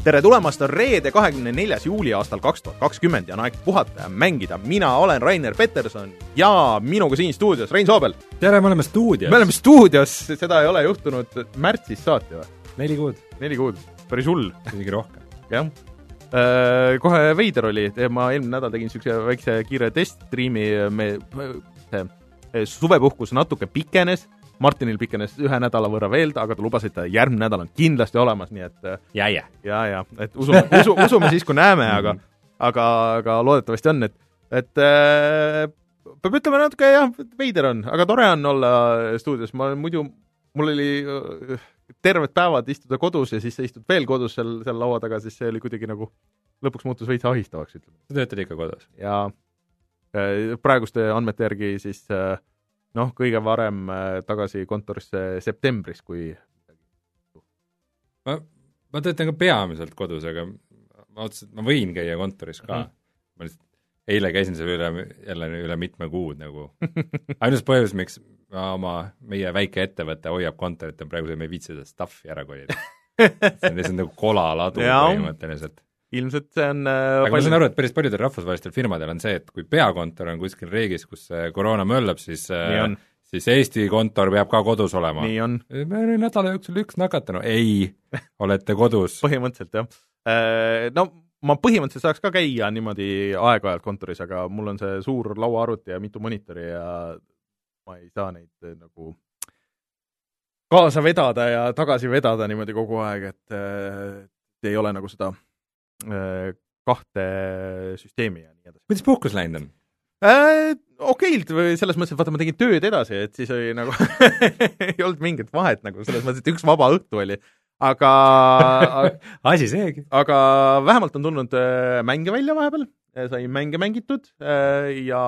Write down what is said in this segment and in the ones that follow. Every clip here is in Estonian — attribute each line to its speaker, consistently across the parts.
Speaker 1: tere tulemast, on reede, kahekümne neljas juuli aastal kaks tuhat kakskümmend ja on aeg puhata ja mängida. mina olen Rainer Peterson ja minuga siin stuudios Rein Soobel.
Speaker 2: tere, me oleme stuudios.
Speaker 1: me oleme stuudios, seda ei ole juhtunud märtsist saati või?
Speaker 2: neli kuud.
Speaker 1: neli kuud, päris hull.
Speaker 2: isegi rohkem.
Speaker 1: jah. Kohe veider oli, ma eelmine nädal tegin niisuguse väikse kiire teststriimi, me, see suvepuhkus natuke pikenes Martinil pikenes ühe nädala võrra veel, aga ta lubas, et järgmine nädal on kindlasti olemas, nii et
Speaker 2: ja, ja,
Speaker 1: ja, ja. Et usume, usu, usume siis, kui näeme, aga aga, aga loodetavasti on, et, et äh, peab ütlema natuke jah, veider on, aga tore on olla stuudios, ma muidu, mul oli äh, terved päevad istuda kodus ja siis sa istud veel kodus seal, seal laua taga, siis see oli kuidagi nagu, lõpuks muutus veits ahistavaks, ütleme.
Speaker 2: sa töötad ikka kodus?
Speaker 1: jaa. Äh,, praeguste andmete järgi siis äh, noh, kõige varem äh, tagasi kontorisse septembris, kui
Speaker 2: ma, ma töötan ka peamiselt kodus, aga ma et ma võin käia kontoris ka mm. -hmm. ma lihtsalt eile käisin seal üle, jälle üle mitme kuud nagu ainus põhjus, miks ma oma, meie väike ettevõte hoiab kontorit, on praegu see, me ei viitsi seda stuff'i ära kolida see on lihtsalt nagu kolaladu põhimõtteliselt
Speaker 1: ilmselt see on
Speaker 2: äh, aga palju... ma saan aru, et päris paljudel rahvusvahelistel firmadel on see, et kui peakontor on kuskil riigis, kus koroona möllab, siis äh, siis Eesti kontor peab ka kodus olema.
Speaker 1: nii on.
Speaker 2: me olime nädala jooksul üks nakatanu, ei, olete kodus
Speaker 1: põhimõtteliselt jah. Äh, no ma põhimõtteliselt saaks ka käia niimoodi aeg-ajalt kontoris, aga mul on see suur lauaarvuti ja mitu monitori ja ma ei saa neid äh, nagu kaasa vedada ja tagasi vedada niimoodi kogu aeg, et äh, ei ole nagu seda Äh, kahte süsteemi ja nii edasi.
Speaker 2: kuidas puhkus läinud on
Speaker 1: äh,? okeilt või selles mõttes, et vaata, ma tegin tööd edasi, et siis oli nagu ei olnud mingit vahet nagu selles mõttes, et üks vaba õhtu oli, aga
Speaker 2: asi seegi.
Speaker 1: aga vähemalt on tulnud äh, mänge välja vahepeal, sai mänge mängitud äh, ja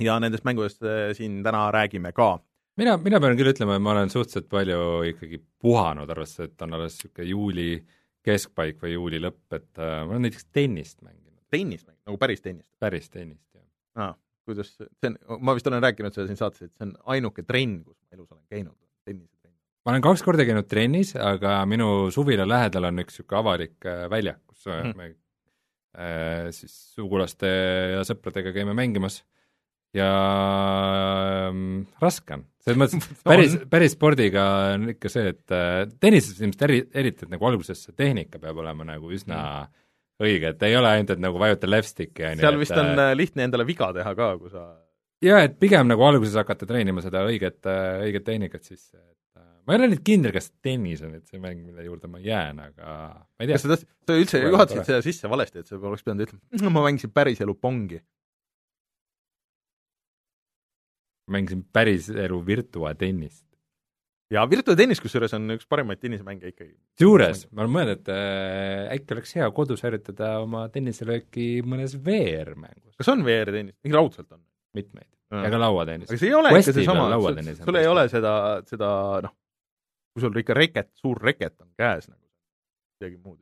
Speaker 1: ja nendest mängudest äh, siin täna räägime ka
Speaker 2: mina, mina pean küll ütlema, et ma olen suhteliselt palju ikkagi puhanud, arvestades, et on alles niisugune juuli äh, keskpaik või juuli lõpp, et äh, ma olen näiteks tennist mänginud.
Speaker 1: tennist mänginud, nagu päris tennist?
Speaker 2: päris tennist, jah.
Speaker 1: aa, kuidas, see on, ma vist olen rääkinud seda siin saates, et see on ainuke trenn, kus ma elus olen käinud, tennisetrenn.
Speaker 2: ma olen kaks korda käinud trennis, aga minu suvila lähedal on üks niisugune avalik äh, väljak, kus mm. me äh, siis sugulaste ja sõpradega käime mängimas ja ähm, raske on. Selles mõttes päris, päris spordiga on ikka see, et äh, tennises ilmselt eri, eriti, et nagu alguses see tehnika peab olema nagu üsna mm. õige, et ei ole ainult, et nagu vajuta left stick'i, on
Speaker 1: ju. seal vist on äh, lihtne endale viga teha ka, kui sa
Speaker 2: jaa, et pigem nagu alguses hakata treenima seda õiget, äh, õiget tehnikat, siis et äh, ma ei ole nüüd kindel, kas tennis on nüüd see mäng, mille juurde ma jään, aga ma ei tea.
Speaker 1: kas sa tahtsid, sa üldse juhatasid seda sisse valesti, et sa oleks pidanud ütlema, ma mängisin päriselu pongi?
Speaker 2: Mängisin päriselu virtuatennist.
Speaker 1: ja virtuatennis kusjuures on üks parimaid tennisemänge ikkagi.
Speaker 2: seejuures ma olen mõelnud, et äh, äkki oleks hea kodus harjutada oma tenniselööki mõnes VR-mängus.
Speaker 1: kas on VR-tennis? mingi raudselt on?
Speaker 2: mitmeid ja, ja ka lauatennis.
Speaker 1: aga see ei ole ikka seesama, sul, sul ei ole seda, seda noh, kui sul ikka reket, suur reket on käes nagu, midagi muud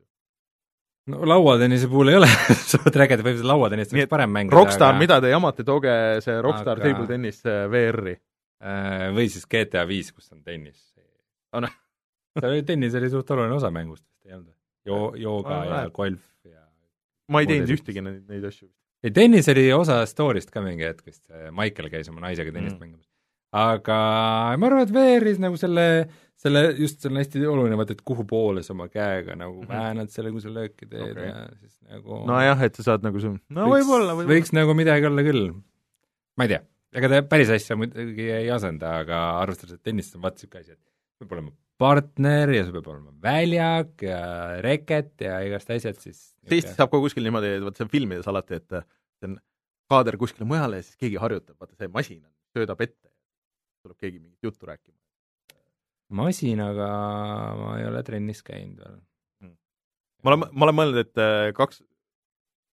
Speaker 2: no lauatennise puhul ei ole suurt räget, võib lauatennist oleks parem mängida.
Speaker 1: Rockstar aga..., mida te jamate, tooge see Rockstar aga... Table Tennis VR-i.
Speaker 2: Äh, või siis GTA viis, kus on tennis
Speaker 1: oh,. No.
Speaker 2: seal oli, tennis oli suht oluline osa mängust ei olnud? Jo-, jooga oh, ja golf ja
Speaker 1: ma ei teinud ühtegi neid, neid asju.
Speaker 2: ei, tennis oli osa story'st ka mingi hetk vist, Michael käis oma naisega tennist mm. mängimas. aga ma arvan, et VR-is nagu selle selle, just see on hästi oluline, vaata, et kuhu poole sa oma käega nagu -hmm. väänad selle, kui sa lööki teed okay. ja siis nagu
Speaker 1: nojah, et sa saad nagu see, no võib-olla võib,
Speaker 2: võib võiks nagu midagi olla küll. ma ei tea, ega ta päris asja muidugi ei asenda, aga arvestades, et tennis on vaata niisugune asi, et peab olema partner ja sul peab olema väljak ja reket ja igast asjad, siis
Speaker 1: siis saab ka kuskil niimoodi, vaata see on filmides alati, et see on kaader kuskile mujale ja siis keegi harjutab, vaata see masin töötab ette, tuleb keegi mingit juttu rääkima
Speaker 2: masinaga ma ei ole trennis käinud veel
Speaker 1: mm.. ma olen, ma olen mõelnud, et äh, kaks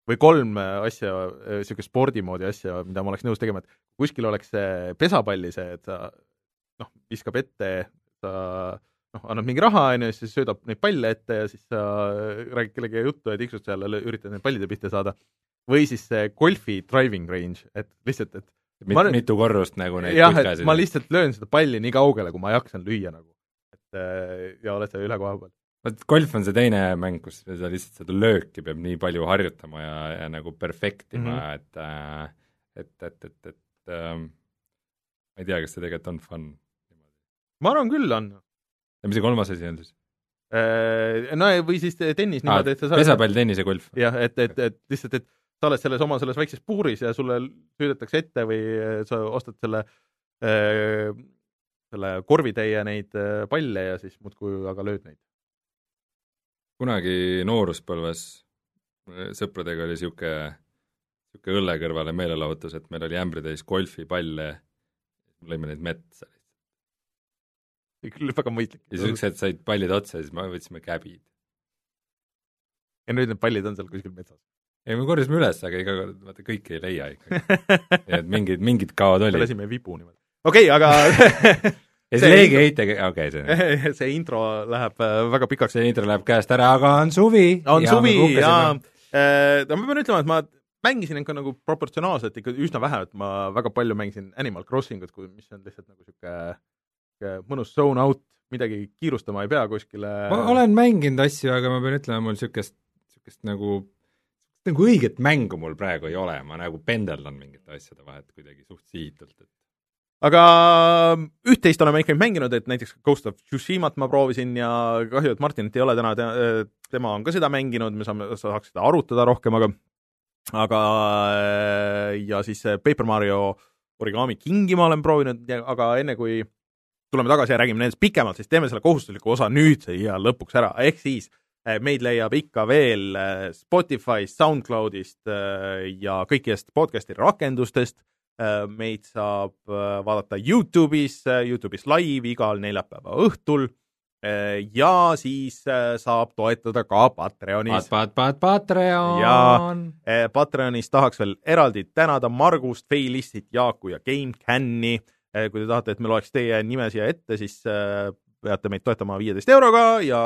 Speaker 1: või kolm asja, niisugune äh, spordimoodi asja, mida ma oleks nõus tegema, et kuskil oleks see pesapalli see, et sa noh, viskab ette, sa noh, annad mingi raha, on ju, siis söödab neid palle ette ja siis sa räägid kellegagi juttu ja tiksud seal üritad neid pallide pihta saada. või siis see golfi driving range, et lihtsalt, et
Speaker 2: Mit, ma, mitu korrust nagu neid
Speaker 1: jah, et ma lihtsalt löön seda palli nii kaugele, kui ma jaksan lüüa nagu. et äh, ja oled seal üle koha peal.
Speaker 2: vot golf on see teine mäng, kus sa lihtsalt seda lööki peab nii palju harjutama ja, ja nagu perfektima mm, -hmm. et äh, et, et, et, et äh, ma ei tea, kas see tegelikult on fun.
Speaker 1: ma arvan küll on.
Speaker 2: ja mis see kolmas asi on siis?
Speaker 1: Äh, no või siis tennis niimoodi, et sa
Speaker 2: saad pesapall, tennis ja golf.
Speaker 1: jah, et, et, et lihtsalt, et sa oled selles oma selles väikses puuris ja sulle süüdetakse ette või sa ostad selle äh, selle korvitäie neid palle ja siis muudkui aga lööd neid
Speaker 2: kunagi nooruspõlves sõpradega oli niisugune, niisugune õlle kõrvale meelelahutus, et meil oli ämbritäis golfipalle, lõime neid metsa.
Speaker 1: küll väga mõistlik.
Speaker 2: ja niisugused said pallid otsa ja siis me võtsime käbid.
Speaker 1: ja nüüd need pallid on seal kuskil metsas?
Speaker 2: Ei, me korjasime üles, aga iga kord, vaata, kõiki ei leia ikkagi. et mingid, mingid kaod olid.
Speaker 1: lasime vibu niimoodi. okei okay,, aga
Speaker 2: ja see leegi heitega, okei okay,,
Speaker 1: see see intro läheb äh, väga pikaks.
Speaker 2: see intro läheb käest ära, aga on suvi.
Speaker 1: on ja suvi ja äh, no ma pean ütlema, et ma mängisin ikka nagu proportsionaalselt ikka üsna vähe, et ma väga palju mängisin Animal Crossingut, kui, mis on lihtsalt nagu niisugune mõnus zone out, midagi kiirustama ei pea kuskile.
Speaker 2: ma olen mänginud asju, aga ma pean ütlema, mul niisugust, niisugust nagu nagu õiget mängu mul praegu ei ole, ma nagu pendeldan mingite asjade vahet kuidagi suht sihitult, et
Speaker 1: aga üht-teist oleme ikkagi mänginud, et näiteks Ghost of Tsushimat ma proovisin ja kahju, et Martinit ei ole täna, tema on ka seda mänginud, me saame, saaks seda arutada rohkem, aga aga ja siis Paper Mario Origami Kingi ma olen proovinud, aga enne kui tuleme tagasi ja räägime nendest pikemalt, siis teeme selle kohustusliku osa nüüd ja lõpuks ära, ehk siis eh, meid leiab ikka veel eh, Spotify'st, SoundCloudist eh, ja kõikidest podcast'i rakendustest meid saab vaadata Youtube'is, Youtube'is live igal neljapäeva õhtul ja siis saab toetada ka Patreonis
Speaker 2: pat,. Pat-pat-, Patreon!
Speaker 1: ja Patreonis tahaks veel eraldi tänada Margust, Feilistit, Jaaku ja GameCami. kui te tahate, et me loeks teie nime siia ette, siis peate meid toetama viieteist euroga ja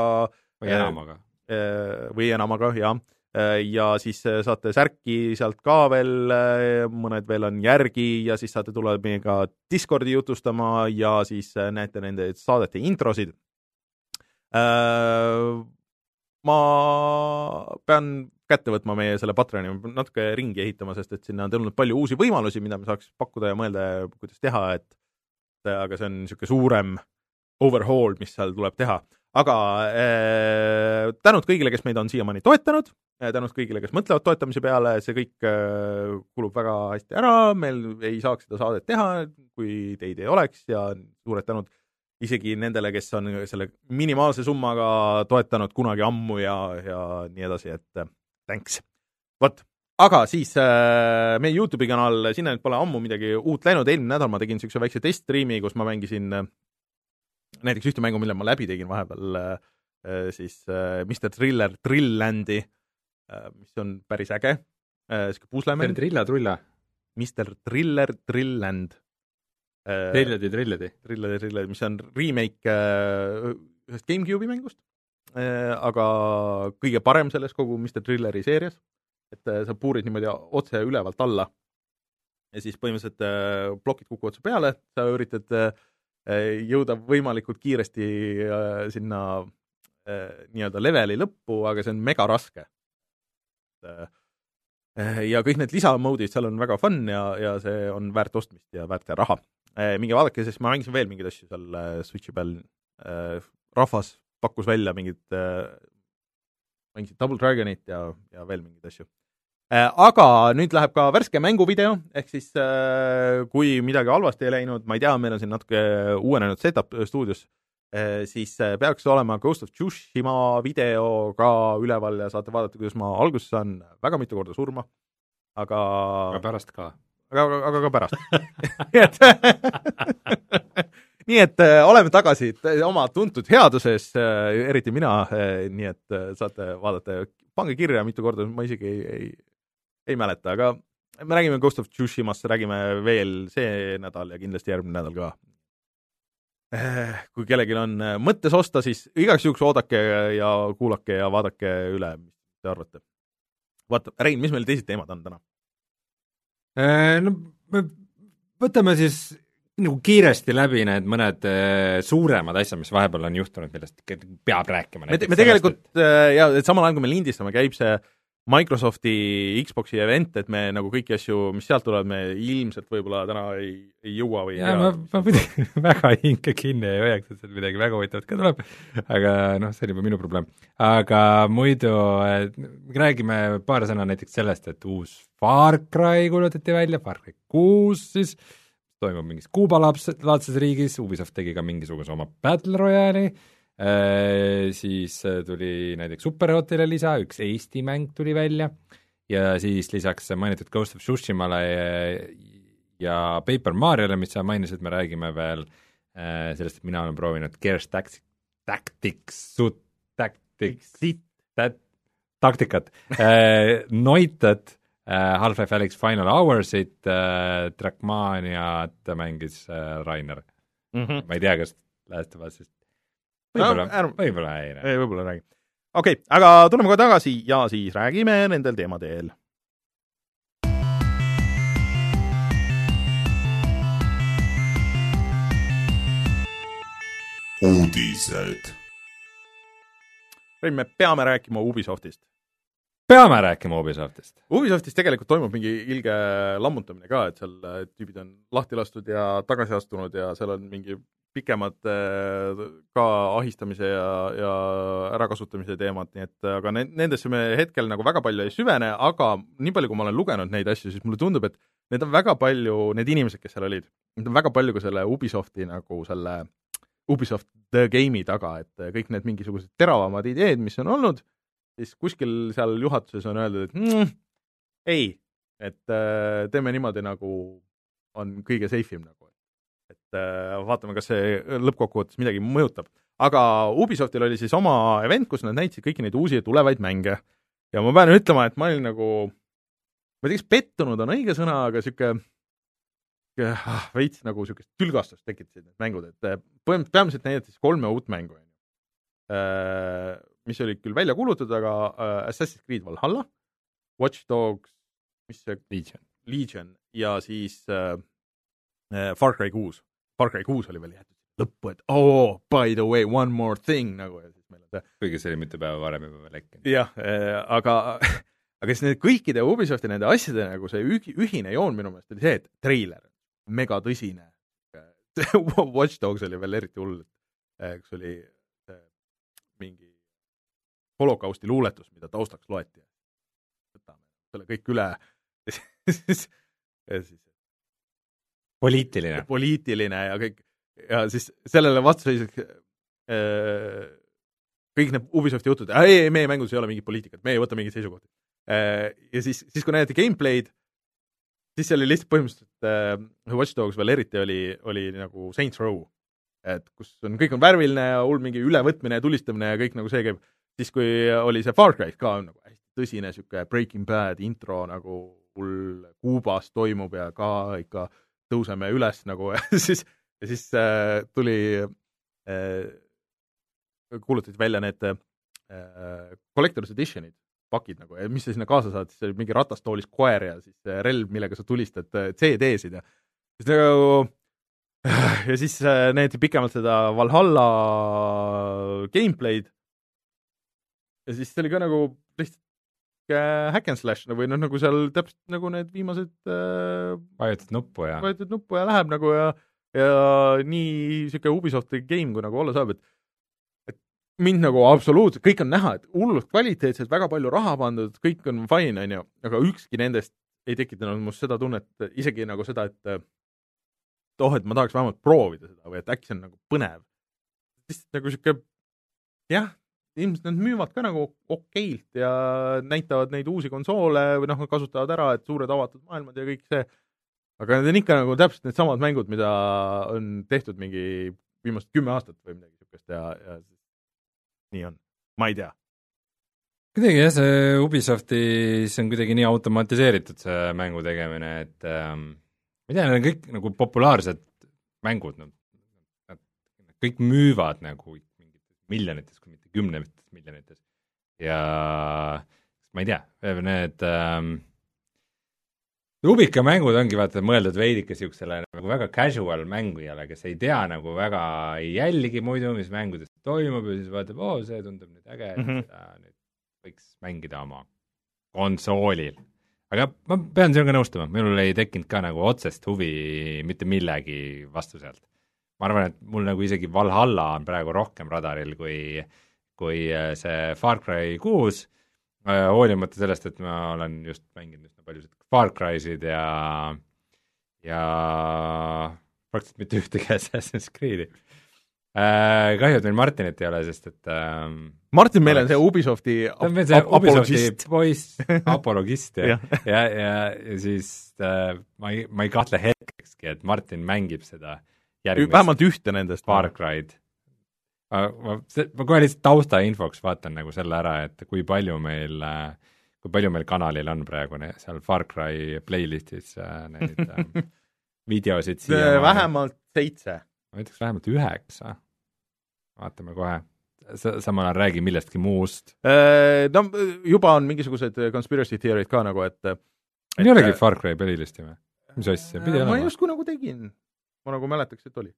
Speaker 2: või enamaga.
Speaker 1: Või enamaga, jah Äh, ja siis äh, saate särki sealt ka veel, äh, mõned veel on järgi ja siis saate tulla meiega Discordi jutustama ja siis näete nende saadete introsid. ma pean kätte võtma meie selle Patreoni, natuke ringi ehitama, sest et sinna on tulnud palju uusi võimalusi, mida me saaks pakkuda ja mõelda, kuidas teha, et aga see on niisugune suurem overhaul, mis seal tuleb teha aga äh, tänud kõigile, kes meid on siiamaani toetanud, äh, tänud kõigile, kes mõtlevad toetamise peale, see kõik äh, kulub väga hästi ära, meil ei saaks seda saadet teha, kui teid ei oleks. Ja suured tänud isegi nendele, kes on selle minimaalse summaga toetanud kunagi ammu ja, ja nii edasi, et äh, thanks. vot, aga siis äh, meie Youtube'i kanal, sinna nüüd pole ammu midagi uut läinud, eelmine nädal ma tegin niisuguse väikse teststriimi, kus ma mängisin äh, näiteks ühte mängu, mille ma läbi tegin vahepeal, äh, siis äh, Mr Thriller Trilllandi, äh, mis on päris äge, niisugune puslemäng.
Speaker 2: Trilla-trulla?
Speaker 1: Mr Thriller Trillland.
Speaker 2: Trilledi, Trilledi.
Speaker 1: Trilledi, Trilledi, mis on remake ühest GameCube'i mängust, aga kõige parem selles kogu Mr Thrilleri seerias, et sa puurid niimoodi otse ülevalt alla ja siis põhimõtteliselt plokid kukuvad su peale, sa üritad äh, Äh, jõuda võimalikult kiiresti äh, sinna äh, nii-öelda leveli lõppu, aga see on mega raske. ja kõik need lisamode'id seal on väga fun ja, ja see on väärt ostmist ja väärt raha. minge vaadake, sest ma mängisin veel mingeid asju seal Switchi peal. rahvas pakkus välja mingid, mängisid Double Dragonit ja, ja veel mingeid asju Äh, aga nüüd läheb ka värske mänguvideo, ehk siis äh, kui midagi halvasti ei läinud, ma ei tea, meil on siin natuke uuenenud setup stuudios, äh, siis peaks olema Ghost of Tsushima video ka üleval ja saate vaadata, kuidas ma alguses saan väga mitu korda surma, aga
Speaker 2: aga pärast ka?
Speaker 1: aga, aga, aga ka pärast nii et nii et äh, oleme tagasi oma tuntud headuses äh,, eriti mina äh,, nii et saate vaadata, pange kirja mitu korda, ma isegi ei, ei, ei mäleta, aga me räägime Ghost of Tsushimast, räägime veel see nädal ja kindlasti järgmine nädal ka. Eh, kui kellelgi on eh, mõttes osta, siis igaks juhuks oodake ja kuulake ja vaadake üle, mis te arvate. vaata, Rein, mis meil teised teemad on täna?
Speaker 2: Eh, no me võtame siis nagu kiiresti läbi need mõned äh, suuremad asjad, mis vahepeal on juhtunud, millest peab rääkima.
Speaker 1: me, me tegelikult äh, ja samal ajal, kui me lindistame, käib see Microsofti Xbox'i event, et me nagu kõiki asju, mis sealt tulevad, me ilmselt võib-olla täna ei, ei jõua või
Speaker 2: jaa, ma, ma muidugi väga hinge kinni ei hoiaks, et sealt midagi väga huvitavat ka tuleb, aga noh, see on juba minu probleem. aga muidu räägime paar sõna näiteks sellest, et uus Far Cry kuulutati välja, Far Cry kuus siis, toimub mingis Kuuba laadses riigis, Ubisoft tegi ka mingisuguse oma Battle Royale'i siis äh, tuli näiteks Superhotile lisa, üks Eesti mäng tuli välja ja siis lisaks mainitud Ghost of Tsushimale ja Paper Mariole, mis sa mainisid, me räägime veel äh, sellest, et mina olen proovinud Gears Tactics, Tactics, Tactics, taktikat Noitat, Half-Life Alyx Final Hoursit, Trackmaniat mängis Rainer mm. -hmm. ma ei tea, kas Last of Us'ist võib-olla no,, võib-olla ei
Speaker 1: räägi. võib-olla ei räägi. okei okay,, aga tuleme kohe tagasi ja siis räägime nendel teemadel. uudised. Rein, me peame rääkima Ubisoftist.
Speaker 2: Peame rääkima Ubisoftist?
Speaker 1: Ubisoftis tegelikult toimub mingi ilge lammutamine ka, et seal tüübid on lahti lastud ja tagasi astunud ja seal on mingi pikemad äh, ka ahistamise ja, ja ärakasutamise teemad, nii et aga ne-, nendesse me hetkel nagu väga palju ei süvene, aga nii palju, kui ma olen lugenud neid asju, siis mulle tundub, et need on väga palju, need inimesed, kes seal olid, need on väga palju ka selle Ubisofti nagu selle Ubisoft The Game'i taga, et kõik need mingisugused teravamad ideed, mis on olnud, siis kuskil seal juhatuses on öeldud, et mm, ei, et äh, teeme niimoodi, nagu on kõige safe im nagu et äh, vaatame, kas see lõppkokkuvõttes midagi mõjutab. aga Ubisoftil oli siis oma event, kus nad näitasid kõiki neid uusi tulevaid mänge. ja ma pean ütlema, et ma olin nagu, ma ei tea, kas pettunud on õige sõna, aga niisugune ah, veits nagu niisugust tülgastust tekitasid need mängud, et äh, põhimõtteliselt peamiselt näidati siis kolme uut mängu, on ju. Äh, mis olid küll välja kuulutatud, aga Assassin's Creed Valhalla, Watch Dogs, mis see
Speaker 2: Legion,
Speaker 1: Legion ja siis äh, Äh, Far Cry kuus, Far Cry kuus oli veel jäetud lõppu, et oh, by the way, one more thing nagu ja siis meil on see
Speaker 2: kuigi see oli mitu päeva varem juba veel lekkinud.
Speaker 1: jah äh,, aga aga siis need kõikide Ubisofti nende asjade nagu see ühi, ühine joon minu meelest oli see, et treiler, megatõsine Watch Dogs oli veel eriti hull, et kus oli see mingi holokausti luuletus, mida taustaks loeti. võtame selle kõik üle ja siis, ja siis
Speaker 2: poliitiline.
Speaker 1: poliitiline ja kõik, ja siis sellele vastuseiseks äh, kõik need Ubisofti jutud, ei, ei, meie mängudes ei ole mingit poliitikat, me ei võta mingeid seisukohti äh,. ja siis, siis kui näidati gameplay'd, siis see oli lihtsalt põhimõtteliselt äh,, Watch Dogs veel eriti oli, oli nagu Saints Row. et kus on, kõik on värviline ja hull mingi ülevõtmine ja tulistamine ja kõik nagu see käib, siis kui oli see Far Cry ka nagu hästi tõsine niisugune Breaking Bad intro nagu hull Kuubas toimub ja ka ikka äh, tõuseme üles nagu ja siis, ja siis äh, tuli äh,, kuulutati välja need äh, collector's edition'id, pakid nagu, mis sa sinna kaasa saad, siis oli mingi ratastoolis koer ja siis relv, millega sa tulistad äh, CD-sid ja siis nagu ja siis äh, näidati pikemalt seda Valhalla gameplay'd ja siis see oli ka nagu lihtsalt sihuke hack and slash või noh, nagu seal täpselt nagu need viimased äh,
Speaker 2: vajutad nuppu ja
Speaker 1: vajutad nuppu ja läheb nagu ja ja nii sihuke Ubisofti game, kui nagu olla saab, et et mind nagu absoluutselt, kõik on näha, et hullult kvaliteetsed, väga palju raha pandud, kõik on fine, on ju, aga ükski nendest ei tekitanud must seda tunnet, isegi nagu seda, et et oh, et ma tahaks vähemalt proovida seda või et äkki see on nagu põnev. lihtsalt nagu sihuke jah, ilmselt nad müüvad ka nagu okeilt ja näitavad neid uusi konsoole või noh, kasutavad ära, et suured avatud maailmad ja kõik see, aga need on ikka nagu täpselt needsamad mängud, mida on tehtud mingi viimased kümme aastat või midagi niisugust ja, ja nii on, ma ei tea.
Speaker 2: kuidagi jah, see Ubisoftis on kuidagi nii automatiseeritud, see mängu tegemine, et ähm, ma ei tea, need on kõik nagu populaarsed mängud, nad, nad kõik müüvad nagu miljonites, kui mitte kümnetes miljonites. ja ma ei tea, need ähm, rubikamängud ongi vaata mõeldud veidike niisugusele nagu väga casual mängijale, kes ei tea nagu väga, ei jälgi muidu, mis mängudes toimub ja siis vaatab, oo, see tundub nüüd äge mm, -hmm. seda nüüd võiks mängida oma konsoolil. aga ma pean sinuga nõustuma, minul ei tekkinud ka nagu otsest huvi mitte millegi vastu sealt. Ma arvan, et mul nagu isegi Valhalla on praegu rohkem radaril kui, kui see Far Cry kuus Äh, hoolimata sellest, et ma olen just mänginud üsna paljusid Far Cry'sid ja, ja praktiliselt mitte ühtegi Assassin's Creed'i. Äh,. kahju, et meil Martinit ei ole, sest et äh,
Speaker 1: Martin meil on see Ubisofti
Speaker 2: ta on meil see Ubisofti poiss, apologist ja ja, ja, ja siis äh, ma ei, ma ei kahtle hetkekski, et Martin mängib seda
Speaker 1: järgmist vähemalt ühte nendest.
Speaker 2: Far Cry'd ma, see, ma kohe lihtsalt taustainfoks vaatan nagu selle ära, et kui palju meil, kui palju meil kanalil on praegu seal Far Cry playlist'is äh, neid äh, videosid siia
Speaker 1: vähemalt seitse.
Speaker 2: ma ütleks vähemalt üheksa. vaatame kohe sa, samal ajal räägi millestki muust.
Speaker 1: Äh, no juba on mingisugused conspiracy theory'd ka nagu, et, et
Speaker 2: ei olegi Far Cry playlist'i või? mis asja, pidi
Speaker 1: olema? ma justkui nagu tegin, ma nagu mäletaks, et oli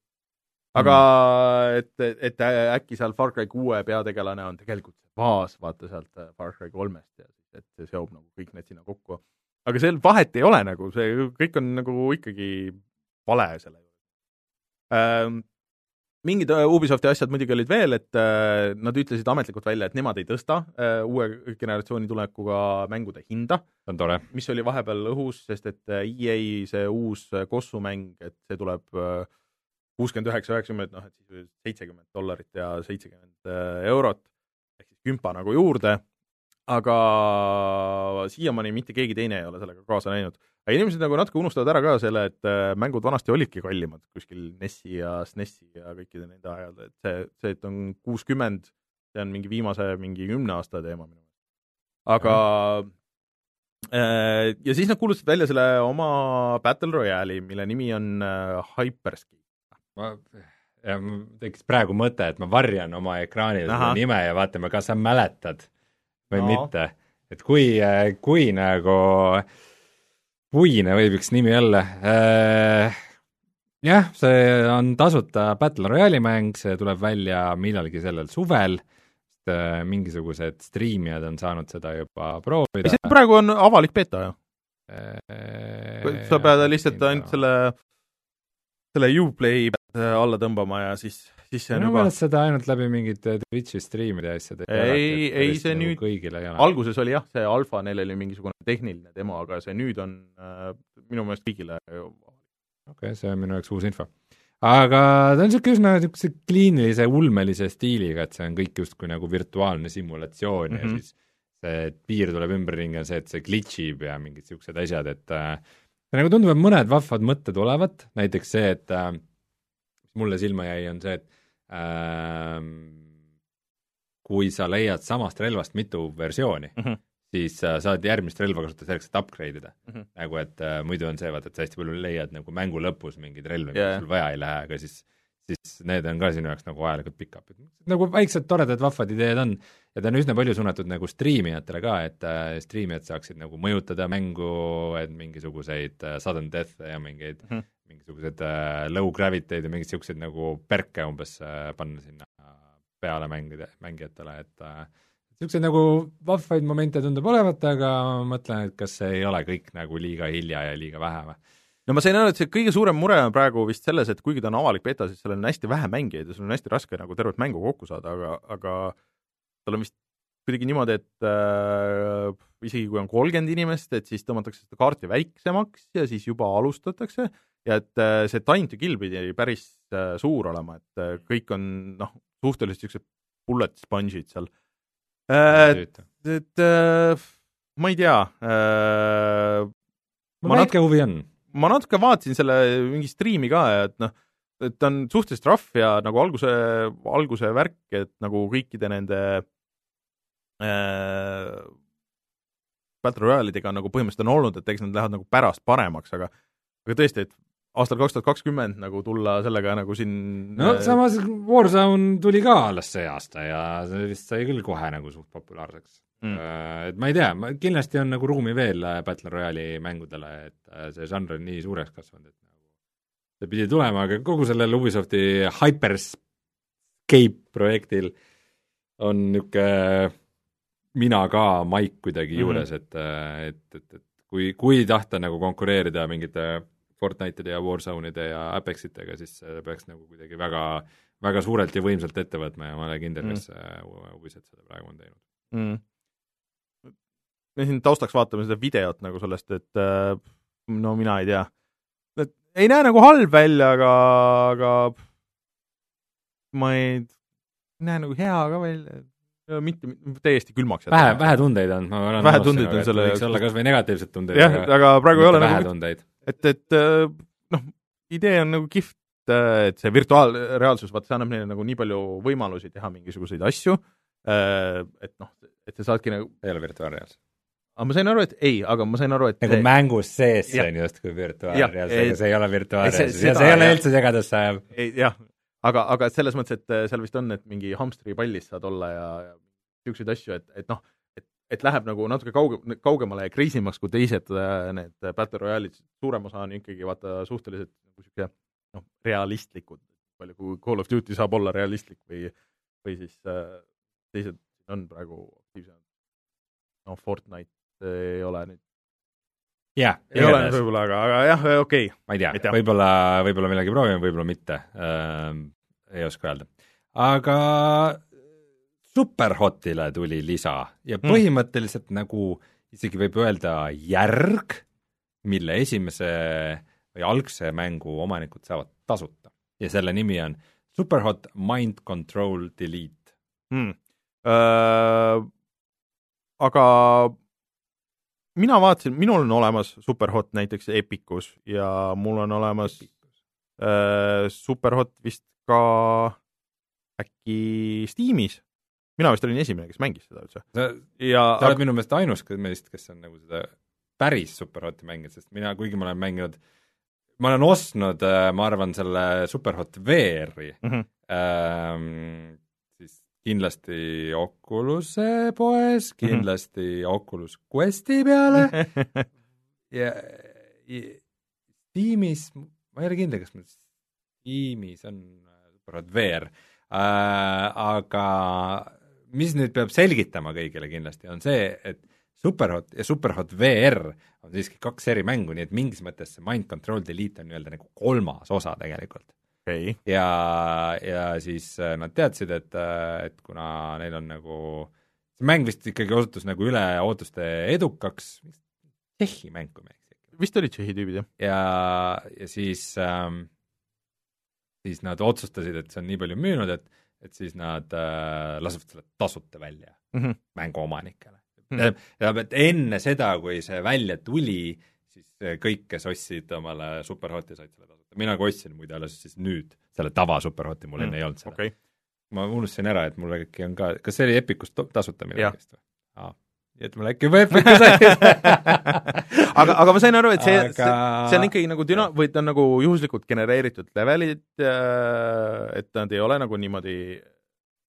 Speaker 1: aga mm. et, et äkki seal Far Cry kuue peategelane on tegelikult see baas, vaata sealt äh, Far Cry kolmest ja siis, et see seob nagu kõik need sinna kokku. aga seal vahet ei ole nagu, see kõik on nagu ikkagi vale selle juures ähm,. Mingid äh, Ubisofti asjad muidugi olid veel, et äh, nad ütlesid ametlikult välja, et nemad ei tõsta äh, uue generatsiooni tulekuga mängude hinda.
Speaker 2: see on tore.
Speaker 1: mis oli vahepeal õhus, sest et EA see uus kossumäng, et see tuleb kuuskümmend üheksa, üheksakümmend, noh et siis seitsekümmend dollarit ja seitsekümmend eurot ehk siis kümpa nagu juurde, aga siiamaani mitte keegi teine ei ole sellega kaasa läinud. Aga inimesed nagu natuke unustavad ära ka selle, et äh, mängud vanasti olidki kallimad kuskil NES-i ja SNES-i ja kõikide nende ajal, et see, see, et on kuuskümmend, see on mingi viimase mingi kümne aasta teema minu meelest. aga mm ja siis nad kuulutasid välja selle oma Battle Royale'i, mille nimi on Hyperscape
Speaker 2: ma, ja mul tekkis praegu mõte, et ma varjan oma ekraanil seda nime ja vaatame, kas sa mäletad või no. mitte. et kui, kui nagu puine võib üks nimi olla äh,. jah, see on tasuta Battle Royale'i mäng, see tuleb välja millalgi sellel suvel äh, mingisugused striimijad on saanud seda juba proovida.
Speaker 1: see praegu on avalik beeta ju äh,? sa pead lihtsalt ainult selle, selle Uplay alla tõmbama ja siis, siis see on
Speaker 2: juba seda ainult läbi mingite Twitch'i striimide ja asjade
Speaker 1: ei, ei see
Speaker 2: nagu
Speaker 1: nüüd, alguses oli jah, see alfa, neil oli mingisugune tehniline demo, aga see nüüd on äh, minu meelest kõigile
Speaker 2: okei okay,, see on minu jaoks uus info. aga ta on niisugune üsna niisuguse kliinilise, ulmelise stiiliga, et see on kõik justkui nagu virtuaalne simulatsioon mm -hmm. ja mhm. siis see piir tuleb ümberringi ja see, et see glitch ib ja mingid niisugused asjad, et äh, nagu tundub, et mõned vahvad mõtted olevat, näiteks see, et äh, mulle silma jäi, on see, et kui sa leiad samast relvast mitu versiooni mm, -hmm. siis sa saad järgmist relva kasutada selleks, et upgrade ida mm. -hmm. nagu et äh, muidu on see, vaata, et sa hästi palju leiad nagu mängu lõpus mingeid relvi yeah., mis sul vaja ei lähe, aga siis siis need on ka sinu jaoks nagu ajalikult pick-up'id. nagu väiksed toredad vahvad ideed on ja ta on üsna palju suunatud nagu striimijatele ka, et äh, striimijad saaksid nagu mõjutada mängu, et mingisuguseid äh, sudden death'e ja mingeid mm -hmm mingisugused äh, low gravity'd ja mingeid niisuguseid nagu perke umbes äh, panna sinna peale mängida, mängijatele, et äh, niisuguseid nagu vahvaid momente tundub olevat, aga ma mõtlen, et kas see ei ole kõik nagu liiga hilja ja liiga vähe või?
Speaker 1: no ma sain aru, et see kõige suurem mure on praegu vist selles, et kuigi ta on avalik beta, siis seal on hästi vähe mängijaid ja sul on hästi raske nagu tervet mängu kokku saada, aga, aga tal on vist kuidagi niimoodi, et äh, isegi kui on kolmkümmend inimest, et siis tõmmatakse seda kaarti väiksemaks ja siis juba alustatakse ja et äh, see time to kill pidi päris äh, suur olema, et äh, kõik on noh, suhteliselt niisugused bullet sponge'id seal. et, et ma ei tea.
Speaker 2: mul väike huvi on.
Speaker 1: ma natuke vaatasin selle mingi striimi ka et noh, et ta on suhteliselt rough ja nagu alguse, alguse värk, et nagu kõikide nende äh, Battle Royale'idega nagu põhimõtteliselt on olnud, et eks nad lähevad nagu pärast paremaks, aga aga tõesti, et aastal kaks tuhat kakskümmend nagu tulla sellega nagu siin
Speaker 2: no samas Warzone tuli ka alles see aasta ja see vist sai küll kohe nagu suht populaarseks mm.. Et ma ei tea, ma, kindlasti on nagu ruumi veel Battle Royale'i mängudele, et see žanr on nii suureks kasvanud, et nagu see pidi tulema, aga kogu sellel Ubisofti Hyperscape projektil on niisugune mina ka maik kuidagi juures mm, -hmm. et, et, et, et kui, kui tahta nagu konkureerida mingite Fortnite'ide ja Warzone'ide ja Apexitega, siis peaks nagu kuidagi väga, väga suurelt ja võimsalt ette võtma ja ma olen kindel mm., kes Ubisoft seda praegu on teinud
Speaker 1: mm.. me siin taustaks vaatame seda videot nagu sellest, et äh, no mina ei tea, et ei näe nagu halb välja, aga, aga ma ei näe nagu hea ka välja, mitte, täiesti külmaks
Speaker 2: jätta. vähe, vähe tundeid on, ma olen
Speaker 1: vähe tundeid on selle
Speaker 2: võiks olla kas või negatiivsed tundeid.
Speaker 1: jah, aga praegu ei ole
Speaker 2: vähe nagu tundeid.
Speaker 1: Et, et äh, noh, idee on nagu kihvt, äh, et see virtuaalreaalsus, vaata, see annab neile nagu nii palju võimalusi teha mingisuguseid asju, äh, et noh, et sa saadki nagu
Speaker 2: ei ole virtuaalreaalsus.
Speaker 1: Aga ma sain aru, et ei, aga ma sain aru, et
Speaker 2: nagu mängus sees see on justkui virtuaalreaalsus, aga see ei ole virtuaalreaalsus. ja see ei ole üldse segadusse ajav.
Speaker 1: jah, aga, aga selles mõttes, et seal vist on, et mingi hamstripallis saad olla ja, ja niisuguseid asju, et, et noh, et, läheb nagu natuke kauge, kaugemale ja kriisimaks kui teised äh, need Battle Royale'id, suurem osa on ikkagi vaata suhteliselt nagu niisugune noh, realistlikud, palju kui Call of Duty saab olla realistlik või, või siis äh, teised on praegu aktiivsemad. noh, Fortnite ei ole nüüd
Speaker 2: jah,
Speaker 1: ei ole võib-olla, aga, aga jah, okei. Okay..
Speaker 2: ma ei tea, võib-olla, võib-olla millalgi proovime, võib-olla mitte. Äh,, ei oska öelda. aga Superhotile tuli lisa ja hmm. põhimõtteliselt mm. nagu isegi võib öelda järg, mille esimese või algse mängu omanikud saavad tasuta ja selle nimi on Superhot Mind Control Delete
Speaker 1: mm.. Äh, aga mina vaatasin, minul on olemas Superhot näiteks Epicus ja mul on olemas äh, Superhot vist ka äkki Steamis. Mina vist olin esimene, kes mängis seda üldse.
Speaker 2: ja sa oled minu meelest ainus meist, kes on nagu seda päris Superhoti mänginud, sest mina, kuigi ma olen mänginud, ma olen ostnud, äh, ma arvan, selle Superhot VR-i mm, -hmm. ähm, kindlasti Oculus'e poes, mhm. kindlasti mm -hmm. Oculus Questi peale ja, ja Steamis, ma ei ole kindel, kas mul Steamis on Superhot VR äh,, aga mis nüüd peab selgitama kõigile kindlasti, on see, et Superhot ja Superhot VR on siiski kaks eri mängu, nii et mingis mõttes see Mind Control Delete on nii-öelda nagu kolmas osa tegelikult
Speaker 1: okay..
Speaker 2: ja, ja siis äh, nad teadsid, et, äh, et kuna neil on nagu, see mäng vist ikkagi osutus nagu üle ootuste edukaks, Tšehhi mäng, kui ma ei eksi.
Speaker 1: vist olid Tšehhi tüübid, jah.
Speaker 2: ja, ja siis ähm,, siis nad otsustasid, et see on nii palju müünud, et, et siis nad äh, lasevad selle tasuta välja mm -hmm. mänguomanikele mm. -hmm. tähendab, et enne seda, kui see välja tuli, siis kõik, kes ostsid omale Superhoti, said selle tasuta mina ka ostsin muide alles siis nüüd selle tava Superhoti, mul mm, enne ei olnud seda
Speaker 1: okay..
Speaker 2: ma unustasin ära, et mul äkki on ka, kas see oli Epicus tasuta millegist või? Mul äkki oli
Speaker 1: aga, aga ma sain aru, et see aga..., see on ikkagi nagu düna-, või ta on nagu juhuslikult genereeritud levelid, äh, et nad ei ole nagu niimoodi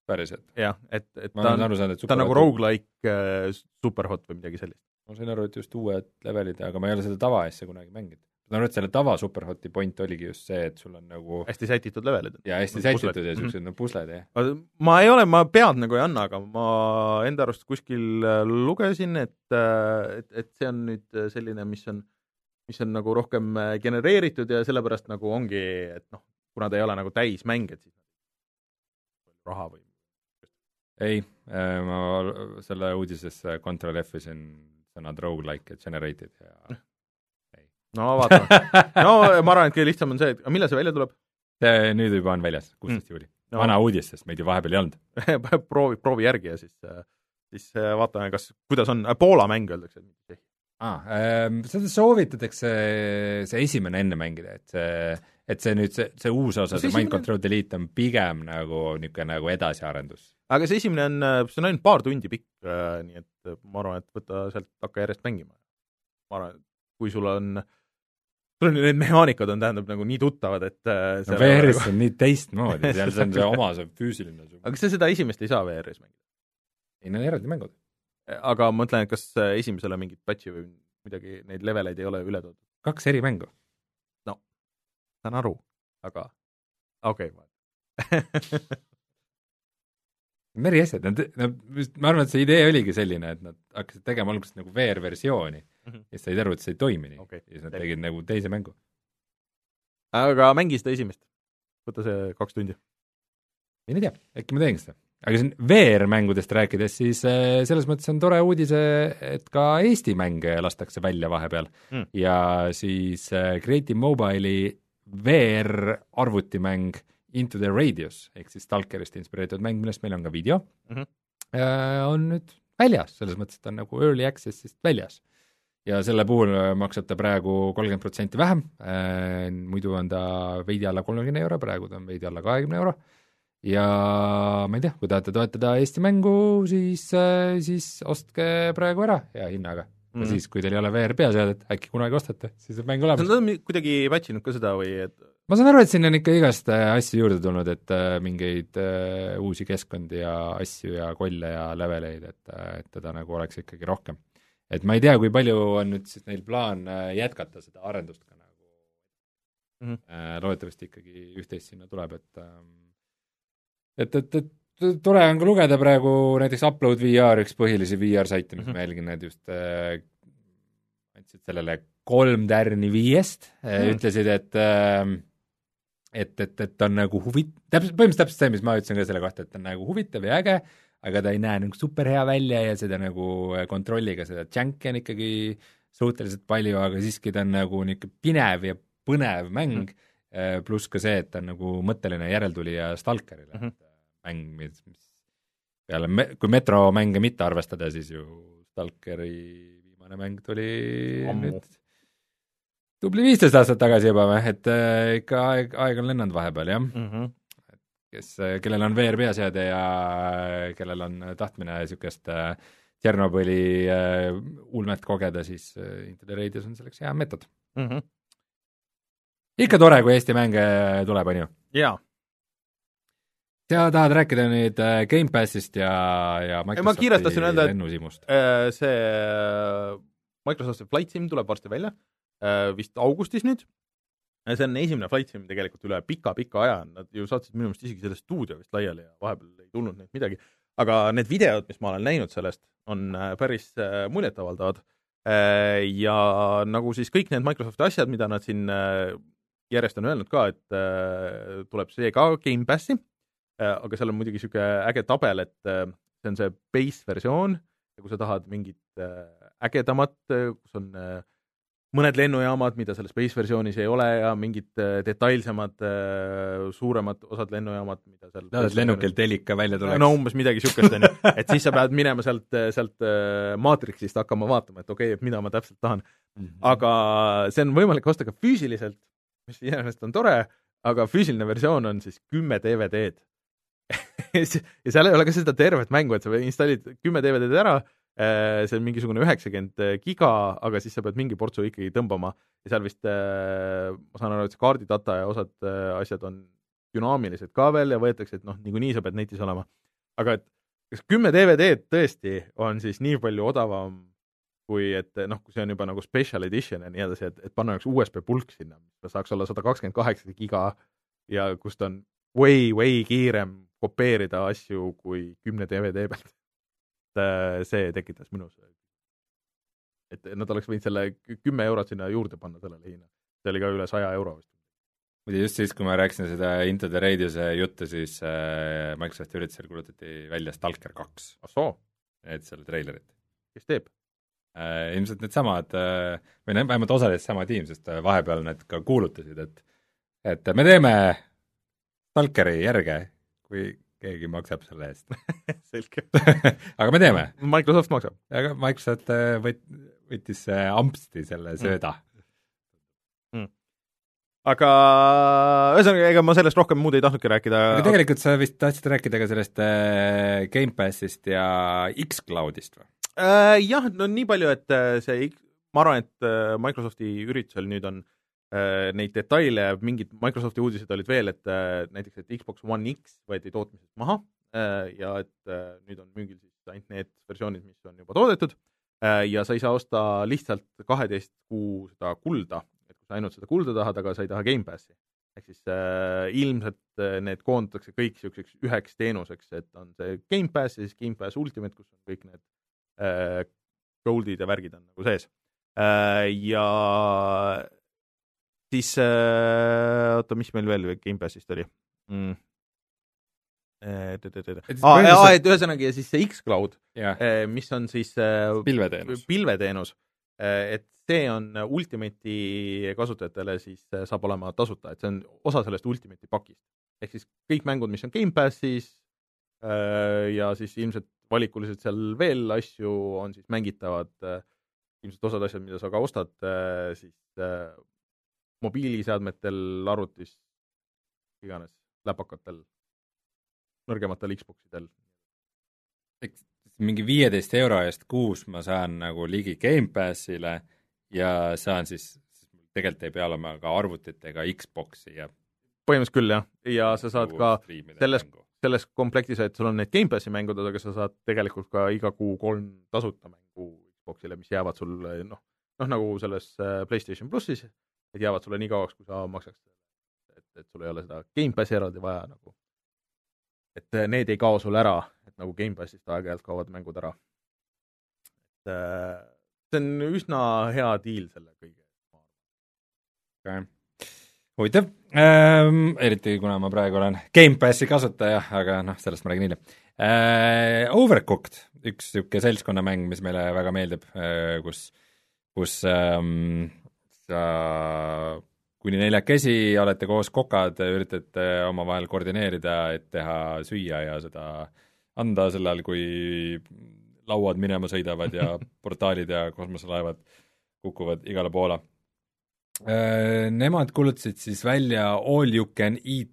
Speaker 2: päriselt?
Speaker 1: jah, et, et ma ta on, ta on nagu rogu-like äh, superhot või midagi sellist.
Speaker 2: ma sain aru, et just uued levelid, aga ma ei ole seda tavaasja kunagi mänginud ma arvan, et selle tava Superhoti point oligi just see, et sul on nagu
Speaker 1: hästi sätitud levelid.
Speaker 2: jaa, hästi nagu sätitud pusled. ja niisugused mm -hmm. no pusled,
Speaker 1: jah. ma ei ole, ma pead nagu ei anna, aga ma enda arust kuskil äh, lugesin, et, äh, et, et see on nüüd äh, selline, mis on, mis on nagu rohkem genereeritud ja sellepärast nagu ongi, et noh, kuna ta ei ole nagu täismäng, et siis raha või
Speaker 2: ei, ma selle uudisesse Control F-isin sõnad rogu-like ja generated ja
Speaker 1: no vaatame. no ma arvan, et kõige lihtsam on see, et millal see välja tuleb?
Speaker 2: see nüüd juba on väljas, kuusteist mm. juuli no.. vana uudis, sest meid ju vahepeal ei olnud
Speaker 1: proovi, proovi järgi ja siis, siis vaatame, kas, kuidas on, Poola mäng öeldakse.
Speaker 2: aa ähm,, seda soovitatakse see esimene enne mängida, et see, et see nüüd, see, see uus osa, see Mind Control Delete on pigem nagu niisugune nagu edasiarendus.
Speaker 1: aga see esimene on, see on ainult paar tundi pikk, nii et ma arvan, et võta sealt, hakka järjest mängima. ma arvan, et kui sul on äh, sul on ju need mehaanikad on tähendab nagu nii tuttavad, et äh,
Speaker 2: no VR-is on nii teistmoodi, seal see on see oma see füüsiline
Speaker 1: aga kas sa seda esimest ei saa VR-is mängida?
Speaker 2: ei, need on eraldi mängud.
Speaker 1: aga ma mõtlen, et kas äh, esimesele mingit patch'i või midagi, neid leveleid ei ole üle toodud?
Speaker 2: kaks eri mängu.
Speaker 1: saan aru, aga okei okay.
Speaker 2: on eri asjad, nad, nad, ma arvan, et see idee oligi selline, et nad hakkasid tegema alguses nagu VR-versiooni mm -hmm. ja siis said aru, et see ei toimi nii okay.. ja siis nad tegid nagu teise mängu.
Speaker 1: aga mängi seda esimest. võta see kaks tundi.
Speaker 2: mine tea, äkki ma teen seda. aga siin VR-mängudest rääkides, siis äh, selles mõttes on tore uudis, et ka Eesti mänge lastakse välja vahepeal mm. ja siis äh, Creative Mobile'i VR-arvutimäng Into the Radius ehk siis Stalkerist inspireeritud mäng, millest meil on ka video mm, -hmm. on nüüd väljas, selles mõttes, et ta on nagu early access'ist väljas. Ja selle puhul maksab ta praegu kolmkümmend protsenti vähem, muidu on ta veidi alla kolmekümne euro, praegu ta on veidi alla kahekümne euro, ja ma ei tea, kui tahate toetada Eesti mängu, siis, siis ostke praegu ära hea hinnaga ja mm siis, kui teil ei ole VR peaseadet, äkki kunagi ostate, siis on mäng olemas.
Speaker 1: Nad on kuidagi patch inud ka seda või et
Speaker 2: ma saan aru, et siin on ikka igast äh, asju juurde tulnud, et äh, mingeid äh, uusi keskkondi ja asju ja kolle ja leveleid, et, et teda nagu oleks ikkagi rohkem. Et ma ei tea, kui palju on nüüd siis neil plaan jätkata seda arendust ka nagu mm, -hmm. loodetavasti ikkagi üht-teist sinna tuleb, et ähm, et, et, et tore on ka lugeda praegu näiteks Upload VR, üks põhilisi VR-saite, mis mm -hmm. ma jälgin, need just äh, andsid sellele kolm tärni viiest mm., ütlesid, et äh, et, et, et on nagu huvi-, täpselt, põhimõtteliselt täpselt see, mis ma ütlesin ka selle kohta, et on nagu huvitav ja äge, aga ta ei näe nagu superhea välja ja seda nagu äh, kontrolliga, seda džänki on ikkagi suhteliselt palju, aga siiski ta on nagu niisugune pinev ja põnev mäng mm., pluss ka see, et ta on nagu mõtteline järeltulija Stalkerile mm, -hmm. mäng, mis, mis peale me-, kui metromänge mitte arvestada, siis ju Stalkeri viimane mäng tuli Ammu. nüüd tubli viisteist aastat tagasi juba või, et äh, ikka aeg, aeg on lennanud vahepeal, jah mm. -hmm. Kes, äh, kellel on VR peaseade ja äh, kellel on tahtmine niisugust äh, Tšernobõli äh, ulmet kogeda, siis äh, Intel Radius on selleks hea meetod mm. -hmm. ikka tore, kui Eesti mänge tuleb, on ju?
Speaker 1: jaa.
Speaker 2: sa tahad rääkida nüüd äh, Gamepassist ja, ja Microsofti lennusimust?
Speaker 1: see Microsofti Flight Sim tuleb varsti välja Äh, vist augustis nüüd. See on esimene flight sim tegelikult üle pika-pika aja, nad ju saatsid minu meelest isegi selle stuudio vist laiali ja vahepeal ei tulnud neilt midagi. aga need videod, mis ma olen näinud sellest, on äh, päris äh, muljetavaldavad. ja nagu siis kõik need Microsofti asjad, mida nad siin järjest on öelnud ka, et tuleb see ka Gamepassi, aga seal on muidugi niisugune äge tabel, et see on see base versioon ja kui sa tahad mingit ägedamat, kus on äh, mõned lennujaamad, mida selles Space versioonis ei ole ja mingid äh, detailsemad, äh, suuremad osad lennujaamad, mida seal
Speaker 2: no, et lennukil telika välja tuleks.
Speaker 1: no umbes midagi niisugust, on ju. et siis sa pead minema sealt, sealt maatriksist hakkama vaatama, et okei okay,, et mida ma täpselt tahan mm. -hmm. aga see on võimalik osta ka füüsiliselt, mis iseenesest on tore, aga füüsiline versioon on siis kümme DVD-d ja seal ei ole ka seda tervet mängu, et sa installid kümme DVD-d ära Äh, see on mingisugune üheksakümmend äh, giga, aga siis sa pead mingi portsu ikkagi tõmbama ja seal vist, äh, ma saan aru, et see kaardidata ja osad asjad on dünaamilised ka veel ja võetakse, et noh, niikuinii sa pead netis olema. aga et kas kümme DVD-d tõesti on siis nii palju odavam kui et noh, kui see on juba nagu special edition ja nii edasi, et, et panna üks USB pulk sinna, mis saaks olla sada kakskümmend kaheksa giga ja kust on way, way kiirem kopeerida asju kui kümne DVD pealt Äh, see tekitas minus, et nad oleks võinud selle kümme eurot sinna juurde panna sellele hinnale, see oli ka üle saja euro vist.
Speaker 2: muide, just siis, kui ma rääkisin seda Into the Radiuse juttu, siis äh, Microsofti üritusel kuulutati välja Stalker kaks.
Speaker 1: ah
Speaker 2: et selle treilerit.
Speaker 1: kes teeb
Speaker 2: äh,? ilmselt needsamad või noh, vähemalt osaliselt sama tiim, sest vahepeal nad ka kuulutasid, et et me teeme Stalkeri järge, kui keegi maksab selle eest
Speaker 1: selge
Speaker 2: aga me teeme.
Speaker 1: Microsoft maksab.
Speaker 2: aga Microsoft äh, võt-, võttis äh, ampsti selle mm. sööda
Speaker 1: mm.. aga ühesõnaga, ega ma sellest rohkem muud ei tahtnudki rääkida.
Speaker 2: aga tegelikult sa vist tahtsid rääkida ka sellest äh, Gamepassist ja X-Cloudist või
Speaker 1: äh,? Jah, no nii palju, et äh, see ma arvan, et Microsofti üritusel nüüd on äh, neid detaile, mingid Microsofti uudised olid veel, et äh, näiteks, et Xbox One X võeti tootmisest maha äh, ja et äh, nüüd on müügil siis ainult need versioonid, mis on juba toodetud äh, ja sa ei saa osta lihtsalt kaheteist kuu seda kulda, et kui sa ainult seda kulda tahad, aga sa ei taha Gamepassi. ehk siis äh, ilmselt äh, need koondatakse kõik niisuguseks üheks teenuseks, et on see Gamepass ja siis Gamepass Ultimate, kus on kõik need äh, gold'id ja värgid on nagu sees äh,. ja siis äh, oota, mis meil veel Gamepassist oli mm.?
Speaker 2: Et
Speaker 1: aa, et ühesõnaga ja siis see X-Cloud,
Speaker 2: jah,
Speaker 1: mis on siis äh,
Speaker 2: pilveteenus.
Speaker 1: pilveteenus, et see on Ultimate'i kasutajatele siis äh, saab olema tasuta, et see on osa sellest Ultimate'i pakist. ehk siis kõik mängud, mis on Gamepassis äh, ja siis ilmselt valikuliselt seal veel asju on siis mängitavad, ilmselt osad asjad, mida sa ka ostad, siis äh, mobiiliseadmetel, arvutis, iganes, läpakatel, nõrgematel Xboxidel.
Speaker 2: mingi viieteist euro eest kuus ma saan nagu ligi Gamepassile ja saan siis, tegelikult ei pea olema ka arvutit ega Xbox'i ja
Speaker 1: põhimõtteliselt küll jah, ja sa saad ka selles- selles komplektis, et sul on need Gamepassi mängud, aga sa saad tegelikult ka iga kuu kolm tasuta mängu Xboxile, mis jäävad sulle noh, noh nagu selles äh, PlayStation plussis, et jäävad sulle nii kauaks, kui sa maksaks. et, et sul ei ole seda Gamepassi eraldi vaja nagu. et äh, need ei kao sul ära, et nagu Gamepassist aeg-ajalt kaovad mängud ära. et äh, see on üsna hea diil selle kõige.
Speaker 2: okay.. huvitav ähm,, eriti kuna ma praegu olen Gamepassi kasutaja, aga noh, sellest ma räägin hiljem äh,. Overcooked, üks niisugune seltskonnamäng, mis meile väga meeldib äh,, kus, kus ähm, kuni neljakesi olete koos kokad, üritate omavahel koordineerida, et teha süüa ja seda anda sel ajal, kui lauad minema sõidavad ja portaalid ja kosmoselaevad kukuvad igale poole. Nemad kuulutasid siis välja all you can eat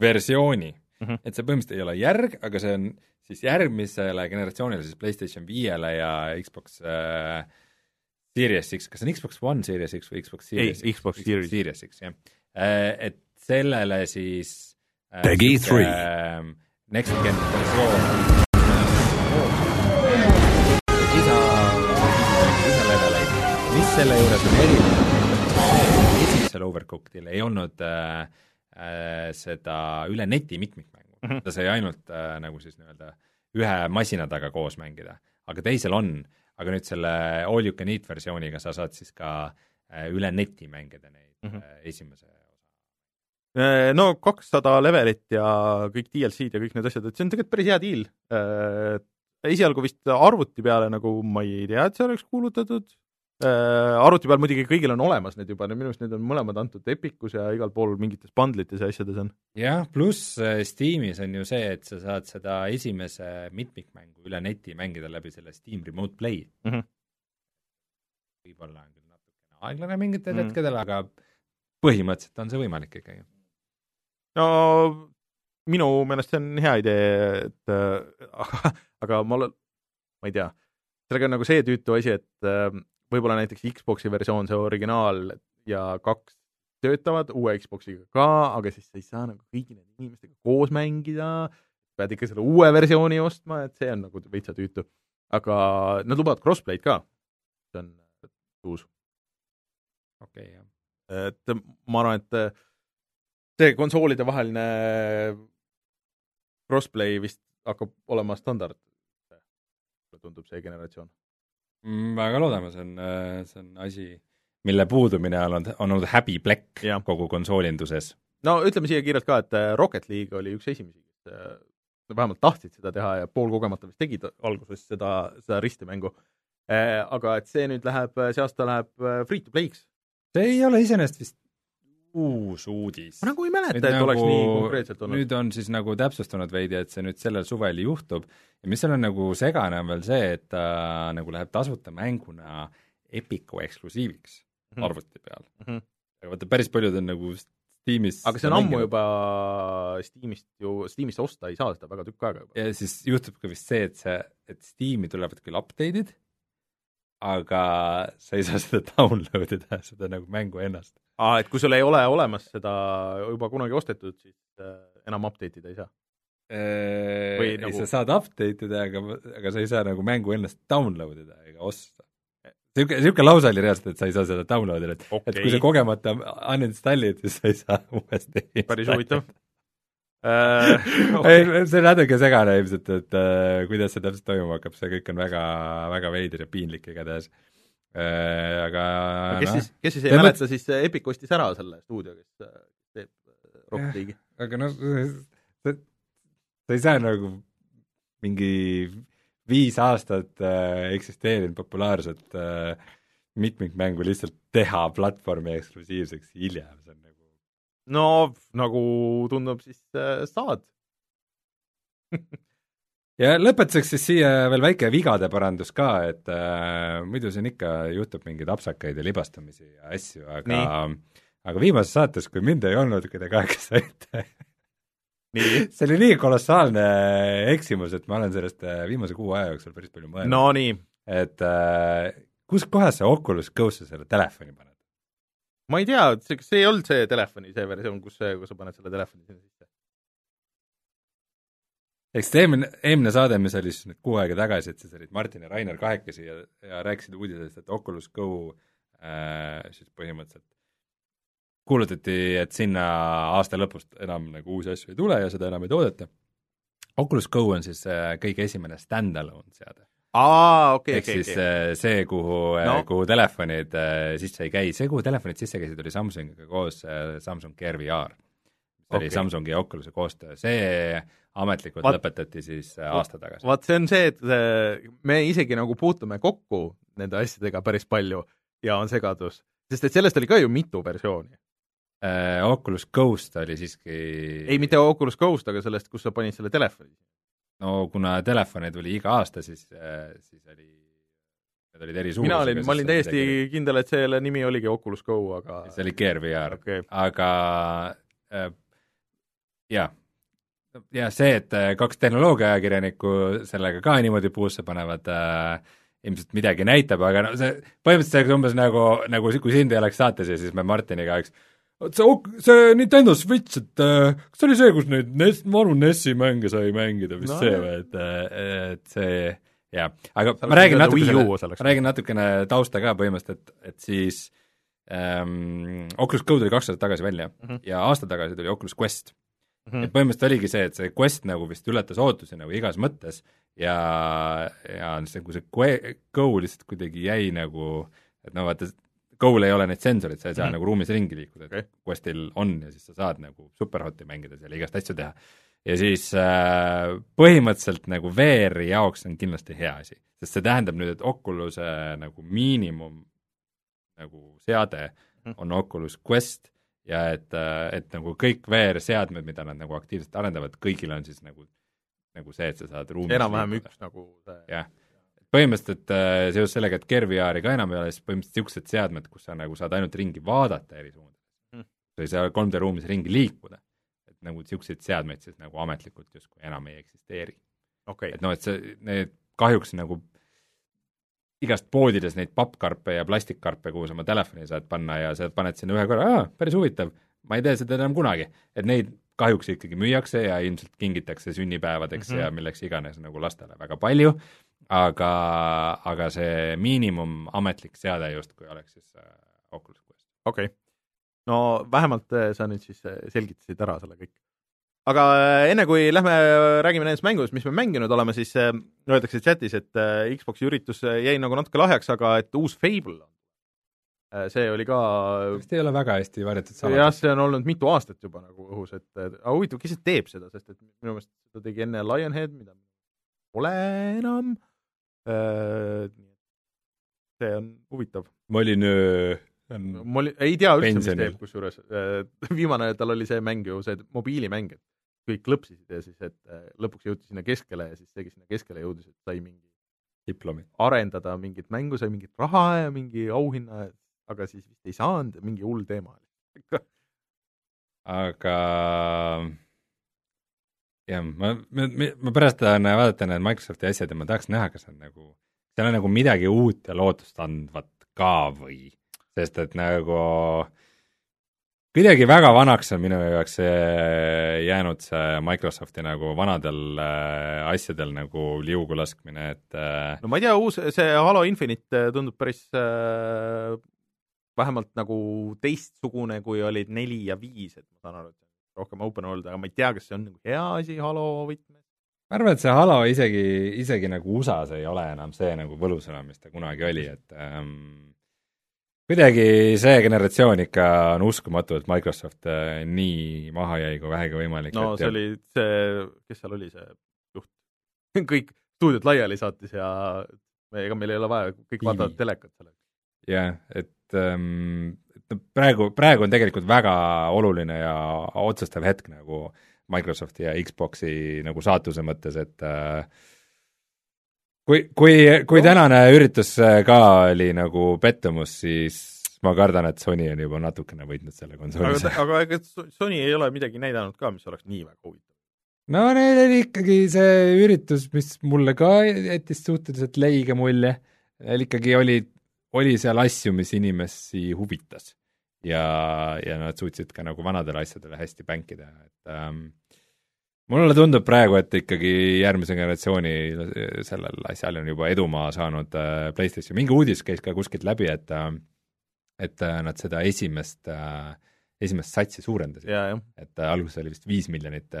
Speaker 2: versiooni mm. -hmm. et see põhimõtteliselt ei ole järg, aga see on siis järgmisele generatsioonile, siis PlayStation viiele ja Xbox äh, Series X, kas see on Xbox One Series X või Xbox
Speaker 1: Ei,
Speaker 2: Series X?
Speaker 1: Xbox Series.
Speaker 2: Series X, jah. Et sellele siis äh,
Speaker 3: Peggy three.
Speaker 2: äh, Next Gen versioon mis selle juures on erinev, esimesel Overcookedil ei olnud äh, äh, seda üle neti mitmikmängu mm. -hmm. ta sai ainult äh, nagu siis nii-öelda ühe masina taga koos mängida, aga teisel on, aga nüüd selle all you can eat versiooniga sa saad siis ka äh, üle neti mängida neid mm. -hmm. esimese osa.
Speaker 1: Äh, no kakssada levelit ja kõik DLC-d ja kõik need asjad, et see on tegelikult päris hea diil. esialgu vist arvuti peale nagu ma ei tea, et see oleks kuulutatud. Arvuti peal muidugi kõigil on olemas need juba, minu arust need on mõlemad antud Epicus ja igal pool mingites bundlites ja asjades on.
Speaker 2: jah, pluss äh, Steamis on ju see, et sa saad seda esimese mitmikmängu üle neti mängida läbi selle Steam Remote Play mm. -hmm. võib-olla on küll natukene aeglane mingitel mm. -hmm. hetkedel, aga põhimõtteliselt on see võimalik ikkagi.
Speaker 1: no minu meelest see on hea idee, et äh, aga, aga ma olen, ma ei tea, sellega on nagu see tüütu asi, et äh, võib-olla näiteks Xbox'i versioon, see originaal ja kaks töötavad uue Xbox'iga ka, aga siis sa ei saa nagu kõigi nende inimestega koos mängida, pead ikka selle uue versiooni ostma, et see on nagu veitsa tüütu. aga nad lubavad crossplay'd ka, see on uus.
Speaker 2: okei okay,, jah.
Speaker 1: et ma arvan, et see konsoolide vaheline crossplay vist hakkab olema standard. tundub see generatsioon.
Speaker 2: Mm, väga loodame, see on, see on asi, mille puudumine on olnud, on olnud häbiplekk kogu konsoolinduses.
Speaker 1: no ütleme siia kiirelt ka, et äh, Rocket League oli üks esimesi, kes äh, vähemalt tahtsid seda teha ja poolkogemata vist tegid alguses seda, seda ristimängu. aga et see nüüd läheb, see aasta läheb äh, free to play'ks.
Speaker 2: see ei ole iseenesest vist uus uudis.
Speaker 1: ma nagu ei mäleta, et oleks nii konkreetselt olnud.
Speaker 2: nüüd on siis nagu täpsustunud veidi, et see nüüd sellel suvel juhtub ja mis seal on nagu segane, on veel see, et ta nagu läheb tasuta mänguna Epicu eksklusiiviks mm. -hmm. arvuti peal mm.
Speaker 1: Mhm.
Speaker 2: aga vaata, päris paljud on nagu Steamis
Speaker 1: aga see on ammu juba Steamist ju, Steamist osta ei saa seda väga tükk aega juba.
Speaker 2: ja siis juhtub ka vist see, et see, et Steam'i tulevad küll update'id, aga sa ei saa seda download ida, seda nagu mängu ennast.
Speaker 1: aa, et kui sul ei ole olemas seda juba kunagi ostetud, siis äh, enam update ida ei saa.
Speaker 2: või
Speaker 1: nagu-
Speaker 2: sa saad update ida, aga, aga sa ei saa nagu mängu ennast download ida ega osta. niisugune, niisugune lause oli reaalselt, et sa ei saa seda download ida, et okay. et kui sa kogemata uninstall'id, siis sa ei saa uuesti
Speaker 1: päris huvitav. Äh,
Speaker 2: ei, see on natuke segane ilmselt, et äh, kuidas see täpselt toimuma hakkab, see kõik on väga, väga veider ja piinlik igatahes äh,. Aga
Speaker 1: kes
Speaker 2: noh,
Speaker 1: siis, kes siis ei
Speaker 2: Selles
Speaker 1: mäleta, siis Epic ostis ära selle stuudio, kes äh, teeb äh, Rocket League'i.
Speaker 2: aga noh, sa ei saa nagu mingi viis aastat äh, eksisteerinud populaarset äh, mitmikmängu lihtsalt teha platvormi eksklusiivseks hiljem, see on nagu
Speaker 1: no nagu tundub, siis äh, saad.
Speaker 2: ja lõpetuseks siis siia veel väike vigade parandus ka, et äh, muidu siin ikka juhtub mingeid apsakaid ja libastamisi ja asju, aga aga viimases saates, kui mind ei olnud, te kahekesi saite,
Speaker 1: nii,
Speaker 2: see oli nii kolossaalne eksimus, et ma olen sellest äh, viimase kuu aja jooksul päris palju mõelnud.
Speaker 1: No nii,
Speaker 2: et äh, kus kohas sa Oculus Go'sse selle telefoni paned?
Speaker 1: ma ei tea, see, ei olnud see telefoni see versioon, kus kus sa paned selle telefoni sinna sisse?
Speaker 2: Eks see eelmine, eelmine saade, mis oli siis nüüd kuu aega tagasi, et siis olid Martin ja Rainer kahekesi ja, ja rääkisid uudisest, et Oculus Go äh, siis põhimõtteliselt kuulutati, et sinna aasta lõpust enam nagu uusi asju ei tule ja seda enam ei toodeta. Oculus Go on siis äh, kõige esimene stand-alone seade.
Speaker 1: aa, okei, okei, okei.
Speaker 2: äh, see, kuhu
Speaker 1: No.
Speaker 2: no., kuhu telefonid äh, sisse ei käi, see, kuhu telefonid sisse käisid, oli Samsungiga koos äh, Samsung Gear VR. see oli
Speaker 1: Okei.
Speaker 2: Samsungi ja Oculus'i koostöö, see ametlikult
Speaker 1: Vaat-
Speaker 2: lõpetati siis äh, aasta tagasi.
Speaker 1: vaat see on see, et äh, me isegi nagu puutume kokku nende asjadega päris palju ja on segadus, sest et sellest oli ka ju mitu versiooni.
Speaker 2: Äh, Oculus Ghost oli siiski
Speaker 1: ei, mitte Oculus Ghost, aga sellest, kus sa panid selle telefoni.
Speaker 2: no kuna telefone tuli iga aasta, siis, siis oli, need olid eri suurusega.
Speaker 1: mina olin, ma olin täiesti kindel, et selle nimi oligi Oculus Go, aga
Speaker 2: see oli Gear VR
Speaker 1: okay.,
Speaker 2: aga äh, jah, ja see, et äh, kaks tehnoloogiaajakirjanikku sellega ka niimoodi puusse panevad äh,, ilmselt midagi näitab, aga no see põhimõtteliselt see umbes nagu, nagu kui sind ei oleks saates ja siis me Martiniga oleks vot see see Nintendo Switch, et äh, kas see oli see, kus neid NES, vanu NES-i mänge sai mängida, vist
Speaker 1: No
Speaker 2: see või, et, et see jah, aga ma räägin
Speaker 1: oleks
Speaker 2: natuke
Speaker 1: pidanud Wii U
Speaker 2: selle,
Speaker 1: oleks
Speaker 2: ma räägin natukene tausta ka põhimõtteliselt, et, et siis ähm, Oculus Go tuli kaks aastat tagasi välja mm. -hmm. ja aasta tagasi tuli Oculus Quest mm. -hmm. et põhimõtteliselt oligi see, et see Quest nagu vist ületas ootusi nagu igas mõttes ja, ja see, kui see Go lihtsalt kuidagi jäi nagu, et no vaata, Go'l ei ole neid sensoreid, sa ei saa mm. -hmm. nagu ruumis ringi liikuda okay., Questil on ja siis sa saad nagu superhoti mängida seal igast asju teha. ja siis äh, põhimõtteliselt nagu VR-i jaoks on kindlasti hea asi, sest see tähendab nüüd, et Oculus'e nagu miinimum nagu seade
Speaker 1: Mhm.
Speaker 2: on Oculus Quest ja et, et nagu kõik VR-seadmed, mida nad nagu aktiivselt arendavad, kõigil on siis nagu, nagu see, et sa saad ruumis
Speaker 1: enam-vähem üks nagu see
Speaker 2: jah, põhimõtteliselt äh, seoses sellega, et Gear VR-i ka enam ei ole, siis põhimõtteliselt niisugused seadmed, kus sa nagu saad ainult ringi vaadata eri suundades
Speaker 1: Mm.
Speaker 2: sa ei saa 3D ruumis ringi liikuda. et nagu niisuguseid seadmeid siis nagu ametlikult justkui enam ei eksisteeri.
Speaker 1: okei
Speaker 2: et noh, et see, need kahjuks nagu igast poodides neid pappkarpe ja plastikkarpe, kuhu sa oma telefoni saad panna ja sa paned sinna ühe korra, aa, päris huvitav, ma ei tee seda enam kunagi. et neid kahjuks ikkagi müüakse ja ilmselt kingitakse sünnipäevadeks mm. -hmm. ja milleks iganes nagu lastele väga palju, aga, aga see miinimum ametlik seade justkui oleks siis äh, Oculus Quest.
Speaker 1: okei. no vähemalt äh, sa nüüd siis äh, selgitasid ära selle kõik. Aga äh, enne kui lähme äh, räägime nendest mängudest, mis me mänginud oleme, siis äh, öeldakse chatis, et Xbox'i üritus jäi nagu natuke lahjaks, aga et uus Fable on. see oli ka
Speaker 2: vist ei ole väga hästi varjatud
Speaker 1: jah,
Speaker 2: saladus.
Speaker 1: see on olnud mitu aastat juba nagu õhus, et aga huvitav, kes see teeb seda, sest et minu meelest seda tegi enne Lionhead, mida pole enam. see on huvitav.
Speaker 2: ma olin öö,
Speaker 1: ma oli, ei tea üldse, mis teeb, kusjuures viimane tal oli see mäng ju see mobiilimäng, et kõik klõpsisid ja siis, et äh, lõpuks jõuti sinna keskele ja siis see, kes sinna keskele jõudis, et sai mingi
Speaker 2: diplomi.
Speaker 1: arendada mingit mängu, sai mingit raha ja mingi auhinna, aga siis vist ei saanud, mingi hull teema oli.
Speaker 2: aga jah, ma, ma, ma pärast tahan vaadata need Microsofti asjad ja ma tahaks näha, kas on nagu, seal on nagu midagi uut ja lootustandvat ka või, sest et nagu kuidagi väga vanaks on minu jaoks jäänud see Microsofti nagu vanadel äh, asjadel nagu liugu laskmine, et äh,
Speaker 1: no ma ei tea, uus, see Halo Infinite tundub päris äh, vähemalt nagu teistsugune, kui olid neli ja viis, et ma saan aru, et rohkem open world, aga ma ei tea, kas see on nagu hea asi Halo võtmes.
Speaker 2: ma arvan, et see Halo isegi, isegi nagu USA-s ei ole enam see nagu võlusõna, mis ta kunagi oli, et ähm, kuidagi see generatsioon ikka on uskumatu, et Microsoft äh, nii maha jäi, kui vähegi võimalik.
Speaker 1: no see oli see, kes seal oli, see juht kõik stuudiod laiali saatis ja ega meil ei ole vaja, kõik vaatavad telekat seal.
Speaker 2: jah, et ähm, praegu, praegu on tegelikult väga oluline ja otsustav hetk nagu Microsofti ja Xboxi nagu saatuse mõttes, et äh, kui, kui, kui no. tänane üritus äh, ka oli nagu pettumus, siis ma kardan, et Sony on juba natukene võitnud selle konsooli.
Speaker 1: aga, aga ega Sony ei ole midagi näidanud ka, mis oleks nii väga huvitav?
Speaker 2: no neil oli ikkagi see üritus, mis mulle ka jättis suhteliselt leige mulje, neil ikkagi oli, oli seal asju, mis inimesi huvitas. ja, ja nad suutsid ka nagu vanadele asjadele hästi pänkida, et ähm, mulle tundub praegu, et ikkagi järgmise generatsiooni sellel asjal on juba edumaa saanud äh, PlayStation, mingi uudis käis ka kuskilt läbi, et äh, et äh, nad seda esimest, esimest satsi suurendasid. et alguses oli vist viis miljonit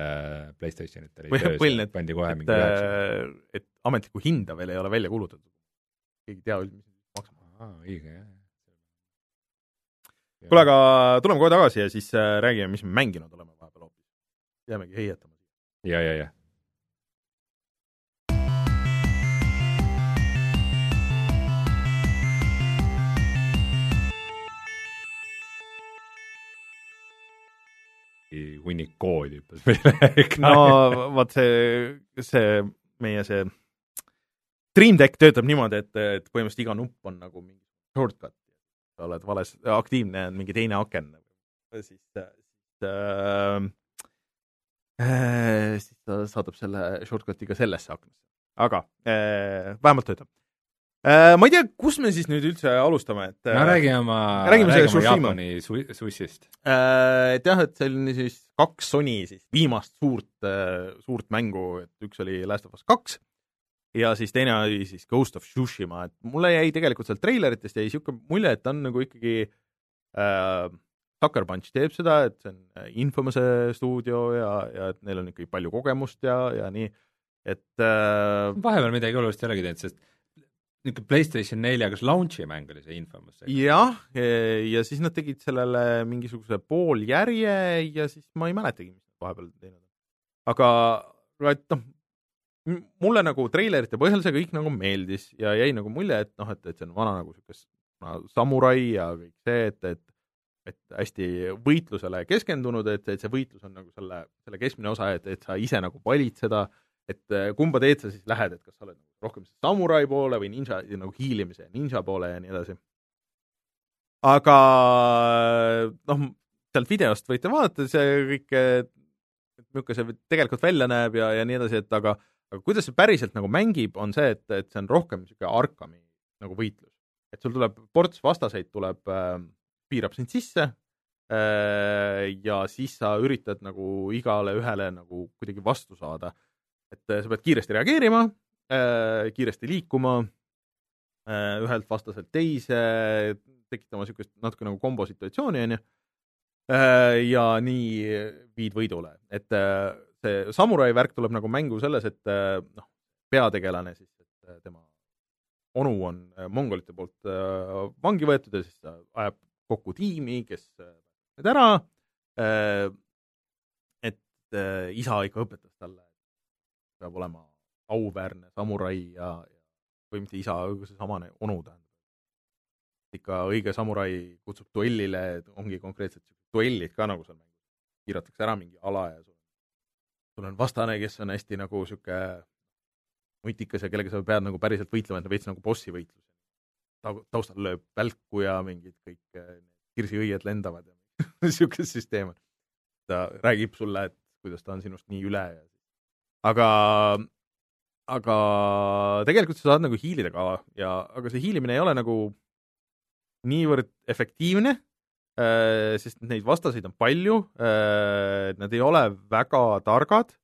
Speaker 2: PlayStationit oli
Speaker 1: töös,
Speaker 2: põhiline, pandi kohe mingi üheksa.
Speaker 1: et ametlikku hinda veel ei ole välja kuulutatud. keegi ei tea üldse, mis maksab.
Speaker 2: õige, jah.
Speaker 1: kuule, aga tuleme kohe tagasi ja siis räägime, mis me mänginud oleme vahepeal hoopis. jäämegi heietama
Speaker 2: ja, ja, ja. hunnik koodi hüppas meile
Speaker 1: no vot see, see meie see Stream Deck töötab niimoodi, et, et põhimõtteliselt iga nupp on nagu mingi shortcut. sa oled vales, aktiivne on mingi teine aken. siis, siis Äh, siis ta saadab selle shortcut'i ka sellesse aknasse. aga äh, vähemalt töötab. Äh, ma ei tea, kus me siis nüüd üldse alustame, et
Speaker 2: no räägi oma, räägi oma Jaapani su-, sussist.
Speaker 1: Et jah, et selline siis kaks Sony siis viimast suurt, suurt mängu, et üks oli Last of Us kaks ja siis teine oli siis Ghost of Tsushima, et mulle jäi tegelikult sealt treileritest jäi niisugune mulje, et ta on nagu ikkagi äh, Sucker Punch teeb seda, et see on äh, Infomouse stuudio ja, ja et neil on ikkagi palju kogemust ja, ja nii, et äh,
Speaker 2: vahepeal midagi olulist ei olegi teinud, sest niisugune PlayStation nelja, kas launch'i mäng oli see Infamous?
Speaker 1: jah, ja siis nad tegid sellele mingisuguse pooljärje ja siis ma ei mäletagi, mis nad vahepeal teinud on. aga et noh, mulle nagu treilerite põhjal see kõik nagu meeldis ja jäi nagu mulje, et noh, et, et see on vana nagu niisugune samurai ja kõik see, et, et et hästi võitlusele keskendunud, et, et see võitlus on nagu selle, selle keskmine osa, et, et sa ise nagu valid seda, et äh, kumba teed sa siis lähed, et kas sa oled nagu rohkem samurai poole või ninja, nagu hiilimise ninja poole ja nii edasi. aga noh, sealt videost võite vaadata, see kõik, milline see tegelikult välja näeb ja, ja nii edasi, et aga, aga kuidas see päriselt nagu mängib, on see, et, et see on rohkem niisugune Arkami nagu võitlus. et sul tuleb ports vastaseid tuleb äh, piirab sind sisse äh, ja siis sa üritad nagu igale ühele nagu kuidagi vastu saada. et äh, sa pead kiiresti reageerima, äh, kiiresti liikuma ühelt vastaselt teise, tekitama niisugust natuke nagu kombo situatsiooni, on ju, ja nii viid võidule. et see samurai värk tuleb nagu mängu selles, et noh, peategelane siis, et tema onu on mongolite poolt vangi võetud ja siis ta ajab kokku tiimi, kes need ära, äh, et äh, isa ikka õpetas talle, et peab olema auväärne samurai ja, ja või mitte isa, seesama onu tähendab. ikka õige samurai kutsub duellile, ongi konkreetselt duellid ka nagu seal mängus. piiratakse ära mingi ala ja sul, sul on vastane, kes on hästi nagu niisugune nutikas ja kellega sa pead nagu päriselt võitlema, et veits nagu bossi võitlus taustal lööb välku ja mingid kõik äh, kirsiõied lendavad ja niisugune süsteem on. ta räägib sulle, et kuidas ta on sinust nii üle ja aga, aga tegelikult sa saad nagu hiilida ka ja, aga see hiilimine ei ole nagu niivõrd efektiivne äh, sest neid vastaseid on palju äh,, nad ei ole väga targad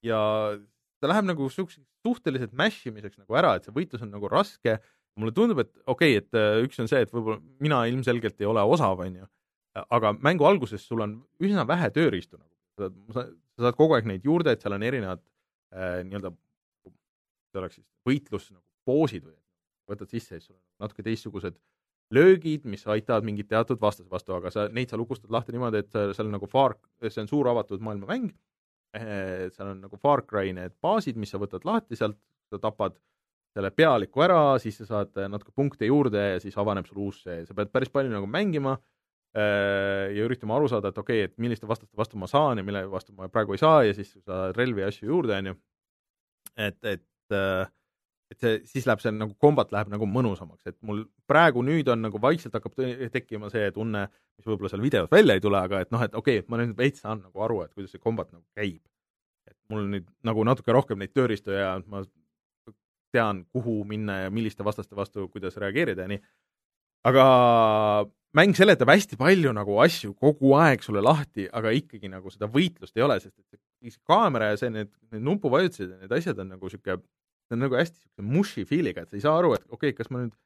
Speaker 1: ja ta läheb nagu niisuguseks suhteliselt mash imiseks nagu ära, et see võitlus on nagu raske, mulle tundub, et okei okay,, et äh, üks on see, et võib-olla mina ilmselgelt ei ole osav, on ju, aga mängu alguses sul on üsna vähe tööriistu nagu, sa, sa saad kogu aeg neid juurde, et seal on erinevad äh, nii-öelda, see oleks siis võitlus nagu poosid või võtad sisse, siis sul on natuke teistsugused löögid, mis aitavad mingit teatud vastase vastu, aga sa, neid sa lukustad lahti niimoodi, et seal nagu Far, see on suur avatud maailma mäng, seal on nagu Far Cry need baasid, mis sa võtad lahti sealt, sa tapad selle pealiku ära, siis sa saad natuke punkte juurde ja siis avaneb sul uus see, sa pead päris palju nagu mängima äh, ja üritama aru saada, et okei okay,, et milliste vastaste vastu ma saan ja mille vastu ma praegu ei saa ja siis sa relvi ja asju juurde, on ju. et, et äh, et see, siis läheb see nagu kombat läheb nagu mõnusamaks, et mul praegu nüüd on nagu vaikselt hakkab tekkima see tunne, mis võib-olla seal videos välja ei tule, aga et noh, et okei okay,, et ma nüüd veits saan nagu aru, et kuidas see kombat nagu käib. et mul nüüd nagu natuke rohkem neid tööriistu ja ma tean, kuhu minna ja milliste vastaste vastu, kuidas reageerida ja nii. aga mäng seletab hästi palju nagu asju kogu aeg sulle lahti, aga ikkagi nagu seda võitlust ei ole, sest et see kaamera ja see, need, need nupuvajutused ja need asjad on nagu niisugune see on nagu hästi niisuguse mushi feel'iga, et sa ei saa aru, et okei okay,, kas ma nüüd,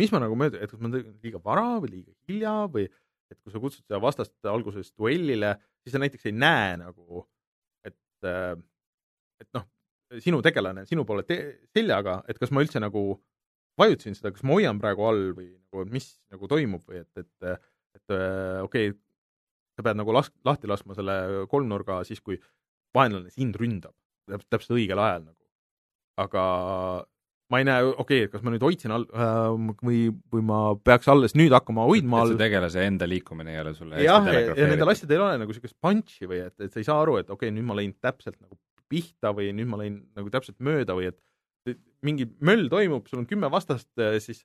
Speaker 1: mis ma nagu mööda, et kas ma liiga vara või liiga hilja või et kui sa kutsud seda vastast alguses duellile, siis sa näiteks ei näe nagu, et, äh, et noh, sinu tegelane sinu poole te seljaga, et kas ma üldse nagu vajutasin seda, kas ma hoian praegu all või nagu, mis nagu toimub või et, et, et äh, okei okay,, sa pead nagu las-, lahti laskma selle kolmnurga siis, kui vaenlane sind ründab, täpselt õigel ajal nagu aga ma ei näe, okei okay,, et kas ma nüüd hoidsin all äh, või, või ma peaks alles nüüd hakkama hoidma all.
Speaker 2: tegelase enda liikumine ei ole sulle
Speaker 1: jah, ja, nendel asjadel ei ole nagu niisugust punch'i või et, et sa ei saa aru, et okei okay,, nüüd ma lõin täpselt nagu pihta või nüüd ma lõin nagu täpselt mööda või et mingi möll toimub, sul on kümme vastast, siis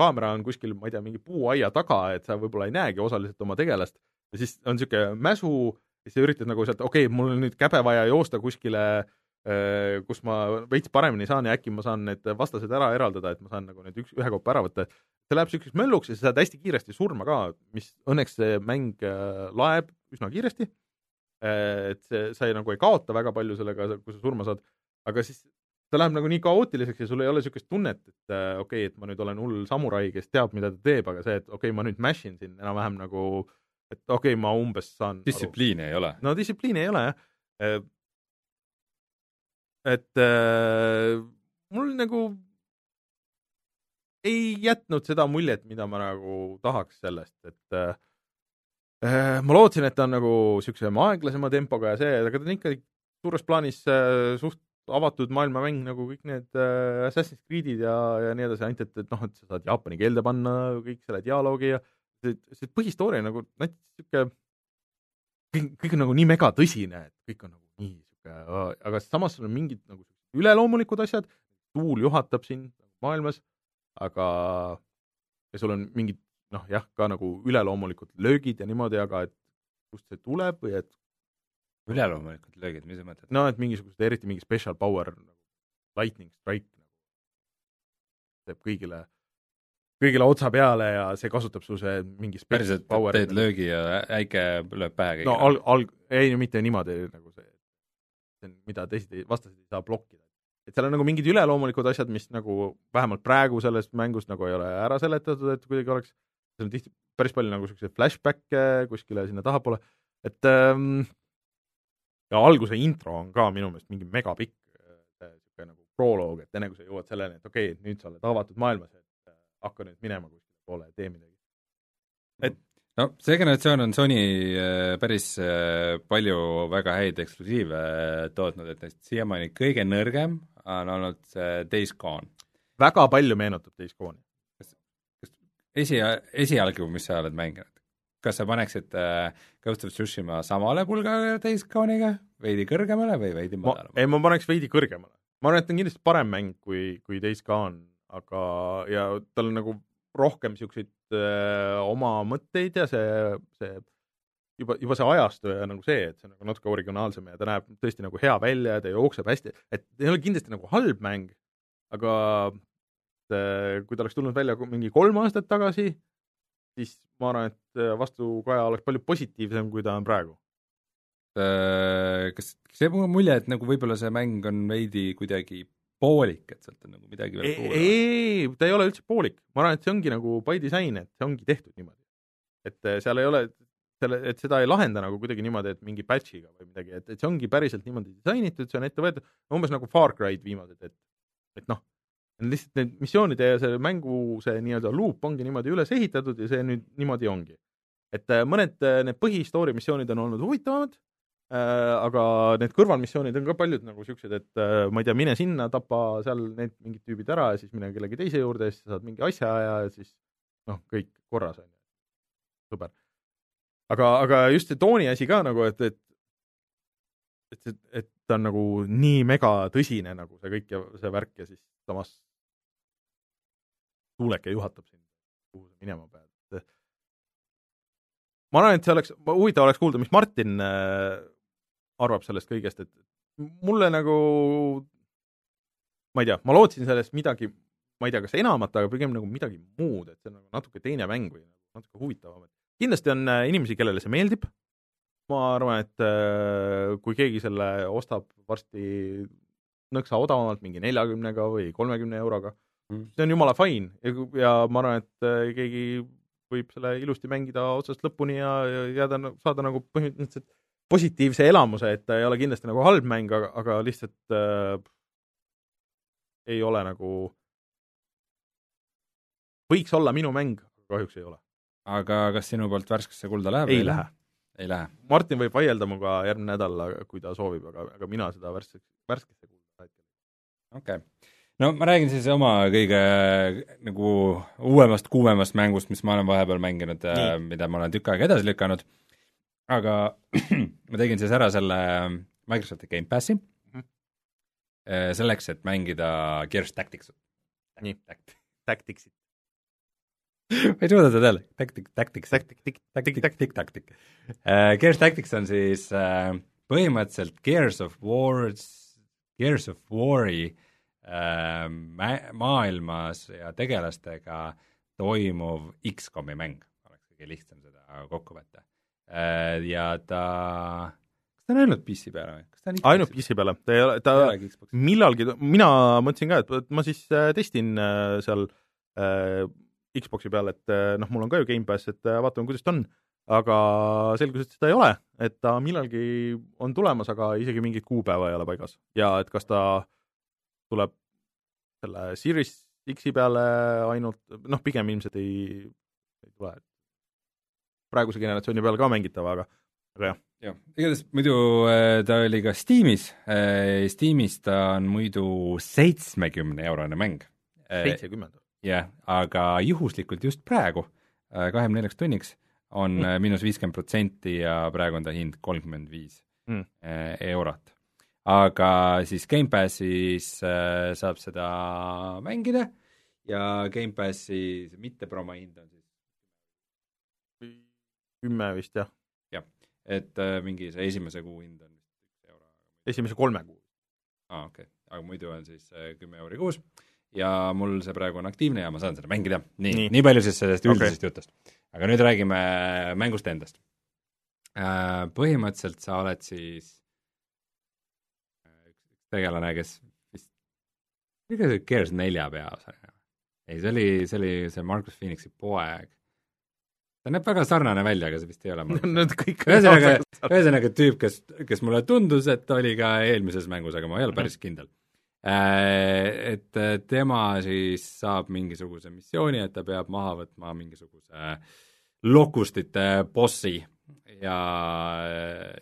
Speaker 1: kaamera on kuskil, ma ei tea, mingi puuaia taga, et sa võib-olla ei näegi osaliselt oma tegelast ja siis on niisugune mäsu ja siis sa üritad nagu sealt, okei okay,, mul on nüüd käbe vaja joosta kuskile äh, Äh, kus ma veits paremini saan ja äkki ma saan need vastased ära eraldada, et ma saan nagu need üks, ühekaupa ära võtta. see läheb niisuguseks mölluks ja sa saad hästi kiiresti surma ka, mis õnneks see mäng äh, laeb üsna kiiresti. Äh, et see, sa ei, nagu ei kaota väga palju sellega, kui sa surma saad, aga siis ta läheb nagu nii kaootiliseks ja sul ei ole niisugust tunnet, et okei okay,, et ma nüüd olen hull samurai, kes teab, mida ta teeb, aga see, et okei okay,, ma nüüd mash in siin enam-vähem nagu, et okei okay,, ma umbes saan
Speaker 2: distsipliini ei ole?
Speaker 1: no distsipliini ei ole jah et äh, mul nagu ei jätnud seda muljet, mida ma nagu tahaks sellest, et äh, äh ma lootsin, et ta on nagu niisuguse aeglasema tempoga ja see, aga ta on ikka suures plaanis äh, suht avatud maailmamäng nagu kõik need äh, Assassin's Creed'id ja, ja nii edasi, ainult et, et noh, et sa saad jaapani keelde panna kõik selle dialoogi ja see, see põhistooria nagu niisugune, kõik, kõik on nagu nii megatõsine, et kõik on nagu nii aga samas sul on mingid nagu üleloomulikud asjad, tuul juhatab sind maailmas, aga ja sul on mingid noh, jah, ka nagu üleloomulikud löögid ja niimoodi, aga et kust see tuleb või et
Speaker 2: üleloomulikud löögid, mis sa mõtled?
Speaker 1: no et mingisugused, eriti mingi special power nagu lightning strike nagu teeb kõigile, kõigile otsa peale ja see kasutab su see mingi
Speaker 2: päriselt teed löögi ja äike lööb pähe kõigile?
Speaker 1: no alg-, alg-, ei, mitte niimoodi nagu see mida teised ei, vastased ei saa blokkida. et seal on nagu mingid üleloomulikud asjad, mis nagu vähemalt praegu selles mängus nagu ei ole ära seletatud, et kuidagi oleks, seal on tihti päris palju nagu niisuguseid flashback'e kuskile sinna tahapoole, et ähm, ja alguse intro on ka minu meelest mingi megapikk niisugune nagu proloog, et enne kui sa jõuad selleni, et okei okay,, nüüd sa oled avatud maailmas, et äh, hakka nüüd minema kuskile poole ja tee midagi.
Speaker 2: et no see generatsioon on Sony äh, päris äh, palju väga häid eksklusiive äh, tootnud, et neist siiamaani kõige nõrgem on olnud see Days Gone.
Speaker 1: väga palju meenutab Days Gone'i.
Speaker 2: kas, kas esi, esialgu, mis sa oled mänginud, kas sa paneksid äh, Ghost of Tsushima samale pulgale Days Gone'iga, veidi kõrgemale või veidi madalamale?
Speaker 1: ei, ma paneks veidi kõrgemale. ma arvan, et ta on kindlasti parem mäng kui, kui Days Gone, aga, ja tal on nagu rohkem niisuguseid öö, oma mõtteid ja see, see juba, juba see ajastu ja nagu see, et see on nagu natuke originaalsem ja ta näeb tõesti nagu hea välja ja ta jookseb hästi, et ei ole kindlasti nagu halb mäng, aga et, kui ta oleks tulnud välja mingi kolm aastat tagasi, siis ma arvan, et äh, vastukaja oleks palju positiivsem, kui ta on praegu.
Speaker 2: Äh, kas, kas jääb mulje, et nagu võib-olla see mäng on veidi kuidagi poolik, et sealt on nagu midagi veel
Speaker 1: puudu? ei, ta ei ole üldse poolik, ma arvan, et see ongi nagu by disain, et see ongi tehtud niimoodi. et äh, seal ei ole, selle, et seda ei lahenda nagu kuidagi niimoodi, et mingi patch'iga või midagi, et, et see ongi päriselt niimoodi disainitud, see on ette võetud, umbes nagu Far Cry'd viimased, et et noh, lihtsalt need missioonide ja selle mängu see nii-öelda luup ongi niimoodi üles ehitatud ja see nüüd niimoodi ongi. et äh, mõned need põhistoori missioonid on olnud huvitavamad, Äh, aga need kõrvalmissioonid on ka paljud nagu siuksed, et äh, ma ei tea, mine sinna, tapa seal need mingid tüübid ära ja siis mine kellegi teise juurde ja siis saad mingi asja ja siis noh, kõik korras on ju, sõber. aga, aga just see tooni asi ka nagu, et, et et, et ta on nagu nii mega tõsine nagu see kõik ja see värk ja siis samas tuuleke juhatab sind, kuhu sa minema pead. ma arvan, et see oleks, huvitav oleks kuulda, mis Martin äh, arvab sellest kõigest, et mulle nagu, ma ei tea, ma lootsin sellest midagi, ma ei tea, kas enamat, aga pigem nagu midagi muud, et see on nagu natuke teine mäng või nagu natuke huvitavam, et kindlasti on äh, inimesi, kellele see meeldib, ma arvan, et äh, kui keegi selle ostab varsti nõksa odavamalt, mingi neljakümnega või kolmekümne euroga mm., see on jumala fine ja, ja ma arvan, et äh, keegi võib selle ilusti mängida otsast lõpuni ja, ja jääda, saada nagu põhimõtteliselt positiivse elamuse, et ta ei ole kindlasti nagu halb mäng, aga, aga lihtsalt äh, ei ole nagu, võiks olla minu mäng, kahjuks ei ole.
Speaker 2: aga kas sinu poolt värskesse kulda läheb?
Speaker 1: ei lähe.
Speaker 2: ei lähe?
Speaker 1: Martin võib vaielda minuga järgmine nädal, kui ta soovib, aga, aga mina seda värskesse, värskesse kulda hetkel.
Speaker 2: okei okay. no ma räägin siis oma kõige nagu uuemast, kuumemast mängust, mis ma olen vahepeal mänginud, äh, mida ma olen tükk aega edasi lükanud aga ma tegin siis ära selle Microsofti Gamepassi mm -hmm. selleks, et mängida Gears Tactics'it.
Speaker 1: nii, Tacticsit.
Speaker 2: ma ei suuda seda öelda, Tactic, Tactics. Tactic, Tactic, Tactic, Tactic. Äh, Gears Tactics on siis äh, põhimõtteliselt Gears of Wars, Gears of War'i ma-, maailmas ja tegelastega toimuv X-komi mäng, oleks kõige lihtsam seda kokku võtta ja ta, kas ta on ainult PC peale või? kas ta on
Speaker 1: ainult PC peale, ta ei ole, ta millalgi, mina mõtlesin ka, et ma siis äh, testin äh, seal äh, Xbox'i peal, et noh, mul on ka ju Gamepass, et vaatame, kuidas ta on, aga selgus, et seda ei ole, et ta millalgi on tulemas, aga isegi mingit kuupäeva ei ole paigas. Ja et kas ta tuleb selle Series X-i peale ainult, noh, pigem ilmselt ei, ei tule, et praeguse generatsiooni peal ka mängitav, aga, aga jah.
Speaker 2: jah, igatahes muidu äh, ta oli ka Steamis, äh, Steamis ta on muidu seitsmekümne eurone mäng.
Speaker 1: Äh, seitsekümmend?
Speaker 2: jah, aga juhuslikult just praegu, kahekümne neljaks tunniks, on mm. miinus viiskümmend protsenti ja praegu on ta hind kolmkümmend viis mm. eurot. aga siis Gamepassis saab seda mängida ja Gamepassi mitte promo hind on siis
Speaker 1: kümme vist, jah.
Speaker 2: jah, et äh, mingi see esimese kuu hind on vist üks euro.
Speaker 1: esimese kolme kuu.
Speaker 2: aa, okei okay., aga muidu on siis äh, kümme euri kuus ja mul see praegu on aktiivne ja ma saan seda mängida. nii, nii., nii palju siis sellest üldisest okay. jutust. aga nüüd räägime mängust endast äh,. Põhimõtteliselt sa oled siis äh, üks tegelane, kes vist, ega see Gears nelja peaosaline? ei, see oli, see oli see Marcus Phoenixi poeg ta näeb väga sarnane välja, aga see vist ei ole
Speaker 1: Nad kõik
Speaker 2: ühesõnaga, ühesõnaga tüüp, kes, kes mulle tundus, et oli ka eelmises mängus, aga ma ei ole päris kindel. Äh, et äh, tema siis saab mingisuguse missiooni, et ta peab maha võtma mingisuguse lokustite bossi ja,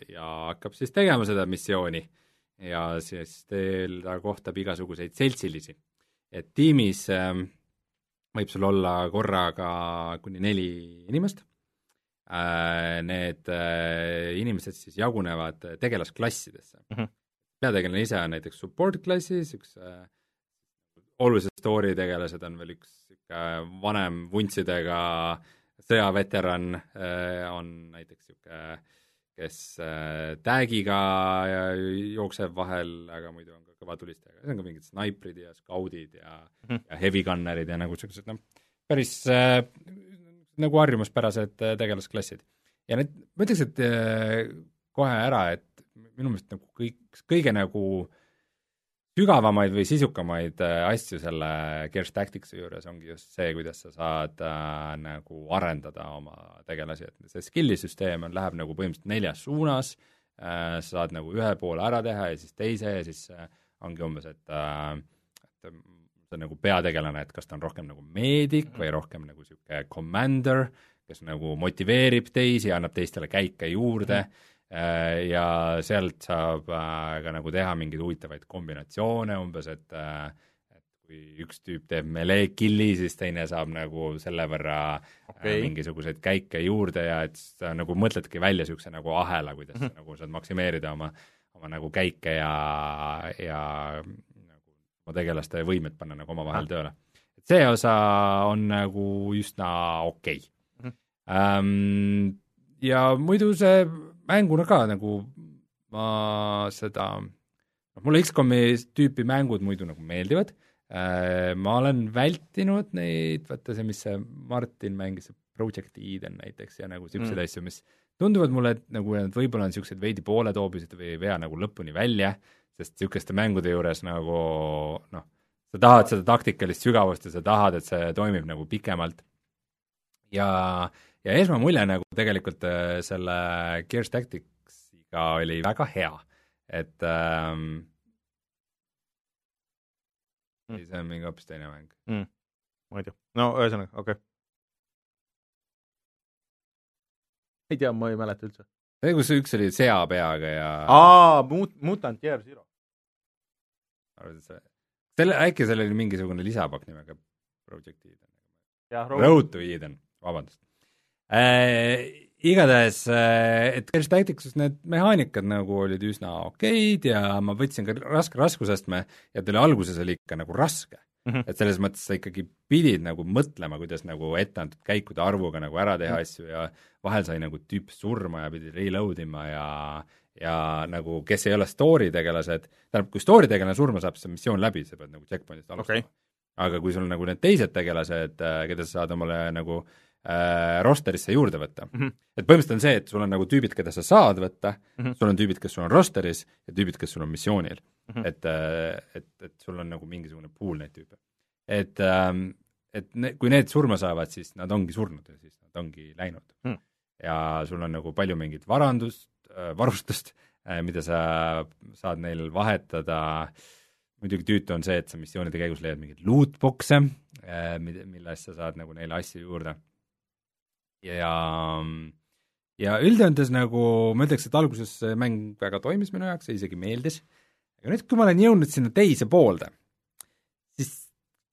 Speaker 2: ja hakkab siis tegema seda missiooni. ja siis teil, ta kohtab igasuguseid seltsilisi. et tiimis äh, võib sul olla korraga kuni neli inimest, äh, need äh, inimesed siis jagunevad tegelasklassidesse mm. -hmm. peategelane ise on näiteks support klassis, üks äh, olulise story tegelased on veel üks niisugune vanem vuntsidega sõjaveteran, on näiteks niisugune kes tag'iga jookseb vahel, aga muidu on ka kõva tulistaja, see on ka mingid snaiprid ja skaudid ja mm, -hmm. ja heavy gunnerid ja nagu niisugused noh, päris äh, nagu harjumuspärased äh, tegelasklassid. ja need, ma ütleks, et äh, kohe ära, et minu meelest nagu kõik, kõige nagu sügavamaid või sisukamaid äh, asju selle Gears Tacticsi juures ongi just see, kuidas sa saad äh, nagu arendada oma tegelasi, et see skill'i süsteem on, läheb nagu põhimõtteliselt neljas suunas äh,, sa saad nagu ühe poole ära teha ja siis teise ja siis äh, ongi umbes, et äh, et see on nagu peategelane, et kas ta on rohkem nagu meedik või rohkem nagu niisugune commander, kes nagu motiveerib teisi, annab teistele käike juurde -hmm Äh, ja sealt saab äh, ka nagu teha mingeid huvitavaid kombinatsioone umbes, et äh, et kui üks tüüp teeb melee kill'i, siis teine saab nagu selle võrra okay. mingisuguseid käike juurde ja et sa nagu mõtledki välja niisuguse nagu ahela, kuidas mm -hmm. nagu saad maksimeerida oma, oma nagu käike ja, ja nagu oma tegelaste võimed panna nagu omavahel ah. tööle. et see osa on nagu üsna okei okay. mm. -hmm. Um, ja muidu see mänguna ka nagu ma seda, noh mulle X-komi tüüpi mängud muidu nagu meeldivad äh,, ma olen vältinud neid, vaata see, mis see Martin mängis, Project Eden näiteks ja nagu niisuguseid mm. asju, mis tunduvad mulle, et nagu nad võib-olla on niisugused veidi pooletoobised või ei vea nagu lõpuni välja, sest niisuguste mängude juures nagu noh, sa tahad seda taktikalist sügavust ja sa tahad, et see toimib nagu pikemalt. Ja ja esmamulje nagu tegelikult äh, selle Gears Tacticsiga oli väga hea, et ähm, mm. ei, see on mingi hoopis teine mäng.
Speaker 1: Mm.. ma ei tea, no ühesõnaga, okei. okay.. Ei tea, ma ei mäleta üldse.
Speaker 2: see, kus üks oli seapeaga ja
Speaker 1: aa, Mut-, Mutant Year Zero.
Speaker 2: selle, äkki seal oli mingisugune lisapakk nimega Project Eden?
Speaker 1: Road
Speaker 2: to Eden, vabandust äh,. igatahes, äh, et Gears Tacticsus need mehaanikad nagu olid üsna okeid ja ma võtsin ka raske raskusastme ja ta oli alguses oli ikka nagu raske mm. -hmm. et selles mõttes sa ikkagi pidid nagu mõtlema, kuidas nagu etteantud käikude arvuga nagu ära teha mm -hmm. asju ja vahel sai nagu tüüp surma ja pidi reload ima ja ja nagu kes ei ole story tegelased, tähendab, kui story tegelane surma saab, siis on missioon läbi, sa pead nagu checkpoint'ist alustama okay.. aga kui sul nagu need teised tegelased, äh, keda sa saad omale nagu äh, rosterisse juurde võtta mm. -hmm. et põhimõtteliselt on see, et sul on nagu tüübid, keda sa saad võtta mm, -hmm. sul on tüübid, kes sul on rosteris ja tüübid, kes sul on missioonil mm. -hmm. et, äh, et, et sul on nagu mingisugune pool neid tüüpe. et ähm,, et ne, kui need surma saavad, siis nad ongi surnud ja siis nad ongi läinud mm. -hmm. ja sul on nagu palju mingit varandust äh,, varustust äh,, mida sa saad neil vahetada, muidugi tüütu on see, et sa missioonide käigus leiad mingeid lootbox'e äh,, millest sa saad nagu neile asju juurde ja ja üldjoontes nagu ma ütleks, et alguses see mäng väga toimis minu jaoks ja isegi meeldis, aga nüüd, kui ma olen jõudnud sinna teise poolde, siis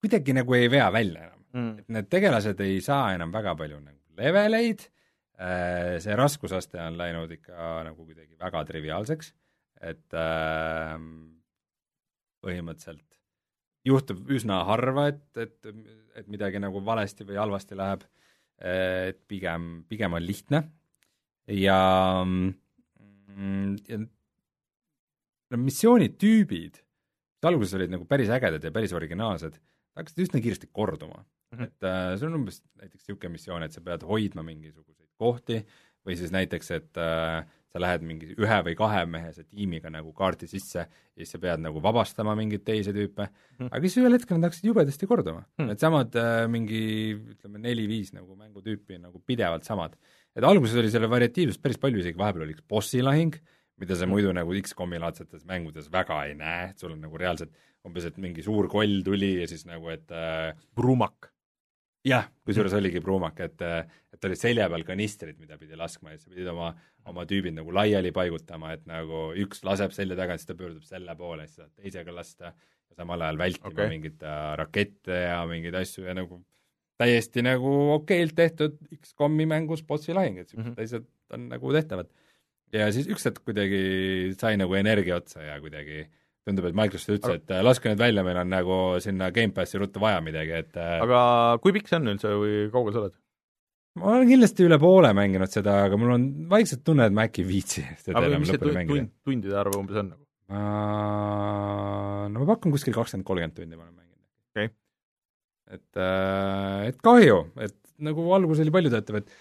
Speaker 2: kuidagi nagu ei vea välja enam. Mm.. et need tegelased ei saa enam väga palju nagu leveleid, äh, see raskusaste on läinud ikka nagu kuidagi väga triviaalseks, et äh, põhimõtteliselt juhtub üsna harva, et, et, et midagi nagu valesti või halvasti läheb et pigem, pigem on lihtne. Ja, mm, need missioonitüübid, mis alguses olid nagu päris ägedad ja päris originaalsed, hakkasid üsna kiiresti korduma mm. -hmm. et äh, see on umbes näiteks niisugune missioon, et sa pead hoidma mingisuguseid kohti või siis näiteks, et äh, sa lähed mingi ühe või kahemehese tiimiga nagu kaardi sisse ja siis sa pead nagu vabastama mingeid teisi tüüpe mm., aga siis ühel hetkel nad hakkasid jubedasti korduma mm.. Needsamad äh, mingi ütleme, neli-viis nagu mängutüüpi nagu pidevalt samad. et alguses oli selle variatiivsust päris palju, isegi vahepeal oli üks bossi lahing, mida sa muidu nagu X-komi laadsetes mängudes väga ei näe, et sul on nagu reaalselt umbes, et mingi suur koll tuli ja siis nagu, et äh,
Speaker 1: Brumak
Speaker 2: jah, kusjuures oligi pruumak, et, et olid selja peal kanistrid, mida pidi laskma ja sa pidid oma, oma tüübid nagu laiali paigutama, et nagu üks laseb selja tagant, siis ta pöördub selle poole, siis saad teisega lasta ja samal ajal vältima okay. mingeid äh, rakette ja mingeid asju ja nagu täiesti nagu okeilt tehtud X-komi mängus bossi lahing, et niisugused mm -hmm. asjad on nagu tehtavad. Ja siis üks hetk kuidagi sai nagu energia otsa ja kuidagi tundub, et Microsoft ütles, et äh, laske nüüd välja, meil on nagu sinna Gamepassi ruttu vaja midagi, et äh,
Speaker 1: aga kui pikk see on üldse või kaugel sa oled?
Speaker 2: ma olen kindlasti üle poole mänginud seda, aga mul on vaikselt tunne, et ma äkki ei viitsi seda
Speaker 1: aga enam lõpuni mängida. tundide arv umbes on nagu?
Speaker 2: no ma pakun kuskil kakskümmend, kolmkümmend tundi ma olen mänginud.
Speaker 1: okei okay..
Speaker 2: et, äh, et kahju, et nagu algus oli paljutöötav, et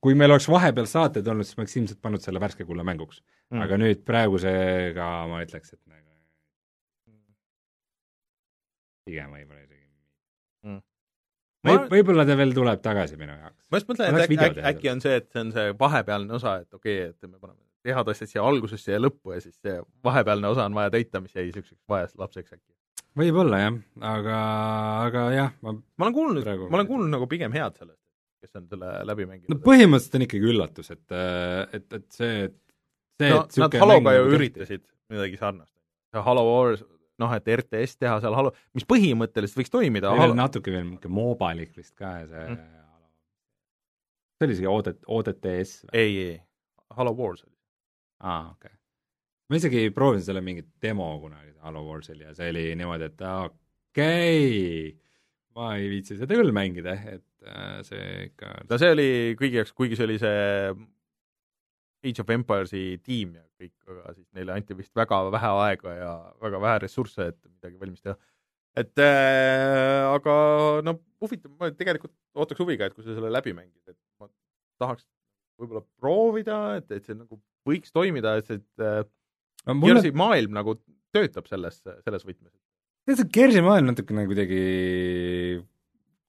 Speaker 2: kui meil oleks vahepeal saated olnud, siis ma oleks ilmselt pannud selle värske kulla mänguks mm.. aga nüüd praegusega ma ütleks, et nagu pigem võib-olla isegi mm. Ma... Võib, võib-olla ta veel tuleb tagasi minu jaoks.
Speaker 1: ma just mõtlen, et äkki, äkki, äkki on see, et see on see vahepealne osa, et okei okay,, et me paneme head asjad siia algusesse ja lõppu ja siis see vahepealne osa on vaja täita, mis jäi niisuguseks vaeseks lapseks äkki.
Speaker 2: võib-olla jah, aga, aga jah,
Speaker 1: ma ma olen kuulnud, ma olen kuulnud nagu pigem head sellest, kes on selle läbi mänginud.
Speaker 2: no põhimõtteliselt on ikkagi üllatus, et, et, et see, et
Speaker 1: see, no, et nad Haloga ju üritasid midagi sarnast. Halo Wars, noh, et RTS teha seal Halo, mis põhimõtteliselt võiks toimida.
Speaker 2: Halo... natuke veel niisugune moobalik vist ka see mm. see oli isegi ODT, ODTS
Speaker 1: või? ei, ei, Halo Wars oli
Speaker 2: aa, okei okay. ma isegi proovisin selle mingit demo kunagi Halo Warsil ja see oli niimoodi, et okei okay,, ma ei viitsi seda küll mängida, et äh, see ikka
Speaker 1: no see oli kõigi jaoks, kuigi see oli see Age of Empires'i tiim ja kõik, aga siis neile anti vist väga vähe aega ja väga vähe ressursse, et midagi valmis teha. et äh, aga no huvitav, ma tegelikult ootaks huviga, et kui sa selle läbi mängid, et ma tahaks võib-olla proovida, et, et see nagu võiks toimida, et see äh, no, mulle... Gersi maailm nagu töötab selles, selles võtmes.
Speaker 2: see Gersi maailm natukene kuidagi,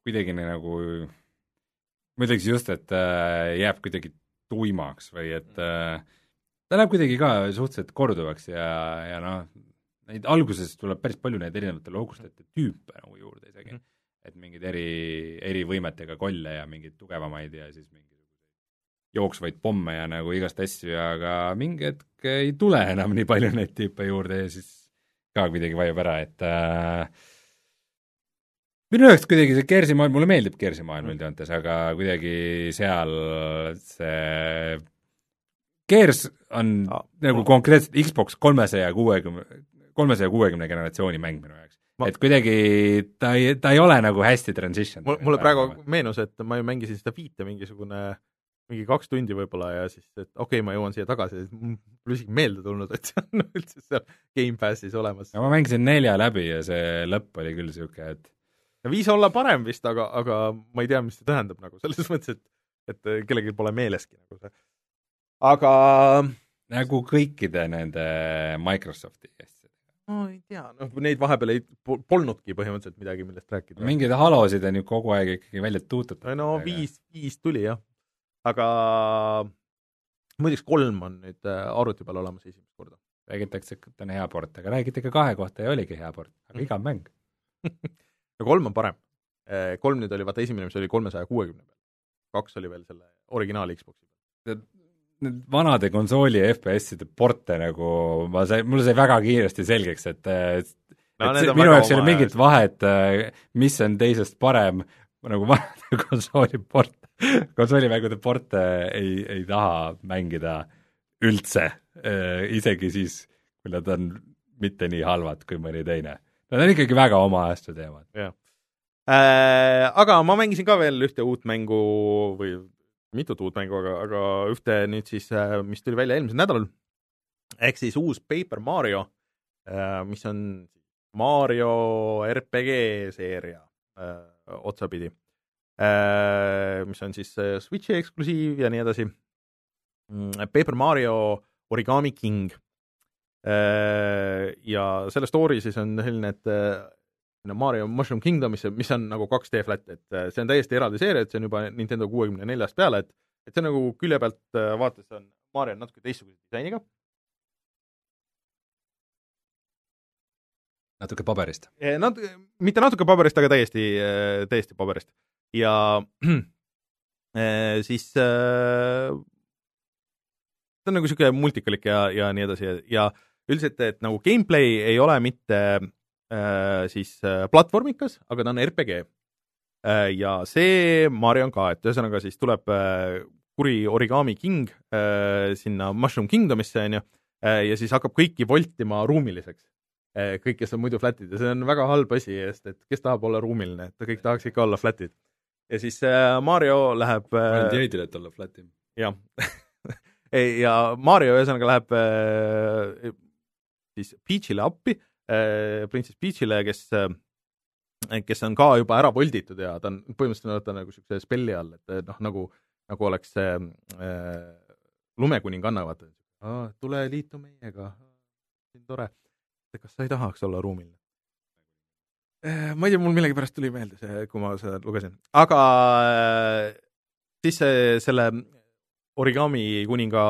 Speaker 2: kuidagi nagu, ma ütleks just, et äh, jääb kuidagi tuimaks või et äh, ta läheb kuidagi ka suhteliselt korduvaks ja, ja noh, neid alguses tuleb päris palju neid erinevate loogustajate tüüpe nagu juurde isegi mm., et mingeid eri, erivõimetega kolle ja mingeid tugevamaid ja siis mingi jooksvaid pomme ja nagu igast asju, aga mingi hetk ei tule enam nii palju neid tüüpe juurde ja siis ka kuidagi vajub ära, et äh, minu jaoks kuidagi see Kersi maailm, mulle meeldib Kersi maailm üldjoontes, aga kuidagi seal see Gears on ah, nagu konkreetselt Xbox kolmesaja kuuekümne, kolmesaja kuuekümne generatsiooni mäng minu jaoks ma.... et kuidagi ta ei, ta ei ole nagu hästi transition.
Speaker 1: mulle praegu meenus, et ma ju mängisin seda viite mingisugune mingi kaks tundi võib-olla ja siis, et okei okay,, ma jõuan siia tagasi, mul isegi meelde tulnud, et see on üldse seal Gamepassis olemas.
Speaker 2: ma mängisin nelja läbi ja see lõpp oli küll niisugune, et
Speaker 1: viis olla parem vist, aga, aga ma ei tea, mis see tähendab nagu selles mõttes, et et kellelgi pole meeleski nagu see. aga
Speaker 2: nagu kõikide nende Microsofti asjadega.
Speaker 1: no ei tea, noh neid vahepeal ei, polnudki põhimõtteliselt midagi, millest rääkida.
Speaker 2: mingeid halosid on ju kogu aeg ikkagi välja tuutatud.
Speaker 1: no viis, viis tuli jah aga muideks kolm on nüüd äh, arvuti peal olemas esimest korda.
Speaker 2: räägitakse, et on hea port, aga räägiti ka kahe kohta ja oligi hea port, aga mm. igav mäng
Speaker 1: no kolm on parem. Äh, kolm nüüd oli, vaata esimene, mis oli kolmesaja kuuekümne peal. kaks oli veel selle originaal Xbox'i peal.
Speaker 2: Need vanade konsooli FPS-ide porte nagu ma sain, mulle sai väga kiiresti selgeks, et no, et see, minu jaoks ei ole mingit vahet, äh, mis on teisest parem, nagu vanade konsooli port konsolimängude porte ei, ei taha mängida üldse, äh, isegi siis, kui nad on mitte nii halvad kui mõni teine. Nad on ikkagi väga oma ajastu teemad.
Speaker 1: jah äh,. Aga ma mängisin ka veel ühte uut mängu või mitut uut mängu, aga, aga ühte nüüd siis, äh, mis tuli välja eelmisel nädalal, ehk siis uus Paper Mario, äh, mis on Mario RPG seeria otsapidi Äh, mis on siis Switchi eksklusiiv ja nii edasi. Mm, Paper Mario Origami King. Äh, ja selle story siis on selline, et Mario Mushroom Kingdom, mis, on nagu 2D flat, et see on täiesti eraldi seeria, et see on juba Nintendo kuuekümne neljast peale, et et see on nagu külje pealt vaadates on Mario on natuke teistsuguse disainiga.
Speaker 2: natuke paberist?
Speaker 1: Nat-, mitte natuke paberist, aga täiesti, täiesti paberist ja äh, siis äh, ta on nagu niisugune multikalik ja, ja nii edasi ja, ja üldiselt, et nagu gameplay ei ole mitte äh, siis äh, platvormikas, aga ta on RPG äh,. ja see Mario on ka, et ühesõnaga siis tuleb äh, kuri origami king äh, sinna Mushroom Kingdomisse, on ju, äh, ja siis hakkab kõiki voltima ruumiliseks äh,. kõik, kes on muidu flat'id ja see on väga halb asi, sest et kes tahab olla ruumiline, et kõik tahaks ikka olla flat'id ja siis äh, Mario läheb
Speaker 2: äh, ainult Jade'il, et olla flat'im.
Speaker 1: jah ja Mario ühesõnaga läheb äh, siis Peach'ile appi äh,, printsess Peach'ile, kes äh, kes on ka juba ära volditud ja ta on põhimõtteliselt vaata nagu niisuguse spelli all, et noh, nagu, nagu oleks see äh, lumekuninganna, vaata, tule liitu meiega, siin tore. kas sa ei tahaks olla ruumiline? Äh, ma ei tea, mul millegipärast tuli meelde see, kui ma seda lugesin, aga äh, siis see, selle origami kuninga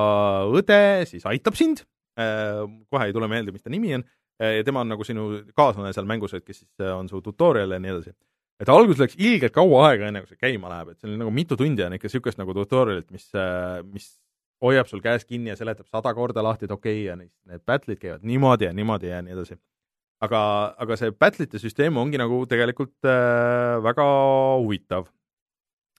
Speaker 1: õde siis aitab sind, äh, kohe ei tule meelde, mis ta nimi on, ja tema on nagu sinu kaaslane seal mängus, et kes siis on su tutorial ja nii edasi. et alguses läks ilgelt kaua aega, enne kui see käima läheb, et see on nagu mitu tundi on ikka niisugust nagu tutorial'it, mis, mis hoiab sul käes kinni ja seletab sada korda lahti, et okei okay, ja need, need battle'id käivad niimoodi ja niimoodi ja nii edasi. aga, aga see battle'ite süsteem ongi nagu tegelikult äh, väga huvitav.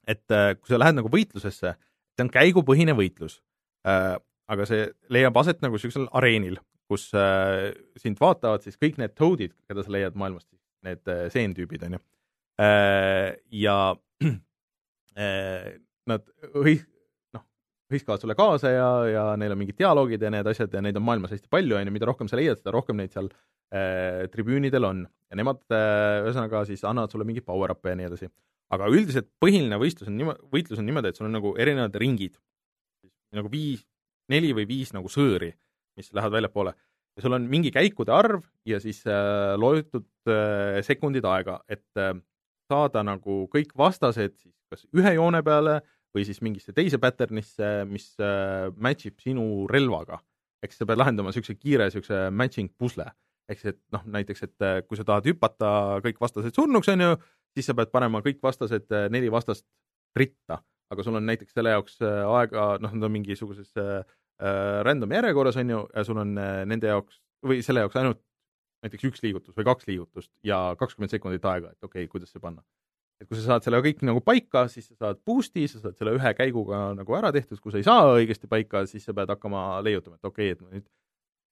Speaker 1: et äh, kui sa lähed nagu võitlusesse, see on käigupõhine võitlus äh,, aga see leiab aset nagu niisugusel areenil, kus äh, sind vaatavad siis kõik need toad'id, keda sa leiad maailmast, need äh, seentüübid, on ju äh,. ja äh, nad õi-, hõiskavad sulle kaasa ja, ja neil on mingid dialoogid ja need asjad ja neid on maailmas hästi palju, on ju, mida rohkem sa leiad, seda rohkem neid seal äh, tribüünidel on. ja nemad äh, ühesõnaga siis annavad sulle mingeid power-up'e ja nii edasi. aga üldiselt põhiline võistlus on niimoodi, võitlus on niimoodi, et sul on nagu erinevad ringid, nagu viis, neli või viis nagu sõõri, mis lähevad väljapoole. ja sul on mingi käikude arv ja siis äh, loetud äh, sekundid aega, et äh, saada nagu kõik vastased siis kas ühe joone peale või siis mingisse teise pattern'isse, mis äh, match ib sinu relvaga. eks sa pead lahendama niisuguse kiire niisuguse matching pusle. siis, et noh, näiteks, et äh, kui sa tahad hüpata kõik vastased surnuks, on ju, siis sa pead panema kõik vastased, äh, neli vastast ritta, aga sul on näiteks selle jaoks aega, noh, nad on mingisuguses äh, random järjekorras, on ju, ja sul on äh, nende jaoks või selle jaoks ainult näiteks üks liigutus või kaks liigutust ja kakskümmend sekundit aega, et okei okay,, kuidas see panna et kui sa saad selle kõik nagu paika, siis sa saad boost'i, sa saad selle ühe käiguga nagu ära tehtud, kui sa ei saa õigesti paika, siis sa pead hakkama leiutama, et okei okay,, et nüüd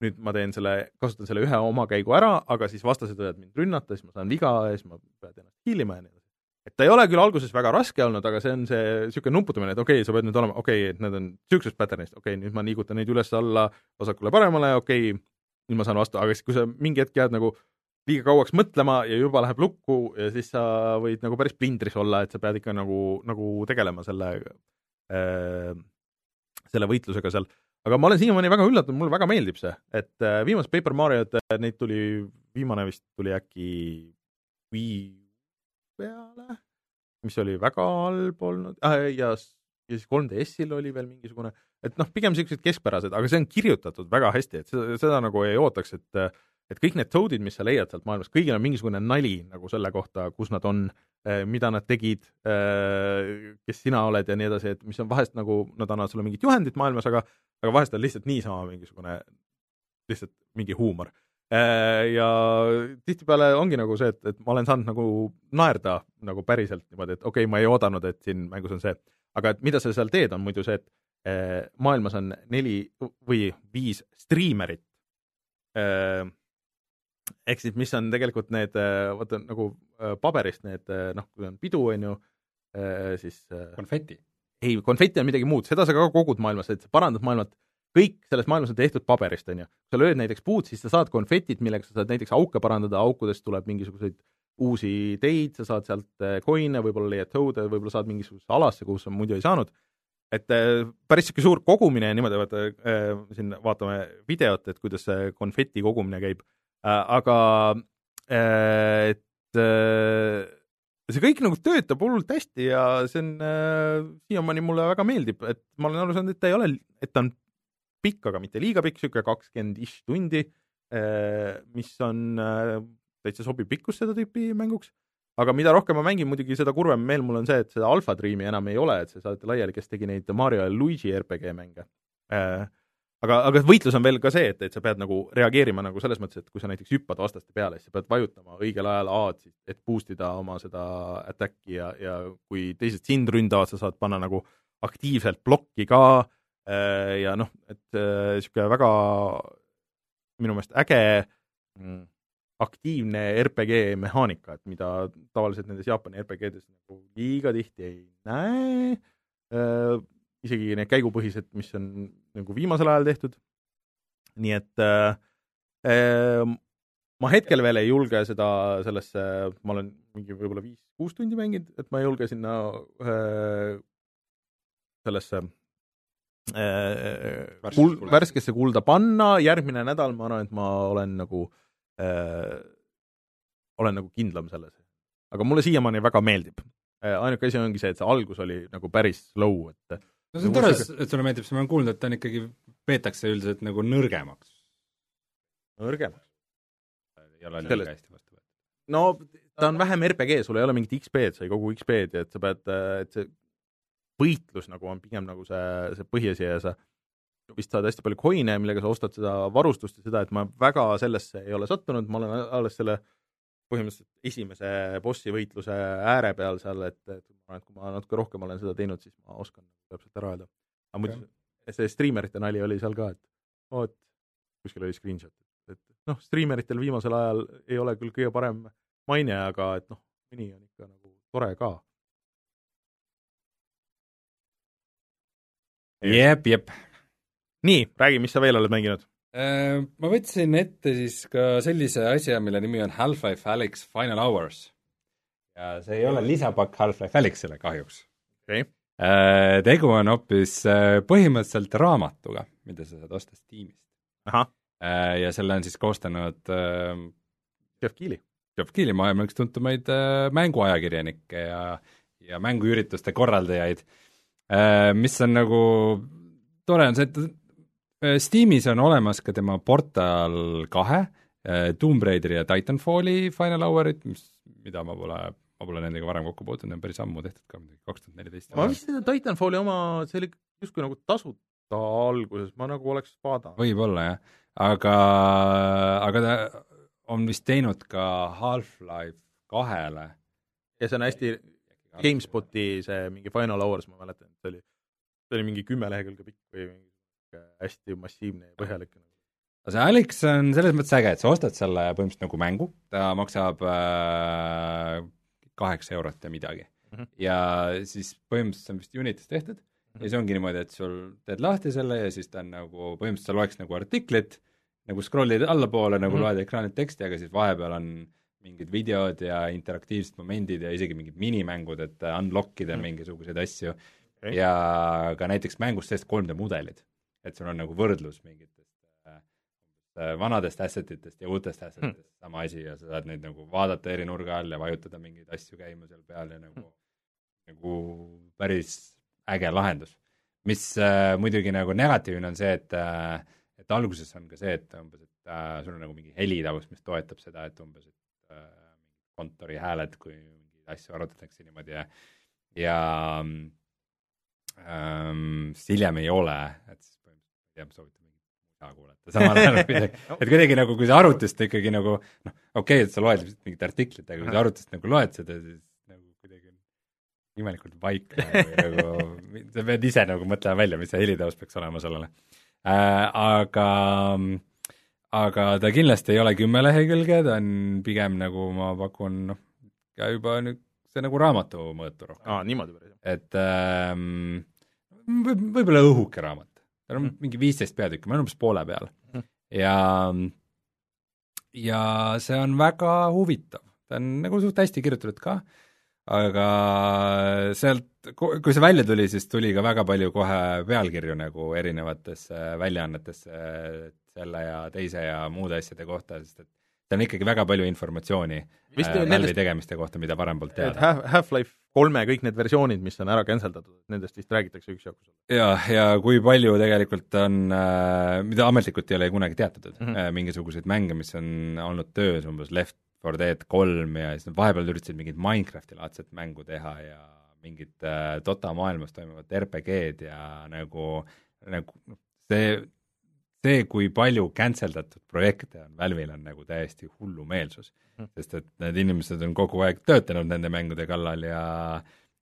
Speaker 1: nüüd ma teen selle, kasutan selle ühe oma käigu ära, aga siis vastased võivad mind rünnata, siis ma saan viga ja siis ma pean ennast hiilima ja nii edasi. Et ta ei ole küll alguses väga raske olnud, aga see on see niisugune nuputamine, et okei okay,, sa pead nüüd olema, okei okay,, et need on niisugusest pattern'ist, okei okay,, nüüd ma liigutan neid üles-alla, vasakule-paremale, okei okay,, nüüd ma saan vastu, aga siis, kui sa mingi hetk jääd nagu liiga kauaks mõtlema ja juba läheb lukku ja siis sa võid nagu päris plindris olla, et sa pead ikka nagu, nagu tegelema selle äh,, selle võitlusega seal. aga ma olen siiamaani väga üllatunud, mulle väga meeldib see, et äh, viimased Paper Mariod, äh, neid tuli, viimane vist tuli äkki Wii peale, mis oli väga halb olnud äh, ja, ja siis 3DS-il oli veel mingisugune, et noh, pigem niisugused keskpärased, aga see on kirjutatud väga hästi, et seda, seda nagu ei ootaks, et et kõik need toad'id, mis sa leiad sealt maailmast, kõigil on mingisugune nali nagu selle kohta, kus nad on, eh, mida nad tegid, eh, kes sina oled ja nii edasi, et mis on vahest nagu, nad annavad sulle mingit juhendit maailmas, aga aga vahest on lihtsalt niisama mingisugune, lihtsalt mingi huumor. Eh, ja tihtipeale ongi nagu see, et, et ma olen saanud nagu naerda nagu päriselt niimoodi, et okei okay,, ma ei oodanud, et siin mängus on see. aga et mida sa seal teed, on muidu see, et maailmas on neli või viis striimerit ehk siis mis on tegelikult need, äh, vaata nagu äh, paberist need äh, noh, kui on pidu, on ju, siis
Speaker 2: konfeti?
Speaker 1: ei, konfeti on midagi muud, seda sa ka kogud maailmas, et parandad maailmat, kõik selles maailmas on tehtud paberist, on ju. sa lööd näiteks puud, siis sa saad konfetit, millega sa saad näiteks auke parandada, aukudest tuleb mingisuguseid uusi teid, sa saad sealt coin'e, võib-olla leiad tõude, võib-olla saad mingisugusesse alasse, kuhu sa muidu ei saanud. et päris niisugune suur kogumine ja niimoodi, vaata äh, siin vaatame videot, et kuidas see konfeti kogumine käib Äh, aga äh, et äh, see kõik nagu töötab hullult hästi ja see on äh, siiamaani mulle väga meeldib, et ma olen aru saanud, et ta ei ole, et ta on pikk, aga mitte liiga pikk, niisugune kakskümmend ish tundi äh,, mis on äh, täitsa sobiv pikkus seda tüüpi mänguks. aga mida rohkem ma mängin, muidugi seda kurvem meel mul on see, et seda Alpha Dreami enam ei ole, et see saadeti laiali, kes tegi neid Mario ja Luigi RPG mänge äh, aga, aga võitlus on veel ka see, et, et sa pead nagu reageerima nagu selles mõttes, et kui sa näiteks hüppad vastaste peale, siis sa pead vajutama õigel ajal A-d, et boost ida oma seda attack'i ja, ja kui teised sind ründavad, sa saad panna nagu aktiivselt plokki ka äh, ja noh, et niisugune äh, väga minu meelest äge mm, aktiivne RPG mehaanika, et mida tavaliselt nendes Jaapani RPG-des nagu liiga tihti ei näe äh,, isegi need käigupõhised, mis on nagu viimasel ajal tehtud. nii et äh, äh, ma hetkel veel ei julge seda sellesse, ma olen mingi võib-olla viis-kuus tundi mänginud, et ma ei julge sinna äh, sellesse äh, kul-, värskesse kulda panna, järgmine nädal ma arvan, et ma olen nagu äh,, olen nagu kindlam selles. aga mulle siiamaani väga meeldib äh,. ainuke asi ongi see, et see algus oli nagu päris slow, et
Speaker 2: no see on tore, et sulle meeldib, sest ma olen kuulnud, et ta on ikkagi, peetakse üldiselt nagu nõrgemaks.
Speaker 1: nõrgemaks?
Speaker 2: ei ole liiga hästi vastu võetud.
Speaker 1: no ta on vähem RPG, sul ei ole mingit XP-d, sa ei kogu XP-d ja et sa pead, et see võitlus nagu on pigem nagu see, see põhiasi ja sa vist saad hästi palju coin'e, millega sa ostad seda varustust ja seda, et ma väga sellesse ei ole sattunud, ma olen alles selle põhimõtteliselt esimese bossi võitluse ääre peal seal, et, et ma arvan, et kui ma natuke rohkem olen seda teinud, siis ma oskan täpselt ära öelda. aga muidu okay. see striimerite nali oli seal ka, et vot, kuskil oli screenshot, et noh, striimeritel viimasel ajal ei ole küll kõige parem maine, aga et noh, mõni on ikka nagu tore ka.
Speaker 2: Jep, jep.
Speaker 1: nii, räägi, mis sa veel oled mänginud?
Speaker 2: Äh, ma võtsin ette siis ka sellise asja, mille nimi on Half-Life Alyx Final Hours. ja see ei ole lisapakk Half-Life Alyxile kahjuks
Speaker 1: okay..
Speaker 2: Äh, tegu on hoopis äh, põhimõtteliselt raamatuga, mida sa saad osta Steamist. ja selle on siis koostanud
Speaker 1: Jeff Keeli
Speaker 2: Geoff Keeli, maailma üks tuntumaid mänguajakirjanikke ja, ja mänguürituste korraldajaid mis on nagu tore, on see, et äh, Steamis on olemas ka tema Portal kahe äh,, Tomb Raideri ja Titanfalli Final Hourit, mis, mida ma pole, ma pole nendega varem kokku puutunud, need on päris ammu tehtud ka, kaks tuhat neliteist.
Speaker 1: ma vist seda Titanfalli oma, see oli justkui nagu tasuta alguses, ma nagu oleks vaadanud.
Speaker 2: võib-olla jah, aga, aga ta on vist teinud ka Half-Life kahele.
Speaker 1: ja see on hästi, GameSpoti see mingi Final Hours, ma mäletan, et see oli, see oli mingi kümme lehekülge pikk või mingi hästi massiivne ja põhjalik.
Speaker 2: no see Alex on selles mõttes äge, et sa ostad selle põhimõtteliselt nagu mängu, ta maksab äh, kaheksa eurot ja midagi mm. -hmm. ja siis põhimõtteliselt see on vist Unitis tehtud mm -hmm. ja see ongi niimoodi, et sul teed lahti selle ja siis ta on nagu, põhimõtteliselt sa loeks nagu artiklit nagu scroll'id allapoole, nagu mm -hmm. loed ekraanilt teksti, aga siis vahepeal on mingid videod ja interaktiivsed momendid ja isegi mingid minimängud, et unlock ida mm -hmm. mingisuguseid asju okay. ja ka näiteks mängus sees 3D mudelid. et sul on nagu võrdlus mingitest äh, vanadest asset itest ja uutest asset itest mm. sama asi ja sa saad neid nagu vaadata eri nurga all ja vajutada mingeid asju käima seal peal ja nagu mm., nagu päris äge lahendus. mis äh, muidugi nagu negatiivne on see, et äh, et alguses on ka see, et umbes, et äh, sul on nagu mingi helitaust, mis toetab seda, et umbes, et äh, kontori hääled, kui mingeid asju arutatakse niimoodi ja ja ähm, siis hiljem ei ole, et siis põhimõtteliselt ma soovitan mingit musa kuulata. Samal ajal kuidagi, et kuidagi nagu, kui sa arvutist ikkagi nagu noh, okei okay,, et sa loed lihtsalt mingit artiklit, aga kui sa arvutist nagu loed seda, siis nagu kuidagi on imelikult vaikne nagu, sa pead ise nagu mõtlema välja, mis see helitaust peaks olema sellele. Äh,, aga aga ta kindlasti ei ole kümme lehekülge, ta on pigem nagu ma pakun, noh, ka juba nüüd see nagu raamatu mõõtu rohkem.
Speaker 1: aa, niimoodi päris.
Speaker 2: et ähm, võib, võib-olla õhuke raamat, tal on mm. mingi viisteist peatükki, ma olen umbes poole peal mm. ja ja see on väga huvitav, ta on nagu suht hästi kirjutatud ka, aga sealt, kui see välja tuli, siis tuli ka väga palju kohe pealkirju nagu erinevatesse väljaannetesse selle ja teise ja muude asjade kohta, sest et seal on ikkagi väga palju informatsiooni Vist äh, Valve'i tegemiste kohta, mida varem polnud teada.
Speaker 1: Half-Life kolme kõik need versioonid, mis on ära cancel datud, nendest vist räägitakse üksjagu.
Speaker 2: ja, ja kui palju tegelikult on äh,, mida ametlikult ei ole kunagi teatatud mm, -hmm. äh, mingisuguseid mänge, mis on olnud töös, umbes Left 4 Dead kolm ja siis nad vahepeal üritasid mingit Minecrafti laadset mängu teha ja mingit äh, Dota maailmas toimuvat RPG-d ja nagu, nagu noh, see, see, kui palju cancel datud projekte on Valve'il, on nagu täiesti hullumeelsus. Mm.. sest et need inimesed on kogu aeg töötanud nende mängude kallal ja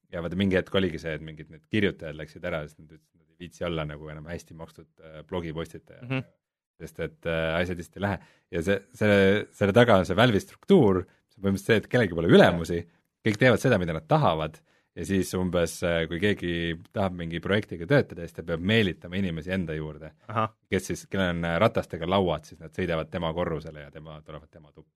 Speaker 2: ja vaata, mingi hetk oligi see, et mingid need kirjutajad läksid ära, sest nad ütlesid, et nad ei viitsi olla nagu enam hästi makstud äh, blogipostitajad. Mm. -hmm sest et äh, asjad lihtsalt ei lähe. ja see, selle, selle taga on see Valve'i struktuur, see on põhimõtteliselt see, et kellelgi pole ülemusi, kõik teevad seda, mida nad tahavad, ja siis umbes, kui keegi tahab mingi projektiga töötada, siis ta peab meelitama inimesi enda juurde, kes siis, kellel on ratastega lauad, siis nad sõidavad tema korrusele ja tema, tulevad tema tuppa.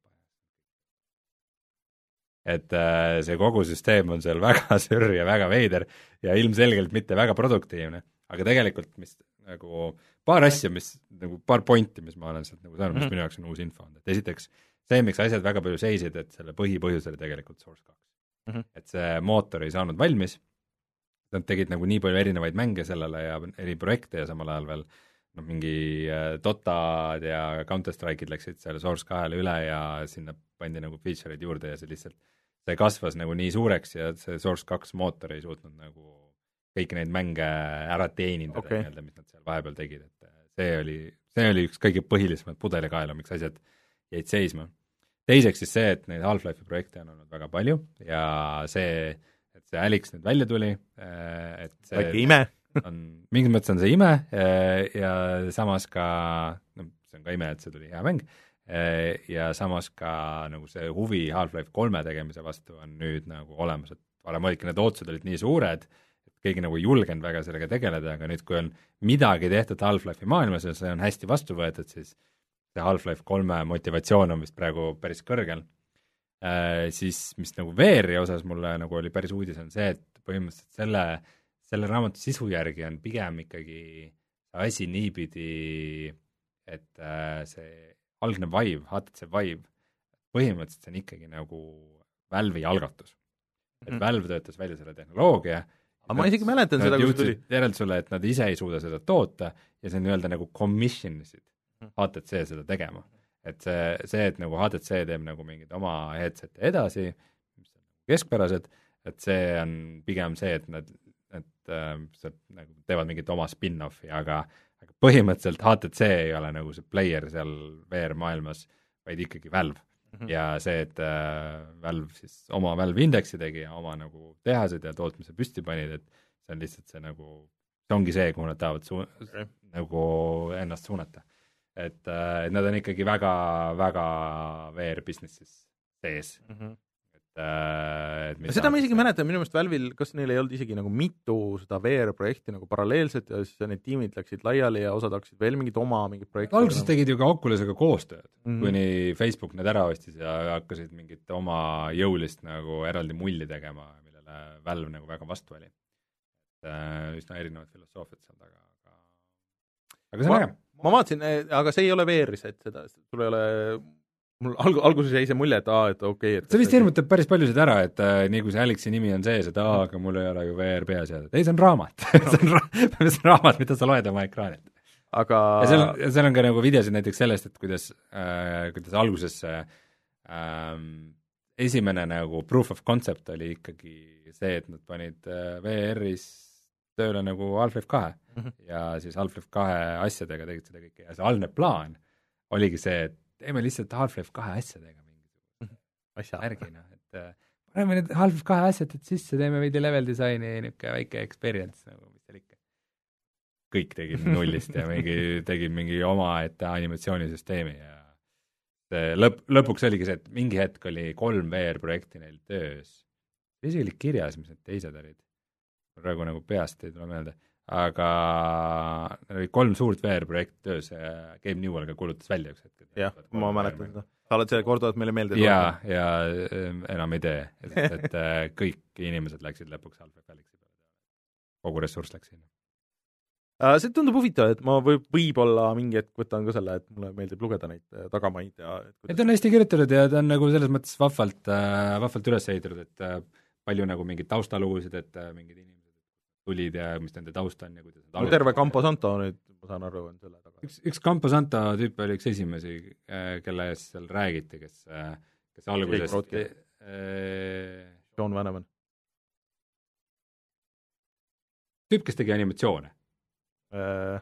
Speaker 2: et äh, see kogu süsteem on seal väga sürr ja väga veider ja ilmselgelt mitte väga produktiivne, aga tegelikult mis nagu paar asja, mis nagu paar pointi, mis ma olen sealt nagu saanud mm, -hmm. mis minu jaoks on uus info olnud, et esiteks see, miks asjad väga palju seisid, et selle põhipõhjus oli tegelikult Source kaks mm. -hmm. et see mootor ei saanud valmis, nad tegid nagu nii palju erinevaid mänge sellele ja eri projekte ja samal ajal veel noh, mingi äh, Dotad ja Counter Strike'id läksid selle Source kahele üle ja sinna pandi nagu feature'id juurde ja see lihtsalt, see kasvas nagu nii suureks ja see Source kaks mootor ei suutnud nagu kõiki neid mänge ära teenindada okay. nii-öelda, mis nad seal vahepeal tegid, et äh, see oli, see oli üks kõige põhilisemaid pudelikaela, miks asjad jäid seisma. Teiseks siis see, et neid Half-Life'i projekte on olnud väga palju ja see, et see Alyx nüüd välja tuli, äh, et see
Speaker 1: väike ime.
Speaker 2: on, mingis mõttes on see ime äh, ja samas ka, noh, see on ka ime, et see tuli hea mäng, äh, ja samas ka nagu see huvi Half-Life kolme tegemise vastu on nüüd nagu olemas, et varem olidki need ootused olid nii suured, et keegi nagu ei julgenud väga sellega tegeleda, aga nüüd, kui on midagi tehtud Half-Life'i maailmas ja see on hästi vastu võetud, siis see Half-Life kolme motivatsioon on vist praegu päris kõrgel äh,, siis mis nagu VR-i osas mulle nagu oli päris uudis, on see, et põhimõtteliselt selle, selle raamatu sisu järgi on pigem ikkagi asi niipidi, et äh, see algne Vive, HTC Vive, põhimõtteliselt see on ikkagi nagu Valve'i algatus. et mm -hmm. Valve töötas välja selle tehnoloogia
Speaker 1: aga ma isegi mäletan seda, kui see tuli.
Speaker 2: järeldusele, et nad ise ei suuda seda toota ja see nii-öelda nagu commission isid HTC seda tegema. et see, see, et nagu HTC teeb nagu mingeid oma headset'e edasi, mis on keskpärased, et see on pigem see, et nad, et äh, sealt nagu teevad mingit oma spin-off'i, aga aga põhimõtteliselt HTC ei ole nagu see player seal VR-maailmas, vaid ikkagi Valve mm. -hmm. ja see, et äh, Valve siis oma Valve Indexi tegi ja oma nagu tehased ja tootmise püsti panid, et see on lihtsalt see nagu, see ongi see, kuhu nad tahavad su-, okay. nagu ennast suunata et, äh, et nad on ikkagi väga, väga VR business'is sees mm. -hmm. et,
Speaker 1: äh, et seda ma isegi mäletan, minu meelest Valve'il, kas neil ei olnud isegi nagu mitu seda VR-projekti nagu paralleelselt ja siis need tiimid läksid laiali ja osad hakkasid veel mingit oma mingit projekti
Speaker 2: alguses tegid ju ka Oculusega koostööd mm, -hmm. kuni Facebook need ära ostis ja hakkasid mingit oma jõulist nagu eraldi mulli tegema, millele Valve nagu väga vastu oli. et äh, üsna erinevad filosoofiad seal taga, aga aga see on äge
Speaker 1: ma vaatasin, eh, aga see ei ole VR-is, et seda, sul ei ole mul alg-, alguses jäi see mulje, et aa, et okei okay,,
Speaker 2: et see vist hirmutab päris paljusid ära, et äh, nii kui see Alexi nimi on sees, et aa, aga mul ei ole ju VR peaseadet. ei, see on raamat see on ra-, see on raamat, mida sa loed oma ekraanilt.
Speaker 1: aga
Speaker 2: ja seal on, seal on ka nagu videosid näiteks sellest, et kuidas äh,, kuidas alguses see ähm, esimene nagu proof of concept oli ikkagi see, et nad panid äh, VR-is tööle nagu Half-Life kahe mm -hmm. ja siis Half-Life kahe asjadega tegid seda kõike ja see algne plaan oligi see, et teeme lihtsalt Half-Life kahe asjadega mingisuguse
Speaker 1: mhm. asja
Speaker 2: värgi, noh, et äh, paneme need Half-Life kahe asjad sisse, teeme veidi level disaini, niisugune väike experience nagu, mis seal ikka. kõik tegid nullist ja mingi, tegid mingi omaette animatsioonisüsteemi ja see lõpp, lõpuks oligi see, et mingi hetk oli kolm VR-projekti neil töös. isegi oli kirjas, mis need teised olid praegu nagu peast ei tule meelde, aga neil oli kolm suurt VR-projekti töös ja Gabe Newell ka kuulutas välja üks hetk.
Speaker 1: jah, ma mäletan seda. sa oled selle korduvalt meile meelde
Speaker 2: jaa, ja ehm, enam ei tee, et, et äh, kõik inimesed läksid lõpuks Alfred Felixi peale. kogu ressurss läks sinna
Speaker 1: äh, see tundub huvitav, et ma võib, võib-olla mingi hetk võtan ka selle, et mulle meeldib lugeda neid äh, tagamaid ja
Speaker 2: et ta on hästi kirjutatud ja ta on nagu selles mõttes vahvalt vahvalt üles ehitatud, et palju nagu mingeid taustalugusid, et mingid inimesed tulid ja mis nende taust on ja kuidas
Speaker 1: no terve Campo Santo nüüd, ma saan aru, on selle taga.
Speaker 2: üks, üks Campo Santo tüüp oli üks esimesi, äh, kelle eest seal räägiti, kes, äh, kes alguses
Speaker 1: äh, John Vanneman.
Speaker 2: tüüp, kes tegi animatsioone
Speaker 1: äh,.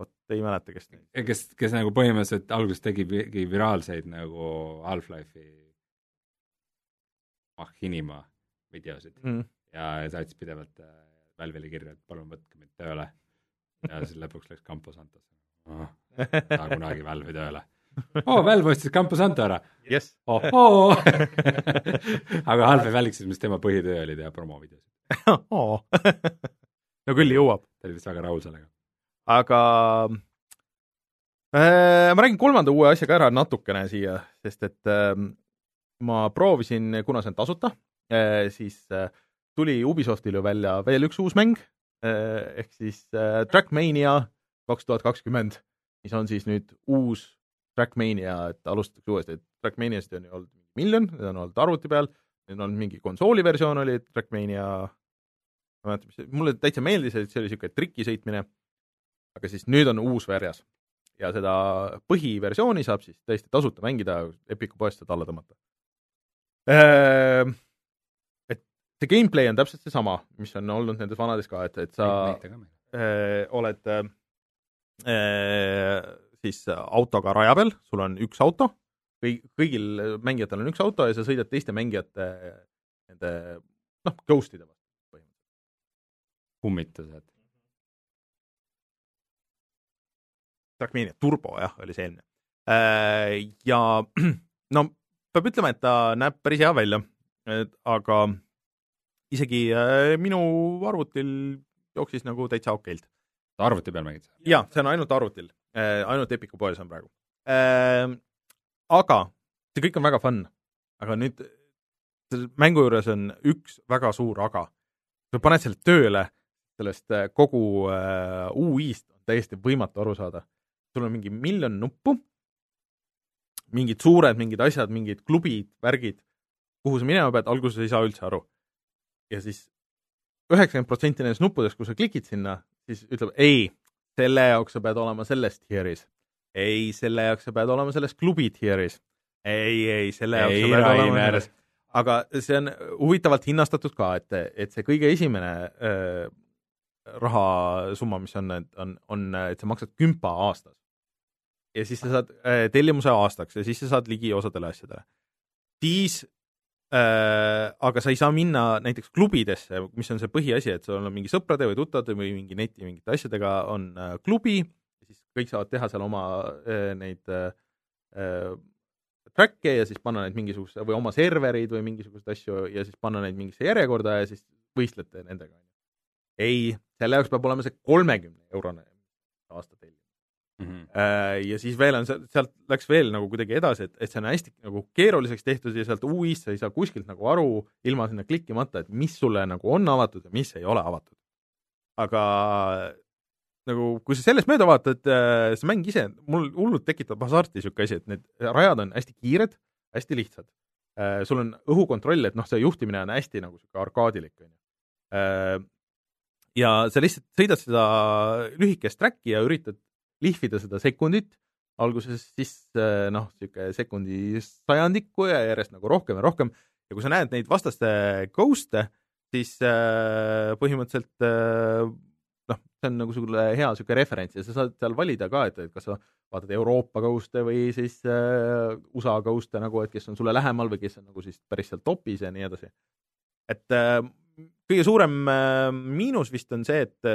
Speaker 1: vot ei mäleta, kes tegi.
Speaker 2: kes, kes nagu põhimõtteliselt alguses tegi, tegi viraalseid nagu Half-Life'i Machinima videosid mm ja saatis pidevalt äh, Valve'ile kirja, et palun võtke mind tööle. ja siis lõpuks läks Campo Santosse oh,. ei saa kunagi Valve'i tööle. oo, Valve ostis Campus Anto ära.
Speaker 1: jess,
Speaker 2: ohoo aga Half-Life Alyxis, mis tema põhitöö oli teha promovideosid.
Speaker 1: no küll jõuab,
Speaker 2: ta oli vist väga rahul sellega.
Speaker 1: aga äh, ma räägin kolmanda uue asja ka ära natukene siia, sest et äh, ma proovisin, kuna see on tasuta äh,, siis äh, tuli Ubisoftil ju välja veel üks uus mäng äh,, ehk siis äh, Trackmania kaks tuhat kakskümmend, mis on siis nüüd uus Trackmania, et alustatakse uuesti, et Trackmaniasid on ju olnud miljon, need on olnud arvuti peal, nüüd on mingi konsooli versioon oli Trackmania, ma ei mäleta, mis see, mulle täitsa meeldis, et see oli niisugune trikisõitmine, aga siis nüüd on uus verjas ja seda põhiversiooni saab siis täiesti tasuta mängida, Epiku poest saad alla tõmmata. See gameplay on täpselt seesama, mis on olnud nendes vanades ka, et, et sa äh, oled äh, siis autoga raja peal, sul on üks auto, kõigil mängijatel on üks auto ja sa sõidad teiste mängijate nende noh, ghost'ide vastu põhimõtteliselt.
Speaker 2: kummitused.
Speaker 1: Trackmania Turbo jah, oli see eelmine. Ja no peab ütlema, et ta näeb päris hea välja, aga isegi äh, minu arvutil jooksis nagu täitsa okeilt.
Speaker 2: arvuti peal mängid sa?
Speaker 1: jaa, see on ainult arvutil, ainult Epiku poes on praegu. Aga see kõik on väga fun, aga nüüd selle mängu juures on üks väga suur aga. sa paned selle tööle, sellest äh, kogu äh, UI-st on täiesti võimatu aru saada. sul on mingi miljon nuppu, mingid suured mingid asjad, mingid klubid, värgid, kuhu sa minema pead, alguses ei saa üldse aru. Ja siis üheksakümmend protsenti nendest nuppudest, kui sa klikid sinna, siis ütleb ei, selle jaoks sa pead olema selles tier'is. ei, selle jaoks sa pead olema selles klubi tier'is. ei, ei, selle jaoks
Speaker 2: ei,
Speaker 1: sa pead olema
Speaker 2: Rainer,
Speaker 1: selles aga see on huvitavalt hinnastatud ka, et, et see kõige esimene äh, rahasumma, mis on, on, on, et sa maksad kümpa aastas. ja siis sa saad äh, tellimuse aastaks ja siis sa saad ligi osadele asjadele. siis aga sa ei saa minna näiteks klubidesse, mis on see põhiasi, et sul on mingi sõprade või tuttavate või mingi neti mingite asjadega on äh, klubi, siis kõik saavad teha seal oma äh, neid äh, äh, track'e ja siis panna neid mingisuguse või oma servereid või mingisuguseid asju ja siis panna neid mingisse järjekorda ja siis võistlete nendega. ei, selle jaoks peab olema see kolmekümne eurone aasta tellimine.
Speaker 2: Mhm.
Speaker 1: ja siis veel on seal, sealt läks veel nagu kuidagi edasi, et, et see on hästi nagu keeruliseks tehtud ja sealt UI-st sa ei saa kuskilt nagu aru ilma sinna klikkimata, et mis sulle nagu on avatud ja mis ei ole avatud. aga nagu kui sa sellest mööda vaatad, see mäng ise, mul hullult tekitab hasarti niisugune asi, et need rajad on hästi kiired, hästi lihtsad. sul on õhukontroll, et noh, see juhtimine on hästi nagu niisugune arkaadilik, on ju. ja sa lihtsalt sõidad seda lühikest track'i ja üritad lihvida seda sekundit, alguses siis noh, niisugune sekundi sajandikku ja järjest nagu rohkem ja rohkem ja kui sa näed neid vastaste ghost'e, siis äh, põhimõtteliselt äh, noh, see on nagu sulle hea niisugune referents ja sa saad seal valida ka, et, et kas sa vaatad Euroopa ghost'e või siis äh, USA ghost'e nagu, et kes on sulle lähemal või kes on nagu siis päris seal topis ja nii edasi. et äh, kõige suurem äh, miinus vist on see, et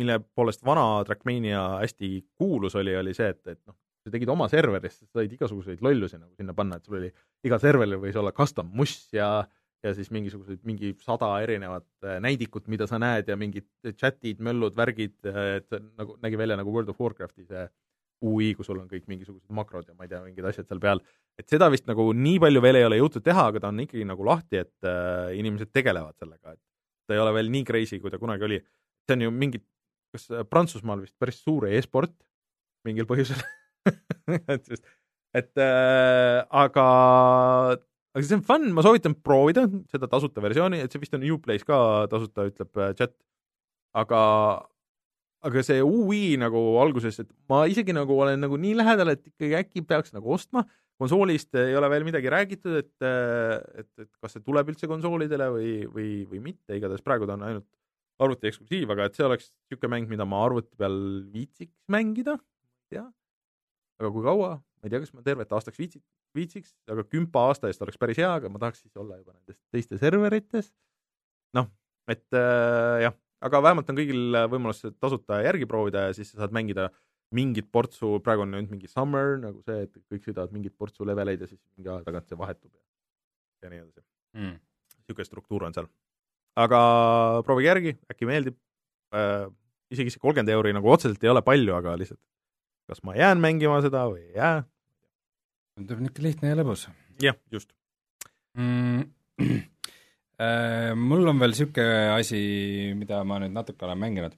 Speaker 1: mille poolest vana Trackmania hästi kuulus oli, oli see, et, et noh, sa tegid oma serveris, sa said igasuguseid lollusi nagu sinna panna, et sul oli igal serveril võis olla custom muss ja ja siis mingisugused, mingi sada erinevat äh, näidikut, mida sa näed ja mingid chat'id, möllud, värgid, et nagu nägi välja nagu World of Warcrafti see UI, kus sul on kõik mingisugused makrod ja ma ei tea, mingid asjad seal peal. et seda vist nagu nii palju veel ei ole jõutud teha, aga ta on ikkagi nagu lahti, et äh, inimesed tegelevad sellega, et ta ei ole veel nii crazy, kui ta kunagi oli. see on ju mingi, kas Prantsusmaal vist päris suur e-sport mingil põhjusel et sest, et äh, aga aga see on fun, ma soovitan proovida seda tasuta versiooni, et see vist on Uplay's ka tasuta, ütleb äh, chat. aga, aga see UI nagu alguses, et ma isegi nagu olen nagu nii lähedal, et ikkagi äkki peaks nagu ostma, konsoolist ei ole veel midagi räägitud, et, et, et kas see tuleb üldse konsoolidele või, või, või mitte, igatahes praegu ta on ainult arvuti eksklusiiv, aga et see oleks niisugune mäng, mida ma arvuti peal viitsiks mängida, ei tea. aga kui kaua, ma ei tea, kas ma tervet aastaks viitsiks, viitsiks, aga kümpa aasta eest oleks päris hea, aga ma tahaks siis olla juba nendes teistes serverites. noh, et äh, jah, aga vähemalt on kõigil võimalus tasuta järgi proovida ja siis sa saad mängida mingit portsu, praegu on nüüd mingi summer nagu see, et kõik sõidavad mingit portsu leveleid ja siis mingi aja tagant see vahetub ja, ja nii edasi
Speaker 2: mm..
Speaker 1: niisugune struktuur on seal. Aga proovige järgi, äkki meeldib äh,, isegi see kolmkümmend euri nagu otseselt ei ole palju, aga lihtsalt kas ma jään mängima seda või ei jää.
Speaker 2: tundub niisugune lihtne ja lõbus.
Speaker 1: jah, just
Speaker 2: mm,. Äh, mul on veel niisugune asi, mida ma nüüd natuke olen mänginud.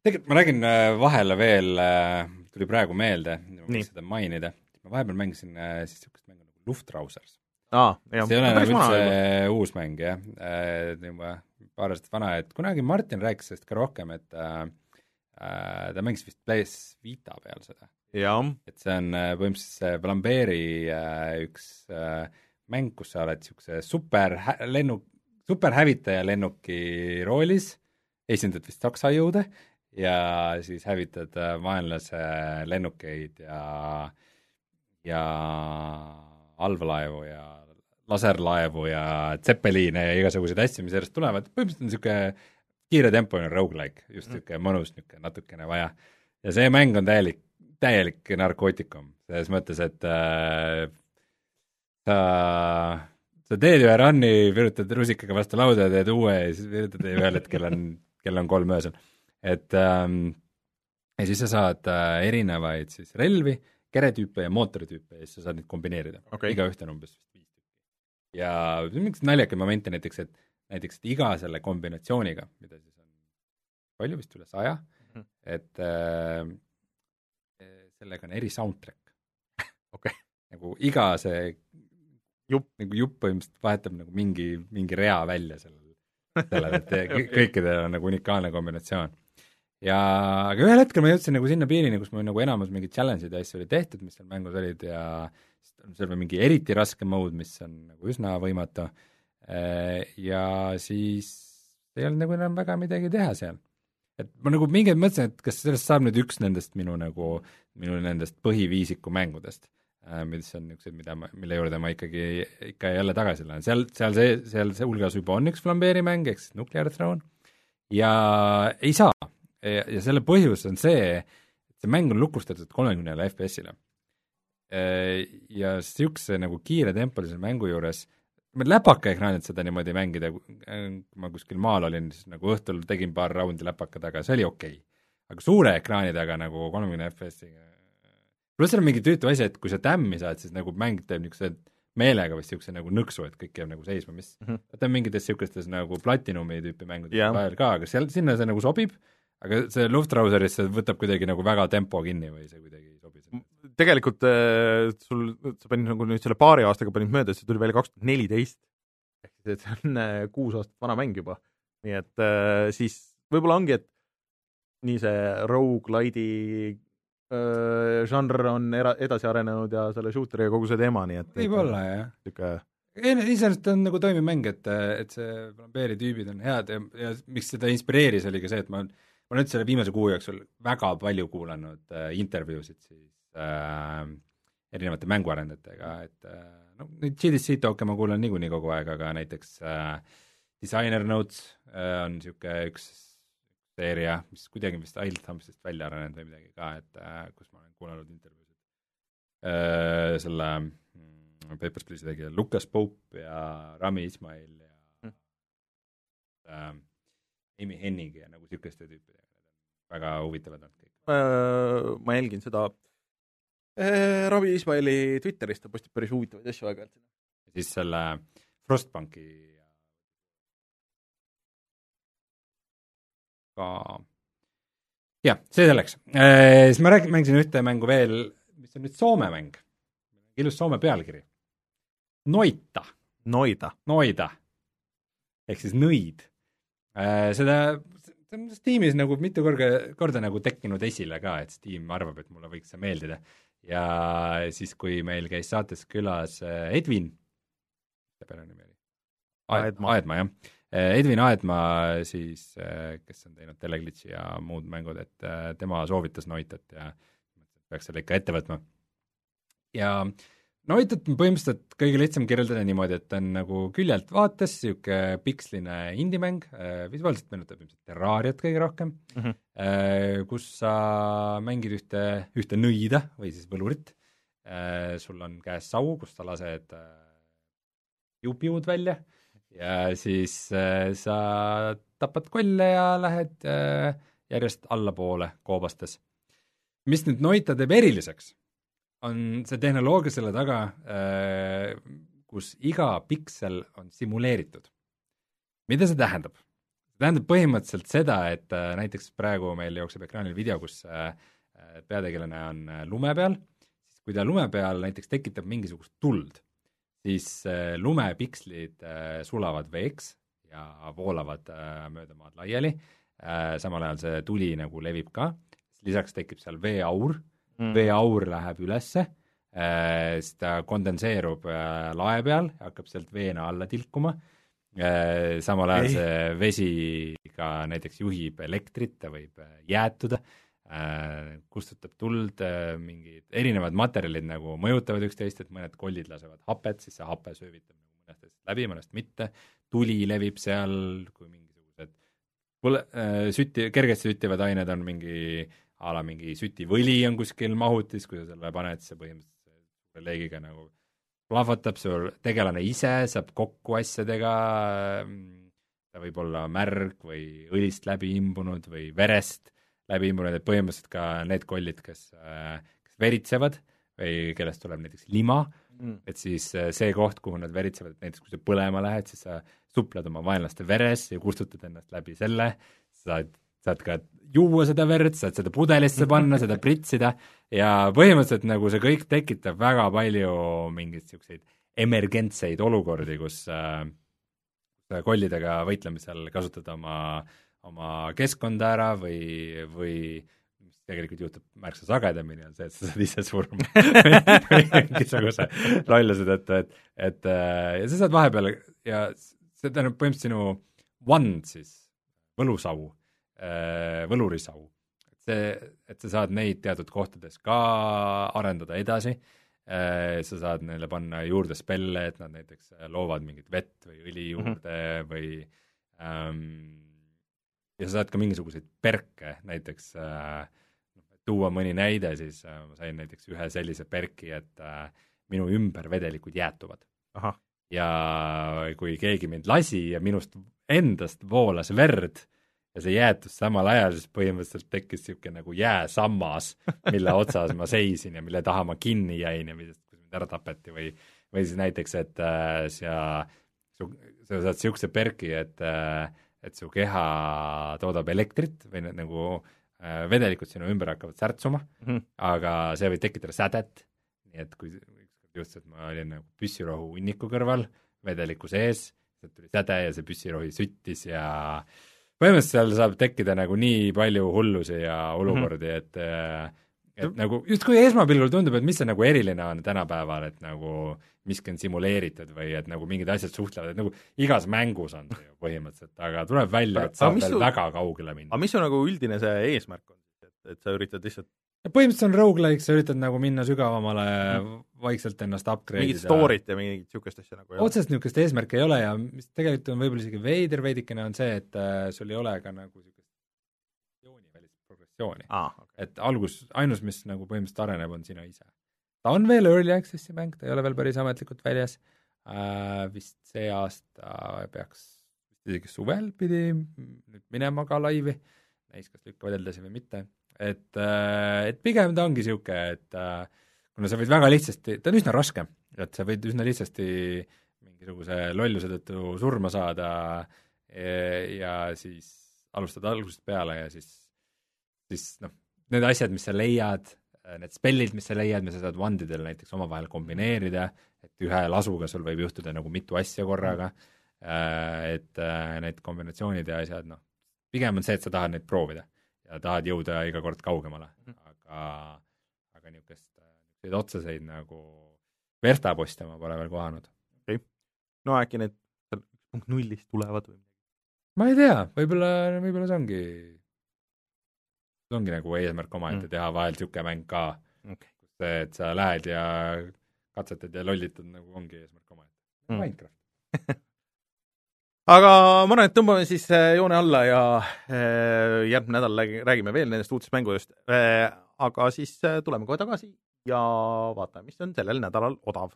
Speaker 2: tegelikult ma räägin äh, vahele veel, äh, tuli praegu meelde, võiks seda mainida, ma vahepeal mängisin siis niisugust mängu nagu Luftrausers
Speaker 1: aa,
Speaker 2: see ei ole nagu üldse uus mäng, jah, juba paar aastat vana, et kunagi Martin rääkis sellest ka rohkem, et äh, Äh, ta mängis vist PS Vita peal seda. et see on äh, põhimõtteliselt see Flamberi äh, üks mäng, kus sa oled niisuguse super lennuk, superhävitaja lennuki roolis, esindad vist Saksa jõude ja siis hävitad vaenlase lennukeid ja, ja allveelaevu ja laserlaevu ja tsepeliine ja igasuguseid asju, mis järjest tulevad, põhimõtteliselt on niisugune kiiretempoline rogu-like, just
Speaker 1: Mhm.
Speaker 2: niisugune mõnus, niisugune natukene vaja. ja see mäng on täielik, täielik narkootikum, selles mõttes, et äh, sa, sa teed ühe run'i, virutad rusikaga vastu lauda, teed uue ja siis virutad ühel hetkel on, kell on kolm öösel. et ähm, ja siis sa saad äh, erinevaid siis relvi, keretüüpe ja mootoritüüpe ja siis sa saad neid kombineerida
Speaker 1: okay..
Speaker 2: igaüht on umbes tükki. Ja mingit naljakaid momente näiteks, et näiteks, et iga selle kombinatsiooniga, mida siis on palju, vist üle saja mm, -hmm. et äh, sellega on eri soundtrack
Speaker 1: okay.
Speaker 2: nagu iga see
Speaker 1: jupp,
Speaker 2: nagu jupp põhimõtteliselt vahetab nagu mingi, mingi rea välja sellel, sellel, et kõikidel on nagu unikaalne kombinatsioon. ja, aga ühel hetkel ma jõudsin nagu sinna piirini, kus mul nagu enamus mingeid challenge'id ja asju oli tehtud, mis seal mängus olid ja seal on mingi eriti raske mode, mis on nagu üsna võimatu Äh, ja siis ei olnud nagu enam väga midagi teha seal. et ma nagu mingi hetk mõtlesin, et kas sellest saab nüüd üks nendest minu nagu, minu nendest põhiviisiku mängudest, äh, mis on niisugused, mida ma, mille juurde ma ikkagi ikka jälle tagasi lähen, seal, seal see, seal see hulgas juba on üks Flambeeri mäng, ehk siis Nuclear Throne, ja ei saa. ja selle põhjus on see, et see mäng on lukustatud kolmekümnele FPS-ile. Äh, ja niisuguse nagu kiiretempolise mängu juures ma läpakaekraanilt seda niimoodi mängida, kui ma kuskil maal olin, siis nagu õhtul tegin paar raundi läpaka taga, see oli okei okay.. aga suure ekraani taga nagu kolmekümne FPS-iga, pluss seal on mingi tüütu asi, et kui sa tämmi saad, siis nagu mäng teeb niisuguse meelega vist niisuguse nagu nõksu, et kõik jääb nagu seisma, mis mm -hmm. vaata mingites niisugustes nagu Platinumi tüüpi mängudes yeah. vahel ka, aga seal, sinna see nagu sobib, aga see Luftrauseris see võtab kuidagi nagu väga tempo kinni või see kuidagi ei sobi
Speaker 1: tegelikult äh, sul, sa panid nagu nüüd selle paari aastaga panid mööda, see tuli välja kaks tuhat neliteist. ehk siis, et see on äh, kuus aastat vana mäng juba. nii et äh, siis võib-olla ongi, et nii see rogu-lide'i äh, žanr on era-, edasi arenenud ja selle shooter'i ja kogu see teema, nii et
Speaker 2: võib-olla, jah.
Speaker 1: niisugune
Speaker 2: iseenesest on nagu toimiv mäng, et, et see Flambeeri tüübid on head ja, ja miks seda inspireeris, oli ka see, et ma ma olen nüüd selle viimase kuu jooksul väga palju kuulanud äh, intervjuusid siis äh, erinevate mänguarendajatega, et äh, no neid GDC talk'e ma kuulan niikuinii kogu aeg, aga näiteks äh, Designer Notes äh, on niisugune üks seeria, mis kuidagi vist Ilthamsist välja arenenud või midagi ka, et äh, kus ma olen kuulanud intervjuusid äh,. selle mm, Papers, Please'i tegija Lukas Pope ja Rami Ismail ja mm. äh, Amy Hennig ja nagu niisuguste tüüpidega, väga huvitavad olnud kõik.
Speaker 1: Äh, ma jälgin seda äh, Ravi Ismaili Twitteris, ta postib päris huvitavaid asju aeg-ajalt.
Speaker 2: ja siis selle Frostbanki ka jah, see selleks. Siis ma räägin, mängisin ühte mängu veel, mis on nüüd Soome mäng. ilus Soome pealkiri. Noita.
Speaker 1: Noida.
Speaker 2: Noida. ehk siis nõid. seda, see on Steamis nagu mitu korda, korda nagu tekkinud esile ka, et Steam arvab, et mulle võiks see meeldida. Ja siis, kui meil käis saates külas Edvin, mis ta perenimi oli?
Speaker 1: Aedma.
Speaker 2: Aedma, jah. Edvin Aedma siis, kes on teinud Teleglitchi ja muud mängud, et tema soovitas Noitat ja peaks selle ikka ette võtma. ja Noitat on põhimõtteliselt kõige lihtsam kirjeldada niimoodi, et ta on nagu küljelt vaates niisugune piksline indie-mäng, visuaalselt meenutab ilmselt Terrariat kõige rohkem
Speaker 1: mm,
Speaker 2: -hmm. kus sa mängid ühte, ühte nõida või siis võlurit, sul on käes sau, kus sa lased piu-piud välja ja siis sa tapad kolle ja lähed järjest allapoole koobastes. mis nüüd Noita teeb eriliseks on see tehnoloogia selle taga, äh, kus iga piksel on simuleeritud. mida see tähendab? see tähendab põhimõtteliselt seda, et äh, näiteks praegu meil jookseb ekraanil video, kus äh, peategelane on lume peal, siis kui ta lume peal näiteks tekitab mingisugust tuld, siis lumepikslid sulavad veeks ja voolavad mööda maad laiali, samal ajal see tuli nagu levib ka, lisaks tekib seal veeaur mm. veeaur läheb ülesse, äh, siis ta kondenseerub äh, lae peal, hakkab sealt veena alla tilkuma, äh, samal ajal see vesi ka näiteks juhib elektrit, ta võib jäätuda, kustutab tuld, mingid erinevad materjalid nagu mõjutavad üksteist, et mõned kollid lasevad hapet, siis see hape söövitab nagu mõnest asjast läbi, mõnest mitte, tuli levib seal, kui mingisugused põle-, sütti, kergesti süttivad ained on mingi äh, a la mingi sütivõli on kuskil mahutis, kui sa selle paned, see põhimõtteliselt leegiga nagu plahvatab, sul tegelane ise saab kokku asjadega, ta võib olla märg või õlist läbi imbunud või verest läbi imbunud, et põhimõtteliselt ka need kollid, kes, kes veritsevad või kellest tuleb näiteks lima mm., et siis see koht, kuhu nad veritsevad, et näiteks kui sa põlema lähed, siis sa supled oma vaenlaste veres ja kustutad ennast läbi selle, sa saad saad ka juua seda verd, saad seda pudelisse panna, seda pritsida ja põhimõtteliselt nagu see kõik tekitab väga palju mingeid niisuguseid emergentseid olukordi, kus äh, kollidega võitlemisel kasutada oma, oma keskkonda ära või, või mis tegelikult juhtub märksa sagedamini, on see, et sa saad ise surma mingisuguse lolluse tõttu, et, et äh, ja sa saad vahepeal ja see tähendab põhimõtteliselt sinu wand siis, võlusau võlurisau. et see, et sa saad neid teatud kohtades ka arendada edasi, äh, sa saad neile panna juurde spelle, et nad näiteks loovad mingit vett või õli mhm. juurde mm -hmm. või ähm, ja sa saad ka mingisuguseid perke, näiteks äh, tuua mõni näide, siis äh, ma sain näiteks ühe sellise perki, et äh, minu ümber vedelikud jäätuvad. ja kui keegi mind lasi ja minust endast voolas verd, ja see jäätus samal ajal, siis põhimõtteliselt tekkis niisugune nagu jääsammas, mille otsas ma seisin ja mille taha ma kinni jäin ja millest, kus mind ära tapeti või või siis näiteks, et äh, sa, sa saad niisuguse perki, et äh, et su keha toodab elektrit või nagu äh, vedelikud sinu ümber hakkavad särtsuma mm, -hmm. aga see võib tekitada sädet, nii et kui juhtus, et ma olin nagu püssirohu hunniku kõrval vedeliku sees, sealt tuli säde ja see püssirohi süttis ja äh, põhimõtteliselt seal saab tekkida nagu nii palju hullusi ja olukordi mm, -hmm. et äh, et mm. nagu justkui esmapilgul tundub, et mis see nagu eriline on tänapäeval, et nagu miski on simuleeritud või et nagu mingid asjad suhtlevad, et nagu igas mängus on see ju põhimõtteliselt, aga tuleb välja, et saab veel su... väga kaugele minna.
Speaker 1: aga mis su nagu üldine see eesmärk on, et, et sa üritad lihtsalt
Speaker 2: põhimõtteliselt on rogu-like, sa üritad nagu minna sügavamale mm., vaikselt ennast upgrade ida.
Speaker 1: mingit story't ja mingit niisugust asja nagu
Speaker 2: ei ole? otsest niisugust eesmärki ei ole ja mis tegelikult on võib-olla isegi veider veidikene, on see, et äh, sul ei ole ka nagu niisugust joonivälist progressiooni
Speaker 1: ah,. Okay.
Speaker 2: et algus, ainus, mis nagu põhimõtteliselt areneb, on sina ise. ta on veel early access'i mäng, ta ei ole veel päris ametlikult väljas äh,, vist see aasta peaks, isegi suvel pidi nüüd minema ka laivi, näis, kas lükkavad edasi või mitte et, äh, et pigem ta ongi niisugune, et äh, kuna sa võid väga lihtsasti, ta on üsna raske, et sa võid üsna lihtsasti mingisuguse lolluse tõttu surma saada e, ja siis alustad algusest peale ja siis, siis noh, need asjad, mis sa leiad, need spellid, mis sa leiad, mis sa saad wandidel näiteks omavahel kombineerida, et ühe lasuga sul võib juhtuda nagu mitu asja korraga, äh, et need kombinatsioonid ja asjad, noh, pigem on see, et sa tahad neid proovida ja tahad jõuda iga kord kaugemale -hmm. aga, aga niisugust, niisuguseid otseseid nagu verstaposte ma pole veel kohanud.
Speaker 1: okei okay., no äkki need punkt nullist tulevad või
Speaker 2: ma ei tea, võib-olla, võib-olla see ongi, see ongi nagu eesmärk omaette mm., teha vahel niisugune mäng ka
Speaker 1: okay.,
Speaker 2: kus see, et sa lähed ja katsetad ja lollitad nagu ongi eesmärk omaette
Speaker 1: mm..
Speaker 2: Minecraft.
Speaker 1: aga ma arvan, et tõmbame siis äh, joone alla ja äh, järgmine nädal räägi- räägime veel nendest uutest mängudest. aga siis äh, tuleme kohe tagasi ja vaatame, mis on sellel nädalal odav.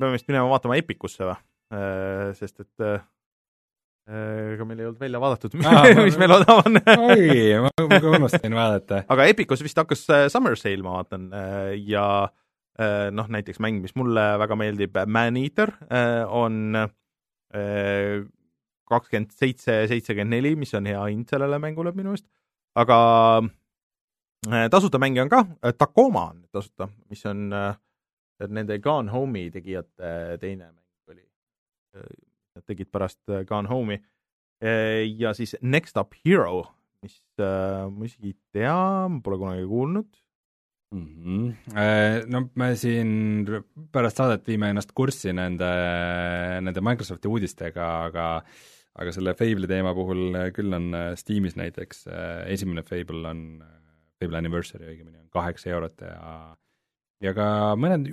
Speaker 1: peame vist minema vaatama Epicusse või? sest et äh, ega meil ei olnud välja vaadatud, mis meil odav on.
Speaker 2: oi, ma ka unustasin vaadata.
Speaker 1: aga Epicus vist hakkas äh, Summer Sale, ma vaatan, ja äh, noh, näiteks mäng, mis mulle väga meeldib, Man-Eater äh, on kakskümmend seitse, seitsekümmend neli, mis on hea hind sellele mängule minu meelest, aga äh, tasuta mänge on ka, Tacoma on tasuta, mis on äh, nende Gone Home'i tegijate teine mäng oli. Nad tegid pärast äh, Gone Home'i ja siis Next Up Hero, mis äh, ma isegi ei tea, pole kunagi kuulnud.
Speaker 2: Mhm. no me siin pärast saadet viime ennast kurssi nende, nende Microsofti uudistega, aga aga selle Fable'i teema puhul küll on äh, Steamis näiteks äh, esimene Fable on, Fable Anniversary õigemini on kaheksa eurot ja ja ka mõned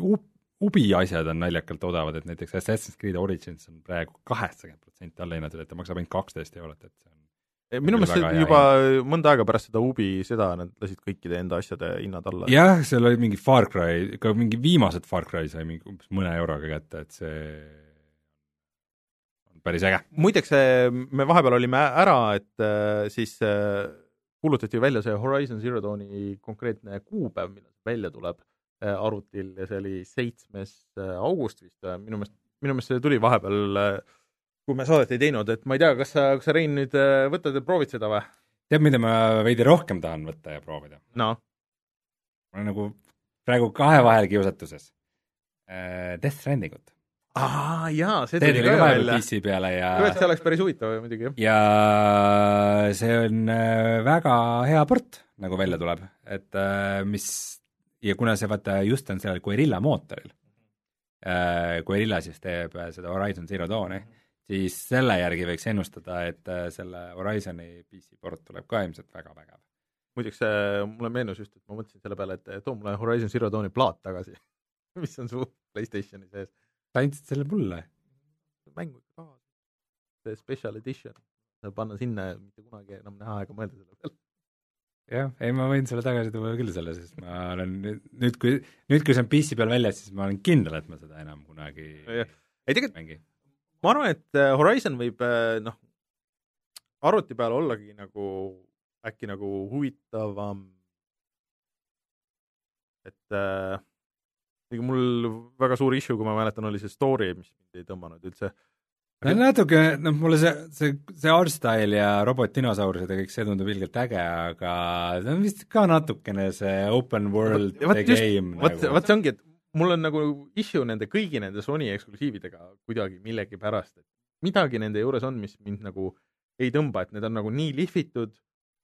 Speaker 2: ubi asjad on naljakalt odavad, et näiteks Assassin's Creed Origins on praegu kaheksakümmend protsenti alla hinnatud, et ta maksab ainult kaksteist eurot, et see on
Speaker 1: minu meelest
Speaker 2: väga hea
Speaker 1: juba mõnda aega pärast seda Ubi seda nad lasid kõikide enda asjade hinnad alla.
Speaker 2: jah, seal oli mingi Far Cry, ka mingi viimased Far Cry sai mingi umbes mõne euroga kätte, et see on päris äge.
Speaker 1: muideks, me vahepeal olime ära, et äh, siis äh, kuulutati välja see Horizon Zero Dawni konkreetne kuupäev, millal see välja tuleb arvutil ja see oli seitsmes äh, august vist, minu meelest, minu meelest see tuli vahepeal äh, kui me saadet ei teinud, et ma ei tea, kas sa, kas sa, Rein, nüüd äh, võtad ja proovid seda või?
Speaker 2: tead, mida ma veidi rohkem tahan võtta ja proovida?
Speaker 1: noh,
Speaker 2: ma olen nagu praegu kahe vahel kiusatuses. Death Strandingut.
Speaker 1: aa jaa, see tuli ka välja.
Speaker 2: PC peale ja
Speaker 1: see oleks päris huvitav muidugi,
Speaker 2: ja see on äh, väga hea port, nagu välja tuleb, et äh, mis ja kuna see vaata just on sellel Guerilla mootoril, Guerilla siis teeb äh, seda Horizon Zero Dawni, siis selle järgi võiks ennustada, et äh, selle Horizoni PC port tuleb ka ilmselt väga vägev.
Speaker 1: muideks äh, mulle meenus just, et ma mõtlesin selle peale, et too mulle Horizon Zero Dawni plaat tagasi, mis on su Playstationi sees.
Speaker 2: sa andsid selle mulle?
Speaker 1: mängu ikka tahad. see special edition, panna sinna mitte kunagi enam näha ega mõelda selle peale.
Speaker 2: jah, ei ma võin sulle tagasi tuua küll selle, sest ma olen nüüd, nüüd, kui, nüüd kui see on PC peal väljas, siis ma olen kindel, et ma seda enam kunagi
Speaker 1: ei, tegelikult
Speaker 2: mängi.
Speaker 1: ma arvan, et äh, Horizon võib äh, noh, arvuti peal ollagi nagu äkki nagu huvitavam. et äh, mul väga suur issue, kui ma mäletan, oli see story, mis mind ei tõmmanud üldse.
Speaker 2: No natuke, noh mulle see, see, see art style ja robot-dinosaurused ja kõik see tundub ilgelt äge, aga see on vist ka natukene see open world
Speaker 1: Vot- vot
Speaker 2: the
Speaker 1: just-
Speaker 2: game
Speaker 1: vot,
Speaker 2: nagu.
Speaker 1: vot see ongi, et mul on nagu issue nende kõigi nende Sony eksklusiividega kuidagi millegipärast, et midagi nende juures on, mis mind nagu ei tõmba, et need on nagu nii lihvitud,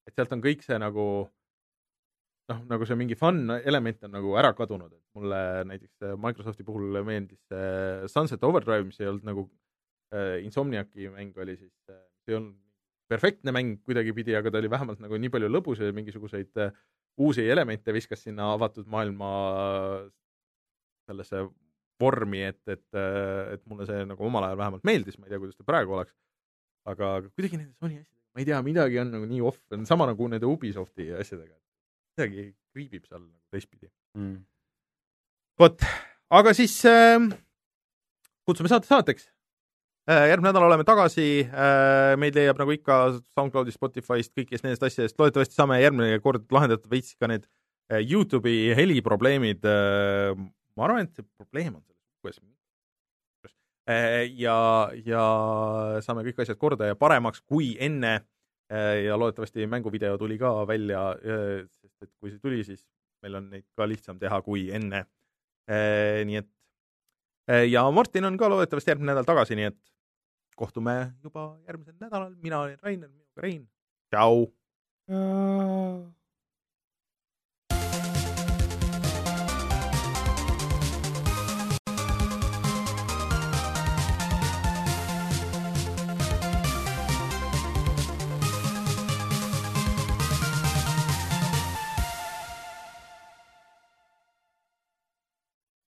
Speaker 1: et sealt on kõik see nagu noh, nagu see mingi fun element on nagu ära kadunud, et mulle näiteks äh, Microsofti puhul meeldis see Sunset Overdrive, mis ei olnud nagu äh, Insomniaci mäng oli siis äh,, see ei olnud perfektne mäng kuidagipidi, aga ta oli vähemalt nagu nii palju lõbus ja mingisuguseid äh, uusi elemente viskas sinna avatud maailma sellesse vormi, et, et, et mulle see nagu omal ajal vähemalt meeldis, ma ei tea, kuidas ta praegu oleks. aga kuidagi nende Sony asjadega, ma ei tea, midagi on nagu nii off, on sama nagu nende Ubisofti asjadega. midagi kriibib seal nagu teistpidi.
Speaker 2: mm..
Speaker 1: vot, aga siis äh, kutsume saate saateks. Järgmine nädal oleme tagasi äh,, meid leiab nagu ikka SoundCloudist, Spotify'st, kõikidest nendest asjadest, loodetavasti saame järgmine kord lahendatud veits ka need äh, Youtube'i heliprobleemid äh,. ma arvan, et see probleem on selles uues äh, ja, ja saame kõik asjad korda ja paremaks kui enne äh, ja loodetavasti mänguvideo tuli ka välja äh,, sest et kui see tuli, siis meil on neid ka lihtsam teha kui enne äh,. nii et äh, ja Martin on ka loodetavasti järgmine nädal tagasi, nii et kohtume juba järgmisel nädalal, mina olen Rainer, minuga Rein, tšau.